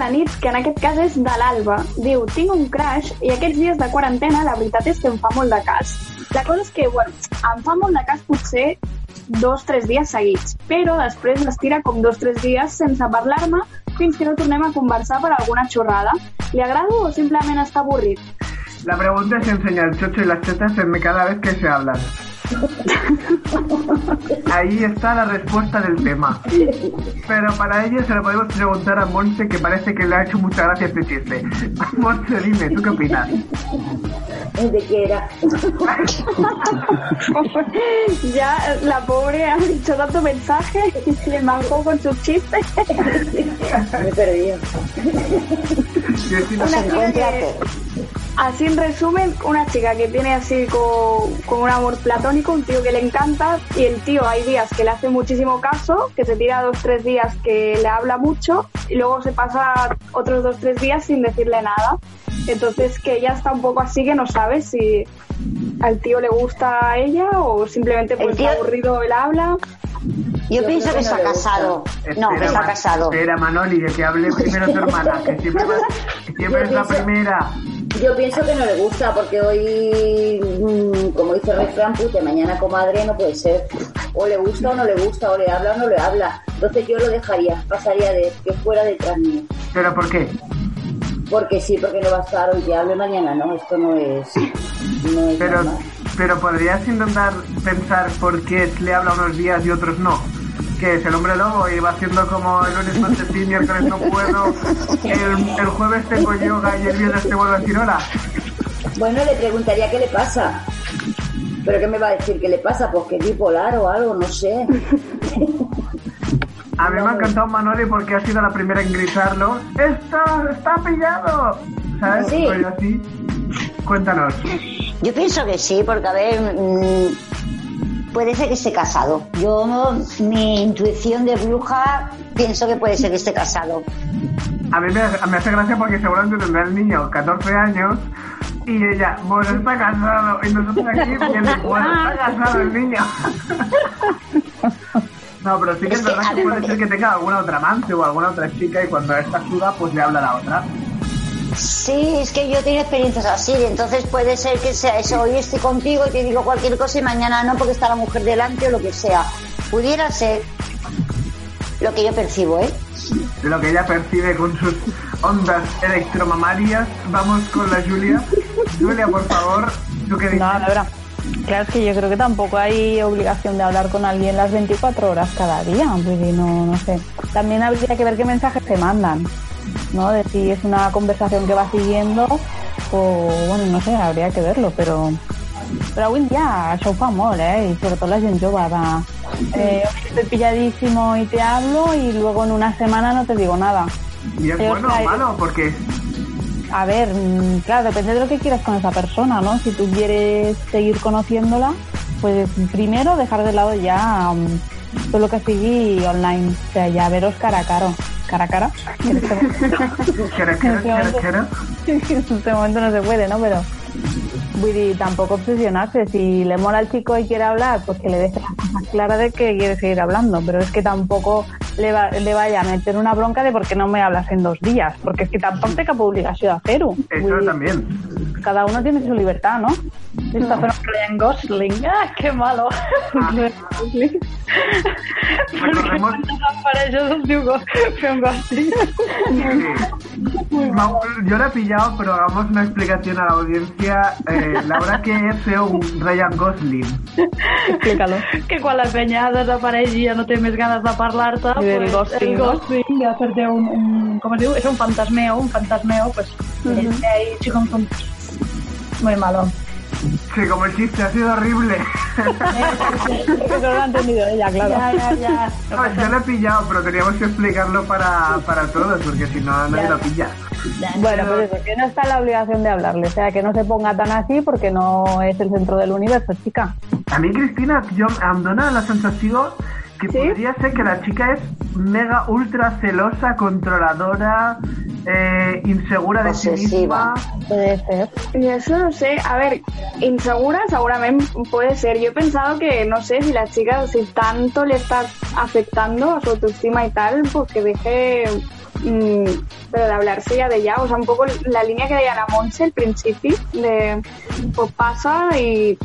Speaker 3: La
Speaker 7: nit, que en aquest cas és de l'Alba. Diu, tinc un crash i aquests dies de quarantena la veritat és que em fa molt de cas. La cosa és que, bueno, em fa molt de cas potser dos, tres dies seguits, però després m'estira com dos, tres dies sense parlar-me fins que no tornem a conversar per alguna xorrada. Li agrado o simplement està avorrit?
Speaker 9: La pregunta si enseña el chocho y las tetas en cada vez que se hablan. Ahí está la respuesta del tema. Pero para ello se lo podemos preguntar a Monse, que parece que le ha hecho mucha gracia este chiste. (laughs) Monse, dime, ¿tú qué opinas?
Speaker 11: ¿De qué era?
Speaker 7: ya la pobre ha dicho tanto mensaje y se le mancó con sus chistes. (laughs)
Speaker 11: Me he perdido.
Speaker 7: Una que, así en resumen, una chica que tiene así como, como un amor platónico, un tío que le encanta y el tío hay días que le hace muchísimo caso, que se tira dos, tres días que le habla mucho y luego se pasa otros dos, tres días sin decirle nada. Entonces que ella está un poco así que no sabe si al tío le gusta a ella o simplemente pues está aburrido el habla.
Speaker 14: Yo pienso que está casado. No, que está casado.
Speaker 9: Espera, Manoli, de que hable primero tu (laughs) hermana, que siempre, va- que siempre es la primera.
Speaker 11: Yo pienso que no le gusta porque hoy, mm, como dice el refrán, pute, mañana comadre no puede ser. O le gusta o no le gusta, o le habla o no le habla. Entonces yo lo dejaría, pasaría de que fuera detrás mío.
Speaker 9: ¿Pero por qué?
Speaker 11: Porque sí, porque no va a estar hoy que hable mañana, no, esto no es. No es
Speaker 9: Pero,
Speaker 11: normal.
Speaker 9: pero podrías intentar pensar por qué le habla unos días y otros no. Que es el hombre lobo y va haciendo como el lunes martes sí, miércoles no puedo, el, el jueves tengo yoga y el viernes te vuelvo a decir hola.
Speaker 11: Bueno, le preguntaría qué le pasa. ¿Pero qué me va a decir? ¿Qué le pasa? Pues que es bipolar o algo, no sé.
Speaker 9: A mí me ha encantado Manoli porque ha sido la primera en gritarlo. ¡Está, está pillado! ¿Sabes?
Speaker 14: Sí.
Speaker 9: Pues así. Cuéntanos.
Speaker 14: Yo pienso que sí, porque a ver, mm, puede ser que esté casado. Yo, mi intuición de bruja, pienso que puede ser que esté casado.
Speaker 9: a mí me, me hace gracia porque seguramente tendrá el niño 14 años y ella, bueno, está casado. Y nosotros aquí (laughs) bueno, está casado el niño. (laughs) No, pero sí que es
Speaker 14: que,
Speaker 9: verdad que puede ser que tenga alguna otra amante o alguna otra chica y cuando esta suda, pues le habla a la otra.
Speaker 14: Sí, es que yo he tenido experiencias así, entonces puede ser que sea eso, hoy estoy contigo y te digo cualquier cosa y mañana no porque está la mujer delante o lo que sea. Pudiera ser lo que yo percibo, ¿eh?
Speaker 9: Lo que ella percibe con sus ondas electromamarias. Vamos con la Julia. Julia, por favor, ¿tú qué dices?
Speaker 8: No, la verdad. Claro, es que yo creo que tampoco hay obligación de hablar con alguien las 24 horas cada día. Dir, no, no sé. También habría que ver qué mensajes te mandan, ¿no? De si es una conversación que va siguiendo o, bueno, no sé, habría que verlo, pero... Però avui en dia això ho fa molt, eh? Y sobre todo la gent jove, va... Eh, estoy pilladísimo y te hablo y luego en una semana no te digo nada.
Speaker 9: ¿Y es
Speaker 8: Pero
Speaker 9: bueno o malo? Porque
Speaker 8: a ver, mm, claro, depende de lo que quieras con esa persona, ¿no? Si tú quieres seguir conociéndola, pues primero dejar de lado ya mm, todo lo que sigui online, o sea, ya veros cara a cara. Cara a cara. en este momento- en este momento no se puede, ¿no? Pero vull dir, tampoco obsesionarse. Si le mola al chico y quiere hablar, pues que le deje las cosas claras de que quiere seguir hablando. Pero es que tampoco le, va, le vaya a meter una bronca de por qué no me hablas en dos días. Porque es que tampoco té cap obligació de fer-ho.
Speaker 9: Eso
Speaker 8: dir,
Speaker 9: también.
Speaker 8: Cada uno tiene su libertad, ¿no? Está pero Ryan Gosling. ¡Ah, qué malo! Ryan Gosling.
Speaker 9: Recordemos...
Speaker 8: Para ellos es diu un Gosling.
Speaker 9: Va- Yo lo he pillado, pero hagamos una explicación a la audiencia. Eh, Laura, ¿qué es un Ryan Gosling?
Speaker 8: Explícalo.
Speaker 10: que quan la penya desapareix i ja no té més ganes de parlar-te, pues, el
Speaker 8: no?
Speaker 10: ghosting, de fer-te un, un, com es diu? És un fantasmeo, un fantasmeo, pues, uh ahí sí com son muy malo.
Speaker 9: Sí, como el chiste, ha sido horrible.
Speaker 8: Porque no lo ha entendido ella, claro.
Speaker 10: Ya, ya, ya.
Speaker 9: No, yo lo he pillado, pero teníamos que explicarlo para, para todos, porque si no, nadie
Speaker 8: Ya.
Speaker 9: lo pilla.
Speaker 8: Bueno, pues eso, que no está la obligación de hablarle, o sea, que no se ponga tan así porque no es el centro del universo, chica.
Speaker 9: A mi, Cristina, jo, em dóna la sensació que podria ser que la chica és mega ultra celosa, controladora, eh, insegura de sí misma.
Speaker 8: Puede ser.
Speaker 7: Y eso no sé, a ver, insegura seguramente puede ser. Yo he pensado que, no sé, si la chica, si tanto le está afectando a su autoestima y tal, pues que deje, pero de hablarse ya de ya, o sea, un poco la línea que deia la Monse al principio, de, pues pasa y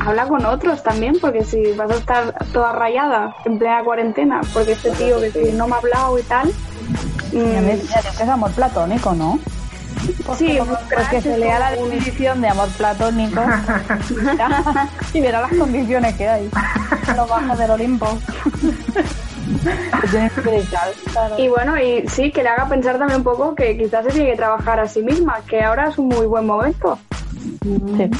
Speaker 7: habla con otros también, porque si vas a estar toda rayada en plena cuarentena, porque este tío que si no me ha hablado y tal,
Speaker 8: ya que es amor platónico, ¿no?
Speaker 7: Sí,
Speaker 8: pues que se lea la definición de amor platónico (laughs) (laughs) y verá las condiciones que hay. Lo bajo del Olimpo. (laughs)
Speaker 7: Y bueno, y sí, que le haga pensar también un poco que quizás se tiene que trabajar a sí misma, que ahora es un muy buen momento.
Speaker 8: Sí.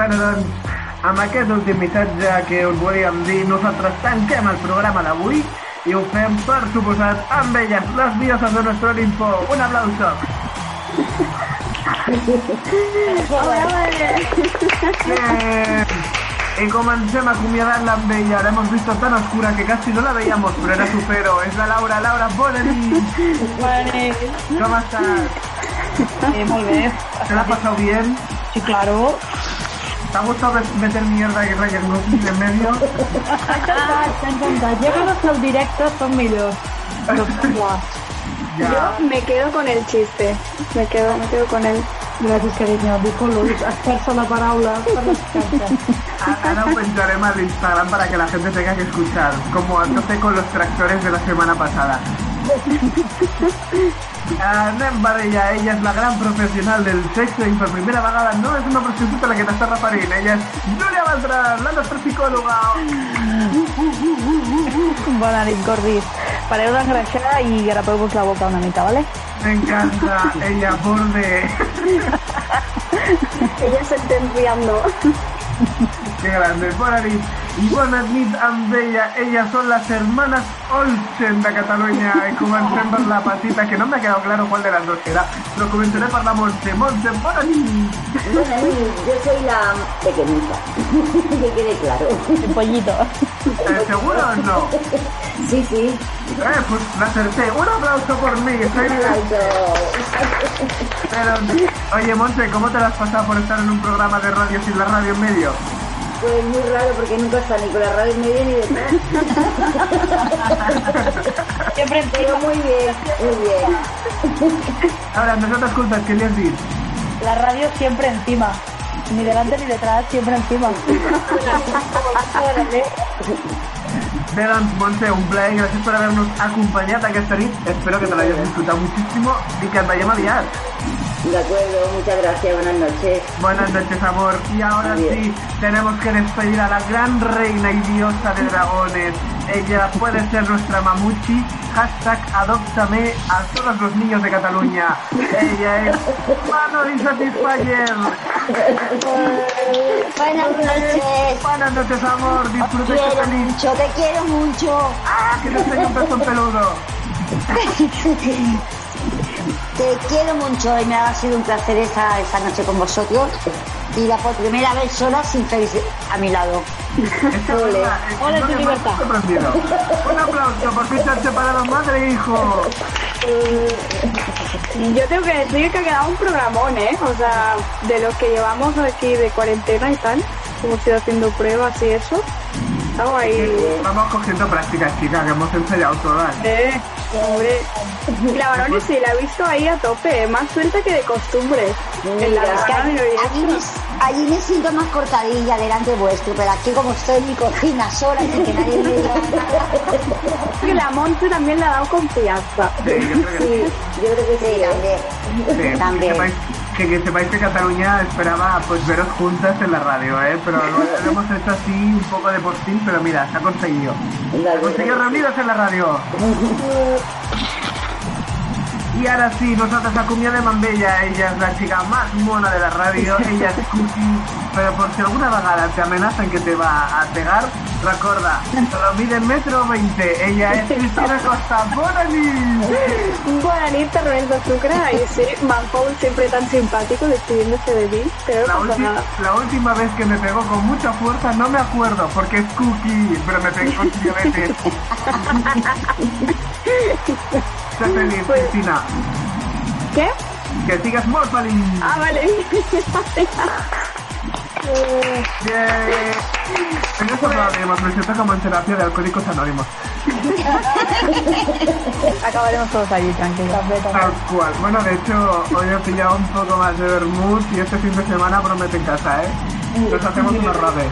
Speaker 9: Bueno, doncs, amb aquest últim missatge que us volíem dir, nosaltres tanquem el programa d'avui i ho fem, per suposat, amb elles, les dioses de nuestro Olimpo. Un aplauso. Bien. Y comencem acomiadant-la amb ella. La hemos visto tan oscura que casi no la veíamos, pero era su pero. Es la Laura. Laura, bona nit. ¿Cómo estás?
Speaker 10: Eh, molt bé.
Speaker 9: ¿Te la has pasado bien?
Speaker 10: Sí, claro.
Speaker 9: ¿Te ha gustado meter mierda y Ryan Gosling en medio? (laughs)
Speaker 10: Que els directes són millors. Però, buah.
Speaker 7: Yo me quedo con el chiste. Me quedo, me quedo con él.
Speaker 10: Gràcies, carinyo. Dic Luis, esforça la l'escarta.
Speaker 9: Ahora lo pensaremos al Instagram para que la gente tenga que escuchar, como antes con los tractores de la semana pasada. (laughs) Anem per ella, ella és la gran professional del sexo i per primera vegada no és una prostituta la que t'està referint, ella és Júlia Beltrán, la nostra psicòloga.
Speaker 8: Bona nit, gordis. Pareu d'engreixar i grapeu-vos la boca una mica, ¿vale?
Speaker 9: M'encanta, ella borde.
Speaker 7: Ella sentenciando.
Speaker 9: Qué grande, bona nit. Bona nit amb ella. Elles son las hermanas Olsen de Catalunya. I comencem per la petita, que no me ha quedado claro cuál de las dos era, però començaré per la Montse. Montse, bona nit.
Speaker 11: Bueno, (laughs) yo soy la pequeñita, (laughs) que quede claro.
Speaker 8: El pollito.
Speaker 9: Eh, ¿Seguro o no?
Speaker 11: Sí, sí.
Speaker 9: Eh, pues la acerté. Un aplauso por mí. Soy... Pero, oye, Monse, ¿cómo te la has pasado por estar en un programa de radio sin la radio en medio?
Speaker 11: Pues muy raro porque nunca está ni con la radio en medio ni detrás. (laughs)
Speaker 8: Siempre
Speaker 11: Pero muy bien, muy bien.
Speaker 9: Ahora, no te escuchas, ¿qué le has dicho?
Speaker 8: La radio siempre encima. Ni delante ni detrás, siempre encima.
Speaker 9: Bé, doncs, Montse, un plaer, gràcies per haver-nos acompanyat aquesta nit. Espero que te l'hayas disfrutat muchísimo y que ens veiem aviat.
Speaker 11: De acuerdo, muchas gracias, buenas noches.
Speaker 9: Buenas noches, amor. Y ahora sí, tenemos que despedir a la gran reina y diosa de dragones. Ella puede ser nuestra mamuchi. Hashtag adóptame a todos los niños de Cataluña. Ella es Mano Insatisfyer.
Speaker 14: Buenas noches.
Speaker 9: Buenas noches, amor.
Speaker 14: Te quiero
Speaker 9: este feliz.
Speaker 14: mucho, te quiero mucho.
Speaker 9: ¡Ah, que te enseño un pezón peludo! (laughs)
Speaker 14: Te quiero mucho y me ha sido un placer esta, esta noche con vosotros. Y la por primera vez sola sin Félix a mi lado. Ole.
Speaker 8: Hola, tu libertad.
Speaker 9: Un aplauso, por fin se han separado madre e hijo.
Speaker 7: Yo tengo que decir que ha quedado un programón, ¿eh? O sea, de los que llevamos aquí de cuarentena y tal, hemos ido haciendo pruebas y eso. Estamos ahí.
Speaker 9: Vamos cogiendo prácticas, chicas, que hemos ensayado todas.
Speaker 7: Eh, hombre. Y la Baroni sí, la he visto ahí a tope, más suelta que de costumbre. En la
Speaker 14: es que allí, allí me, allí me siento más cortadilla delante vuestro, pero aquí como estoy en mi cocina sola sin que nadie me diga
Speaker 7: Que la Monte también le ha dado confianza.
Speaker 9: Sí, yo creo que sí.
Speaker 14: yo creo que sí, también.
Speaker 9: Sí,
Speaker 14: También.
Speaker 9: Sepáis, que, que sepáis que Cataluña esperaba pues veros juntas en la radio, ¿eh? Pero lo, lo (laughs) hemos hecho así un poco de postín, pero mira, se ha conseguido. Se ha conseguido reunidos en la radio. (laughs) Y ahora sí, nosotros acomiadem amb ella. Ella és la chica más mona de la radio. (laughs) Ella és Cookie. Pero por si alguna vegada te amenazan que te va a pegar, recorda, lo mide metro 20. Ella es Cristina Costa. ¡Bona nit!
Speaker 7: Buena nit, terrones de Sucre. Y sí, Manfold siempre tan simpático despidiéndose de mí, pero
Speaker 9: La, ulti-
Speaker 7: nada.
Speaker 9: la última vez que me pegó con mucha fuerza no me acuerdo porque es Cookie, pero me pegó con (laughs) veces. Sé feliz, Cristina.
Speaker 7: ¿Qué?
Speaker 9: Que sigas muy feliz.
Speaker 7: Ah, vale. (laughs)
Speaker 9: Bien. En eso hablaremos, me siento como en terapia de alcohólicos anónimos. (laughs)
Speaker 8: Acabaremos todos allí, tranquilos.
Speaker 9: Tal cual. Bueno, de hecho, hoy he pillado un poco más de vermouth y este fin de semana promete en casa, ¿eh? Nos hacemos una rave.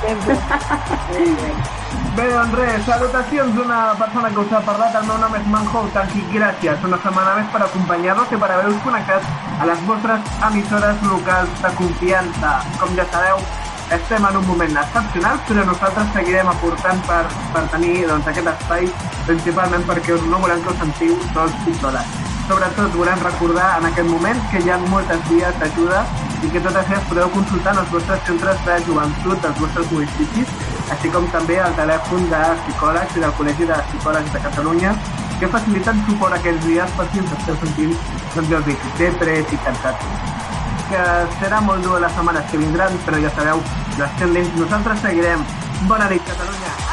Speaker 9: (laughs) Bé, doncs res, salutacions d'una persona que us ha parlat. El meu nom és Manhou Tanqui. Gràcies una setmana més per acompanyar-nos i per haver-vos connectat a les vostres emissores locals de confiança. Com ja sabeu, estem en un moment excepcional, però nosaltres seguirem aportant per, per tenir doncs, aquest espai, principalment perquè no volem que us sentiu sols i soles. Sobretot volem recordar en aquest moment que hi ha moltes vies d'ajuda i que totes elles podeu consultar en els vostres centres de joventut dels vostres municipis, així com també el telèfon de psicòlegs i del Col·legi de Psicòlegs de Catalunya que faciliten suport aquests dies per si us esteu sentint, doncs us dic, depres i cansats. Que serà molt dur les setmanes que vindran, però ja sabeu, les tendents, nosaltres seguirem. Bona nit, Catalunya!